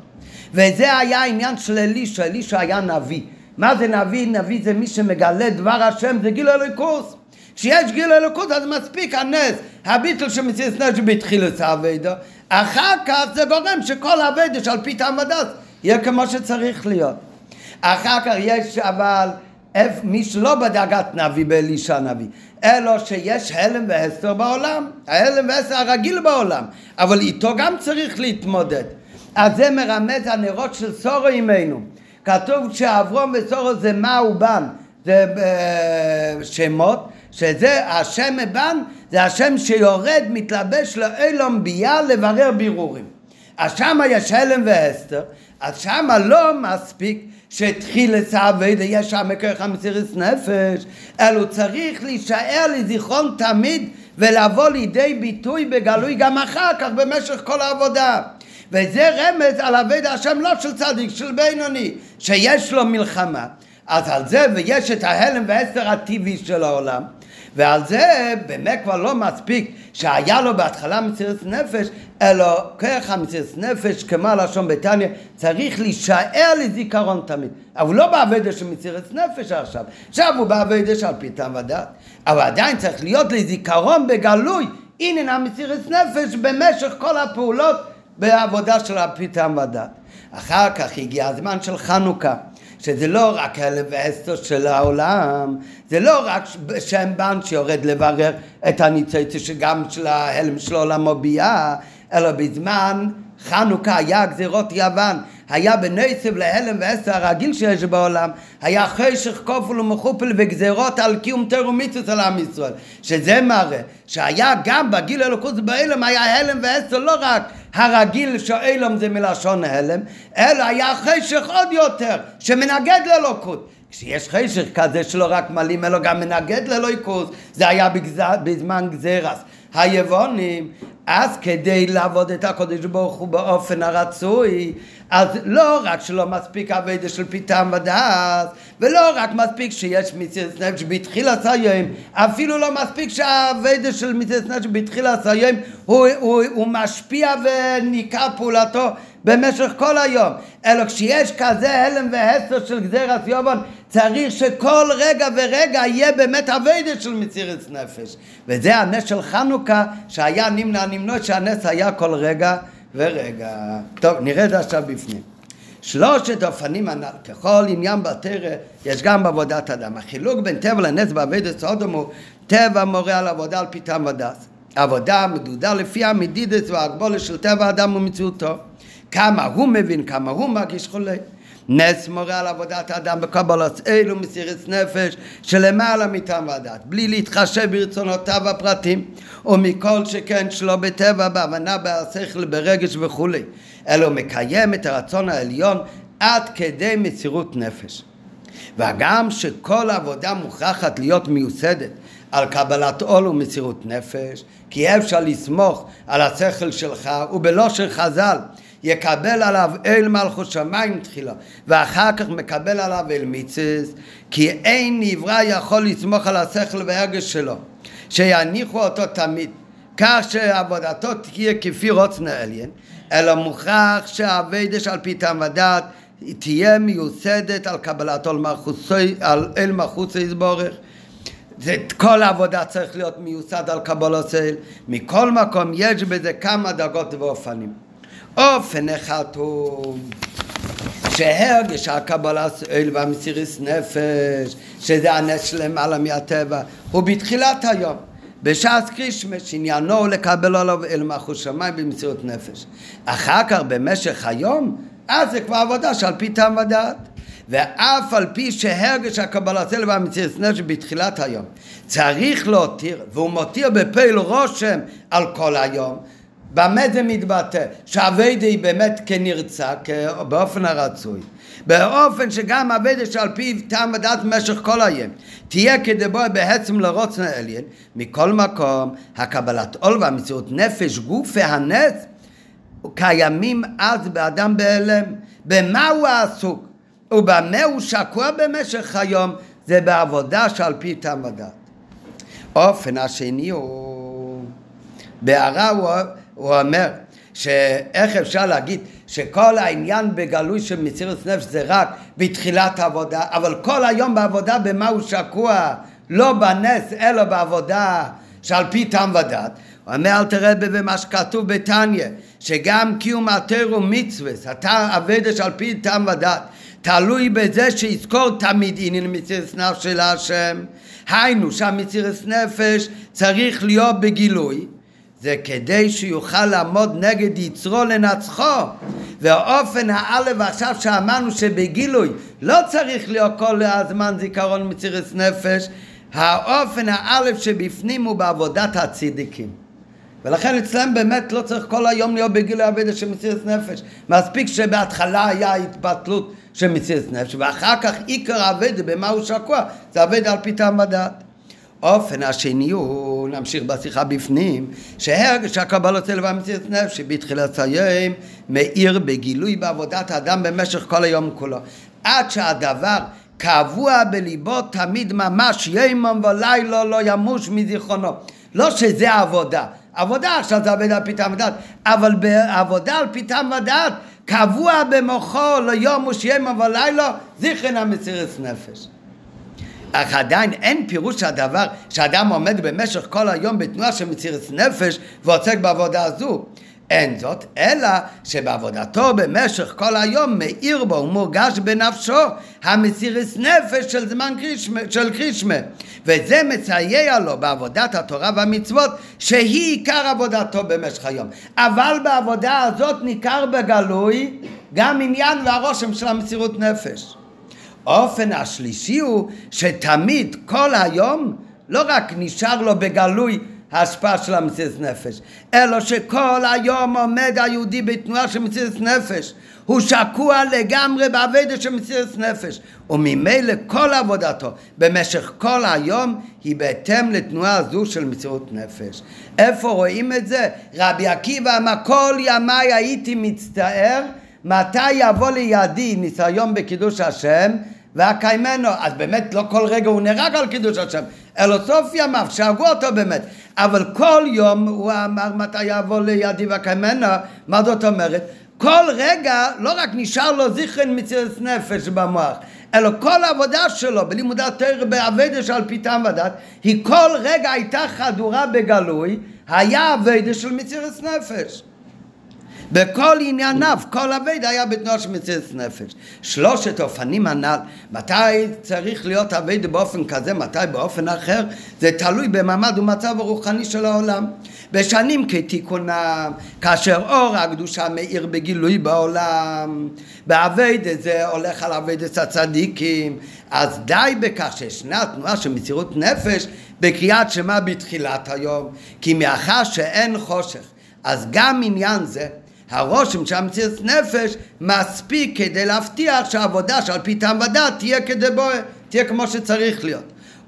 Speaker 1: וזה היה העניין של אלישע, אלישע היה נביא. מה זה נביא? נביא זה מי שמגלה דבר השם, זה גיל אלוקוס. כשיש גיל אלוקות אז מספיק הנס, הביטל שמציע סנש בתחילת האבדה, אחר כך זה גורם שכל האבדה שעל פי טעם ודס יהיה כמו שצריך להיות. אחר כך יש אבל מי שלא בדרגת נביא באלישע הנביא, אלא שיש הלם והסתר בעולם, ההלם והסתר הרגיל בעולם, אבל איתו גם צריך להתמודד. אז זה מרמז הנרות של סורו עמנו. כתוב שאברום וסורו זה מה ובן, זה uh, שמות, שזה השם מבן, זה השם שיורד, מתלבש לאילום ביה לברר בירורים. אז שמה יש הלם והסתר, אז שמה לא מספיק שהתחיל לצעבד, יש שם כרך המסירת נפש, אלא צריך להישאר לזיכרון תמיד ולבוא לידי ביטוי בגלוי גם אחר כך במשך כל העבודה. וזה רמז על עבד השם לא של צדיק, של בינוני, שיש לו מלחמה. אז על זה ויש את ההלם והסתר הטבעי של העולם. ועל זה באמת כבר לא מספיק שהיה לו בהתחלה מסירת נפש, אלא כרך המסירת נפש, כמו הלשון בתניא, צריך להישאר לזיכרון תמיד. אבל לא בעבודה של מסירת נפש עכשיו, עכשיו הוא בעבודה של פיתם ודת, אבל עדיין צריך להיות לזיכרון בגלוי, הנה המסירת נפש במשך כל הפעולות בעבודה של הפיתם ודת. אחר כך הגיע הזמן של חנוכה. שזה לא רק הלם והסתר של העולם, זה לא רק שם בן שיורד לברר את הניצוצה שגם של ההלם של העולם מביעה, אלא בזמן חנוכה היה גזירות יוון, היה בנסב להלם ועשר הרגיל שיש בעולם, היה חשך כופל ומחופל וגזירות על קיום תרומיתוס על עם ישראל, שזה מראה שהיה גם בגיל אלוקות בהלם היה הלם ועשר לא רק הרגיל שאילם זה מלשון הלם, אלא היה חשך עוד יותר שמנגד לאלוקות. כשיש חשך כזה שלא רק מלאים אלא גם מנגד לאלוקות, זה היה בגזר, בזמן גזירס. היוונים, אז כדי לעבוד את הקודש ברוך הוא באופן הרצוי, אז לא רק שלא מספיק אביידה של פיתם ודעת, ולא רק מספיק שיש מסירת נפש בתחילת היום, אפילו לא מספיק שהאביידה של מסירת נפש בתחילת היום הוא, הוא, הוא משפיע וניכר פעולתו במשך כל היום, אלא כשיש כזה הלם והסר של גזירת יובון, צריך שכל רגע ורגע יהיה באמת אביידה של מסירת נפש. וזה הנס של חנוכה, שהיה נמנע נמנות שהנס היה כל רגע ורגע. טוב, נרד עכשיו בפנים. שלושת אופנים הנ"ל, ככל עניין בתרא, יש גם בעבודת אדם. החילוק בין טבע לנס בעבודת סודום הוא טבע מורה על עבודה על פיתם ודס. עבודה מדודה לפי המדידס וההגבולה של טבע האדם ומציאותו. כמה הוא מבין, כמה הוא מרגיש חולה. נס מורה על עבודת האדם בקבלת אלו מסירת נפש שלמעלה מטעם ועדת, בלי להתחשב ברצונותיו הפרטים, ומכל שכן שלא בטבע, בהבנה, בשכל, ברגש וכולי, אלא מקיים את הרצון העליון עד כדי מסירות נפש. וגם שכל עבודה מוכרחת להיות מיוסדת על קבלת עול ומסירות נפש, כי אפשר לסמוך על השכל שלך, ובלושר חז"ל יקבל עליו אל מלכות שמיים תחילה, ואחר כך מקבל עליו אל מיציס, כי אין נברא יכול לסמוך על השכל והרגש שלו, שיניחו אותו תמיד, כך שעבודתו תהיה כפי רוצנה עליין, אלא מוכרח שהאביידש על פי טעם ודעת תהיה מיוסדת על קבלתו אל מלכות יסבורך זה, כל העבודה צריך להיות מיוסד על קבלת אל. מכל מקום יש בזה כמה דרגות ואופנים. אופן אחד הוא שהרגש הקבלת אל והמסיריס נפש, שזה הנס שלמעלה מהטבע, הוא בתחילת היום. בשעת קרישמש עניינו לקבל עליו אל מחוש שמיים במסירות נפש. אחר כך במשך היום, אז זה כבר עבודה שעל פי טעם ודעת. ואף על פי שהרגש הקבלת אל והמציאות נפש בתחילת היום צריך להותיר, והוא מותיר בפעיל רושם על כל היום, במה זה מתבטא? שהאביידה היא באמת כנרצה, באופן הרצוי. באופן שגם אביידה שעל פיו טעם ודעת במשך כל היום תהיה כדבו בעצם לרוצן העליין מכל מקום הקבלת עול והמציאות נפש גוף והנס קיימים אז באדם בהלם במה הוא עסוק ובמה הוא שקוע במשך היום זה בעבודה שעל פי טעם ודעת אופן השני הוא בהערה הוא הוא אומר שאיך אפשר להגיד שכל העניין בגלוי של מסירות נפש זה רק בתחילת העבודה, אבל כל היום בעבודה במה הוא שקוע? לא בנס אלא בעבודה שעל פי טעם ודת. אומר אל תראה במה שכתוב בתניא, שגם קיום התר ומצווה, אתה עבדת על פי טעם ודת, תלוי בזה שיזכור תמיד עניין מסירת נפש של השם. היינו שהמסירת נפש צריך להיות בגילוי זה כדי שיוכל לעמוד נגד יצרו לנצחו. והאופן האלף עכשיו שאמרנו שבגילוי לא צריך להיות כל הזמן זיכרון מצירס נפש האופן האלף שבפנים הוא בעבודת הצדיקים. ולכן אצלם באמת לא צריך כל היום להיות בגילוי אבדה של מצירס נפש. מספיק שבהתחלה היה התבטלות של מצירס נפש ואחר כך עיקר אבדה במה הוא שקוע? זה אבדה על פי טעם ודעת אופן השני הוא, נמשיך בשיחה בפנים, שהרגש הקבלות אל והמציאות נפש שבתחילת היום מאיר בגילוי בעבודת האדם במשך כל היום כולו. עד שהדבר קבוע בליבו תמיד ממש ימום ולילה לא ימוש מזיכרונו. לא שזה עבודה, עבודה עכשיו זה עבודה על פי טעם ודעת, אבל בעבודה על פי טעם ודעת קבוע במוחו לא ימוש ימום ולילה זיכרון המסירת נפש. אך עדיין אין פירוש הדבר שאדם עומד במשך כל היום בתנועה של מצירת נפש ועוסק בעבודה הזו. אין זאת, אלא שבעבודתו במשך כל היום מאיר בו ומורגש בנפשו המסירת נפש של זמן קרישמה, של קרישמה. וזה מסייע לו בעבודת התורה והמצוות שהיא עיקר עבודתו במשך היום. אבל בעבודה הזאת ניכר בגלוי גם עניין והרושם של המסירות נפש האופן השלישי הוא שתמיד כל היום לא רק נשאר לו בגלוי השפעה של המציאות נפש, אלא שכל היום עומד היהודי בתנועה של מציאות נפש. הוא שקוע לגמרי בעבודה של מציאות נפש, וממילא כל עבודתו במשך כל היום היא בהתאם לתנועה הזו של מציאות נפש. איפה רואים את זה? רבי עקיבא אמר כל ימיי הייתי מצטער מתי יבוא לידי ניסיון בקידוש השם והקיימנו, אז באמת לא כל רגע הוא נהרג על קידוש השם, אלא סוף ימיו, שהרגו אותו באמת, אבל כל יום הוא אמר מתי יבוא לידי והקיימנו, מה זאת אומרת? כל רגע לא רק נשאר לו זיכרון מציאות נפש במוח, אלא כל העבודה שלו בלימודת תרא בעבודה שעל פי טעם ודת, היא כל רגע הייתה חדורה בגלוי, היה עבודה של מציאות נפש. בכל ענייניו, כל אבד היה בתנועה של מציאות נפש. שלושת אופנים הנ"ל, מתי צריך להיות אבד באופן כזה, מתי באופן אחר, זה תלוי במעמד ומצב הרוחני של העולם. בשנים כתיקונם, כאשר אור הקדושה מאיר בגילוי בעולם, באבד זה הולך על אבדת הצדיקים, אז די בכך שישנה תנועה של מסירות נפש בקריאת שמע בתחילת היום, כי מאחר שאין חושך, אז גם עניין זה הרושם של המציאות נפש מספיק כדי להבטיח שהעבודה שעל פי טעם ודעת תהיה כדבוה, תהיה כמו שצריך להיות.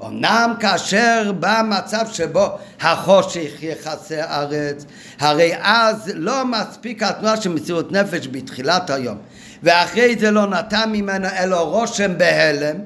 Speaker 1: אמנם כאשר בא מצב שבו החושך יכסה ארץ, הרי אז לא מספיק התנועה של מסירות נפש בתחילת היום, ואחרי זה לא נתן ממנו אלא רושם בהלם,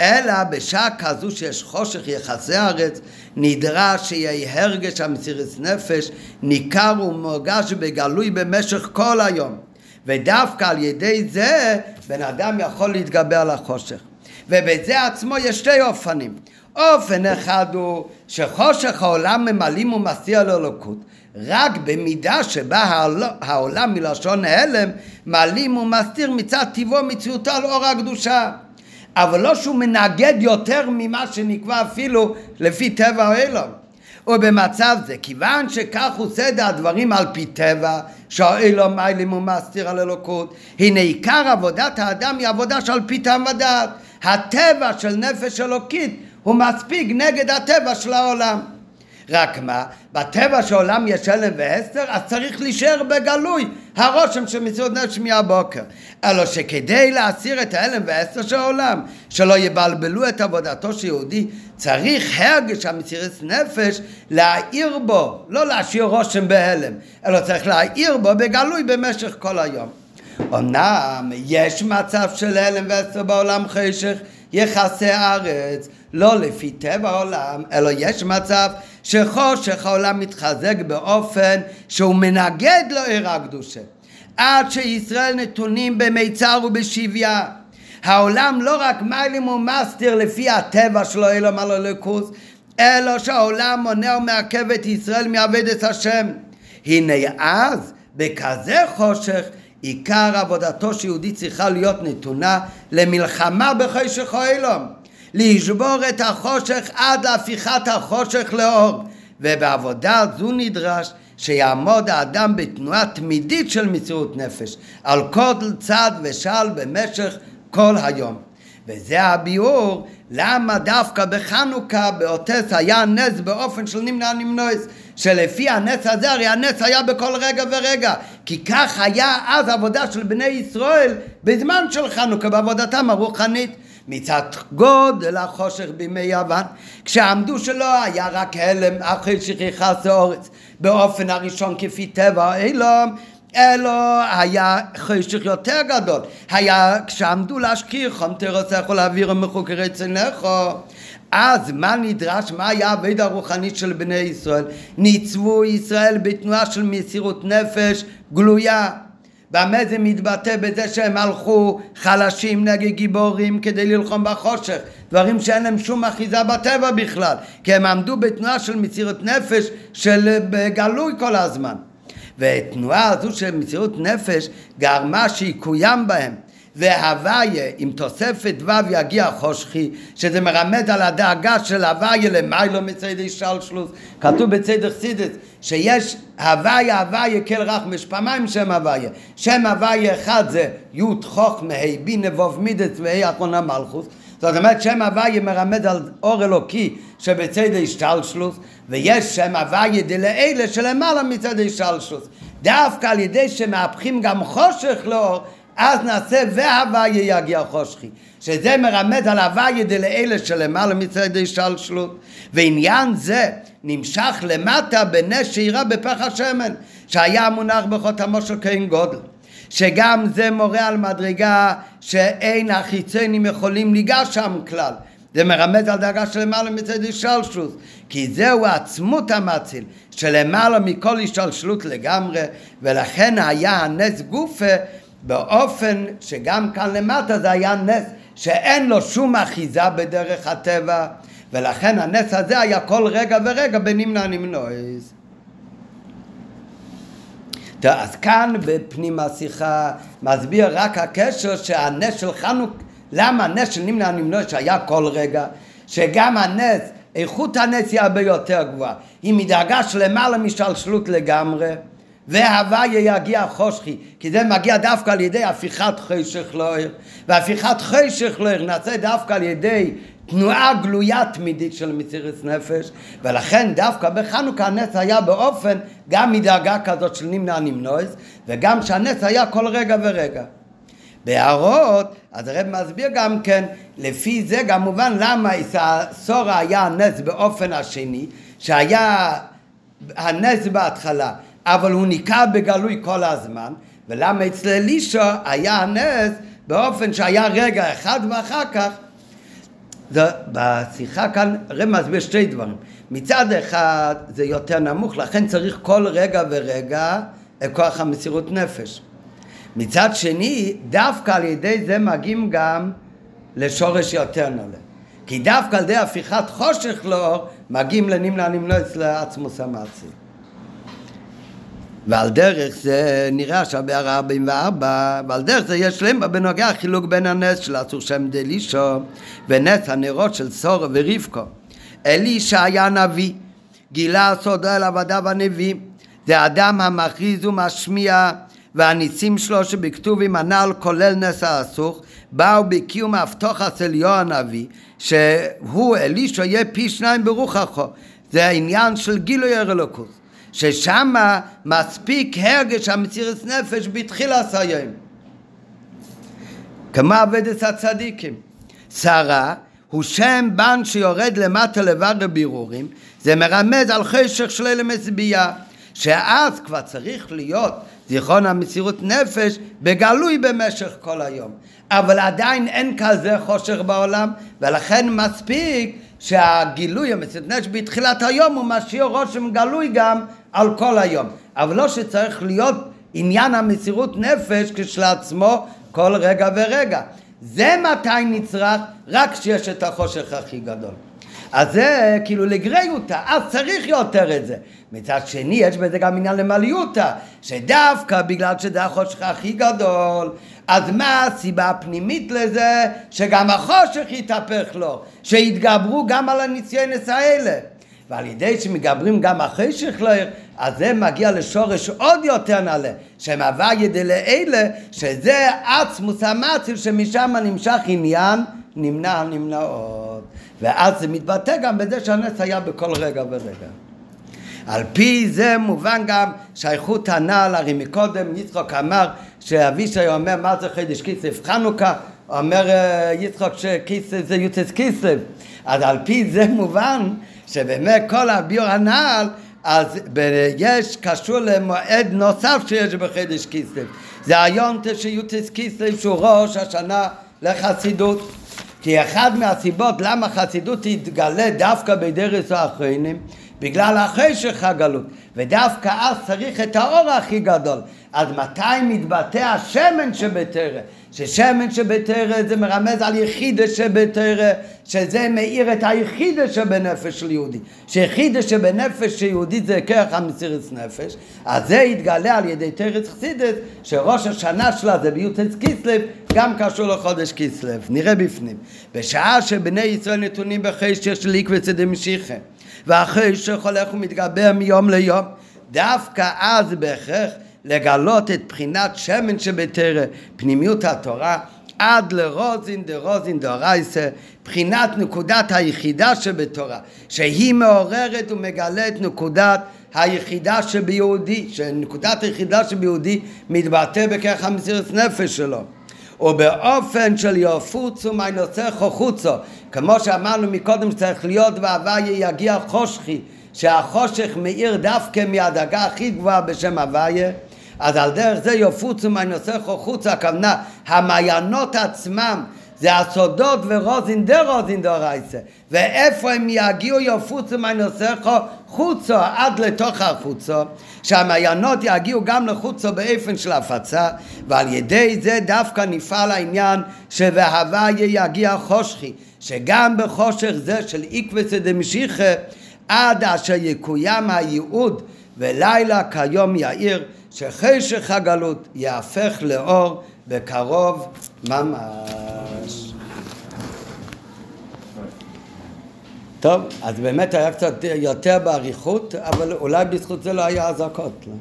Speaker 1: אלא בשעה כזו שיש חושך יחסי הארץ, נדרש שיהיה הרגש המסירת נפש ניכר ומורגש בגלוי במשך כל היום. ודווקא על ידי זה בן אדם יכול להתגבר על החושך. ובזה עצמו יש שתי אופנים. אופן אחד הוא שחושך העולם ממלאים ומסתיר לאלוקות. רק במידה שבה העולם מלשון הלם מעלים ומסתיר מצד טבעו מציאותו על אור הקדושה. אבל לא שהוא מנגד יותר ממה שנקבע אפילו לפי טבע האלום. ובמצב זה, כיוון שכך הוא סדר הדברים על פי טבע, שהאלום מיילים ומסתיר על אלוקות, הנה עיקר עבודת האדם היא עבודה שעל פי טעם ודעת. הטבע של נפש אלוקית הוא מספיק נגד הטבע של העולם. רק מה, בטבע של עולם יש הלם והסתר, אז צריך להישאר בגלוי הרושם של מציאות נפש מהבוקר. אלא שכדי להסיר את ההלם וההסתר של העולם, שלא יבלבלו את עבודתו של יהודי, צריך הרגש המסירת נפש להאיר בו, לא להשאיר רושם בהלם, אלא צריך להאיר בו בגלוי במשך כל היום. אמנם יש מצב של הלם והסתר בעולם חשך, יחסי הארץ, לא לפי טבע העולם, אלא יש מצב שחושך העולם מתחזק באופן שהוא מנגד לו עיר הקדושה. עד שישראל נתונים במיצר ובשביה. העולם לא רק מיילים ומסתיר לפי הטבע שלו אלא מה לא לקוס, אלא שהעולם מונע ומעכב את ישראל מעבדת השם. הנה אז, בכזה חושך, עיקר עבודתו של יהודי צריכה להיות נתונה למלחמה בחשך האלום. לשבור את החושך עד להפיכת החושך לאור. ובעבודה זו נדרש שיעמוד האדם בתנועה תמידית של מציאות נפש, על כל צד ושל במשך כל היום. וזה הביאור למה דווקא בחנוכה באותס היה נס באופן של נמנע נמנועס שלפי הנס הזה הרי הנס היה בכל רגע ורגע. כי כך היה אז עבודה של בני ישראל בזמן של חנוכה בעבודתם הרוחנית. מצד גודל החושך בימי יוון, כשעמדו שלא היה רק הלם אחרי שכיחס האורץ באופן הראשון כפי טבע האילום, אלא היה חשך יותר גדול. היה כשעמדו להשכיר חום תרסך ולהעביר מחוקרי צנכו. אז מה נדרש? מה היה העבד הרוחנית של בני ישראל? ניצבו ישראל בתנועה של מסירות נפש גלויה. במה זה מתבטא בזה שהם הלכו חלשים נגד גיבורים כדי ללחום בחושך דברים שאין להם שום אחיזה בטבע בכלל כי הם עמדו בתנועה של מסירות נפש של גלוי כל הזמן ותנועה הזו של מסירות נפש גרמה שיקוים בהם. והוויה עם תוספת ו' יגיע חושכי שזה מרמד על הדאגה של הוויה למיילו מצדי שלשלוס כתוב בצד חסידס שיש הוויה הוויה כל רחמש פעמיים שם הוויה. שם הוויה אחד זה י' חוכמה ה' בי נבוב מידס וה' אחרונה מלכוס זאת אומרת שם הוויה מרמז על אור אלוקי שבצד השתלשלוס ויש שם הוויה דלאלה שלמעלה מצד השתלשלוס דווקא על ידי שמהפכים גם חושך לאור אז נעשה והוויה יגיע חושכי. שזה מרמז על הוויה דלאלה שלמעלה מצד השתלשלות. ועניין זה נמשך למטה בנס שאירה בפח השמן שהיה מונח בחותמו של כהן גודל שגם זה מורה על מדרגה שאין החיצונים יכולים ליגע שם כלל. זה מרמז על דרגה שלמעלה מצד השתלשלות, כי זהו עצמות המציל, שלמעלה מכל השתלשלות לגמרי, ולכן היה הנס גופה באופן שגם כאן למטה זה היה נס שאין לו שום אחיזה בדרך הטבע, ולכן הנס הזה היה כל רגע ורגע בנמנע נמנועס. אז כאן בפנים השיחה מסביר רק הקשר שהנס של חנוק, למה הנס של נמנע נמנוע שהיה כל רגע, שגם הנס, איכות הנס היא הרבה יותר גבוהה, היא מדרגה שלמעלה משלשלות לגמרי, והוויה יגיע חושכי, כי זה מגיע דווקא על ידי הפיכת חשך לויר, והפיכת חשך לויר נעשה דווקא על ידי תנועה גלויה תמידית של מסירת נפש, ולכן דווקא בחנוכה הנס היה באופן גם מדרגה כזאת של נמנע נמנועס, וגם שהנס היה כל רגע ורגע. בהערות, אז הרב מסביר גם כן, לפי זה גם מובן למה סורה היה הנס באופן השני, שהיה הנס בהתחלה, אבל הוא ניכר בגלוי כל הזמן, ולמה אצל אלישע היה הנס באופן שהיה רגע אחד ואחר כך זה, בשיחה כאן רב מסביר שתי דברים. מצד אחד זה יותר נמוך, לכן צריך כל רגע ורגע את כוח המסירות נפש. מצד שני, דווקא על ידי זה מגיעים גם לשורש יותר נעלה. כי דווקא על ידי הפיכת חושך לאור, מגיעים נמנוע אצל עצמוס המעשי. ועל דרך זה נראה עכשיו בהערה 44, ועל דרך זה יש להם בנוגע חילוק בין הנס של אסור שם דלישו ונס הנרות של סורו ורבקו. אלישע היה נביא, גילה סודו אל עבדיו הנביא, זה אדם המכריז ומשמיע והניסים שלו שבכתובים הנ"ל כולל נס האסוך באו בקיום ההבטוח אצל יו הנביא שהוא אלישע יהיה פי שניים ברוחחו זה העניין של גילוי אלוקות ששם מספיק הרגש המסירת נפש בתחילת היום. כמו עבודת הצדיקים. שרה הוא שם בן שיורד למטה לבד בבירורים, זה מרמז על חשך של אלה מצביעה, שאז כבר צריך להיות זיכרון המסירות נפש בגלוי במשך כל היום. אבל עדיין אין כזה חושך בעולם, ולכן מספיק שהגילוי המסירות נפש בתחילת היום הוא משאיר רושם גלוי גם על כל היום. אבל לא שצריך להיות עניין המסירות נפש כשלעצמו כל רגע ורגע. זה מתי נצרך? רק כשיש את החושך הכי גדול. אז זה כאילו לגריותא, אז צריך יותר את זה. מצד שני, יש בזה גם עניין למליותא, שדווקא בגלל שזה החושך הכי גדול, אז מה הסיבה הפנימית לזה? שגם החושך יתהפך לו, שיתגברו גם על הניסיונס האלה. ועל ידי שמגברים גם אחרי שכלר, אז זה מגיע לשורש עוד יותר נעלה, שמהווה ידי לאלה, שזה עצמוס המציל שמשם נמשך עניין נמנע נמנעות. ואז זה מתבטא גם בזה שהנס היה בכל רגע ורגע. על פי זה מובן גם שהאיכות הנ"ל, הרי מקודם יצחוק אמר שאבישי אומר מה זה חידש כסף חנוכה, אומר אה, יצחוק שכסף זה יוצא כסף, אז על פי זה מובן שבאמת כל הביור הנ"ל אז יש קשור למועד נוסף שיש בחידש כסלו זה היונטה שיוטס כסלו שהוא ראש השנה לחסידות. כי אחד מהסיבות למה חסידות תתגלה דווקא בדרס האחרונים בגלל החשך הגלות. ודווקא אז צריך את האור הכי גדול אז מתי מתבטא השמן שבתרא ששמן שבתרא זה מרמז על יחידה שבתרא שזה מאיר את היחידה שבנפש של יהודי. שיחידה שבנפש יהודי זה כרך המסירת נפש אז זה יתגלה על ידי תרץ חסידת שראש השנה שלה זה ביוטס כיסלב גם קשור לחודש כיסלב נראה בפנים. בשעה שבני ישראל נתונים בחשך של עקבי צדי משיחה והחשך הולך ומתגבר מיום ליום דווקא אז בהכרח לגלות את בחינת שמן שבתרא, פנימיות התורה, עד לרוזין דרוזין דרייסה, בחינת נקודת היחידה שבתורה, שהיא מעוררת ומגלה את נקודת היחידה שביהודי, שנקודת היחידה שביהודי מתבטא בכך המסירת נפש שלו. ובאופן של יפוצו מנוסחו חוצו, כמו שאמרנו מקודם שצריך להיות בהוויה יגיע חושכי, שהחושך מאיר דווקא מהדרגה הכי גבוהה בשם הוויה, אז על דרך זה יפוצו מנוסחו חוצו, הכוונה המעיינות עצמם. זה הסודות ורוזין דה רוזין דורייסה. ואיפה הם יגיעו יפוצו מנוסחו חוצו עד לתוך החוצו, שהמעיינות יגיעו גם לחוצו באופן של הפצה, ועל ידי זה דווקא נפעל העניין שבהוויה יגיע חושכי, שגם בחושך זה של עקבסא דמשיחא עד אשר יקוים הייעוד ולילה כיום יאיר שחשך הגלות יהפך לאור בקרוב ממש. טוב, אז באמת היה קצת יותר באריכות, אבל אולי בזכות זה לא היה אזעקות. לא?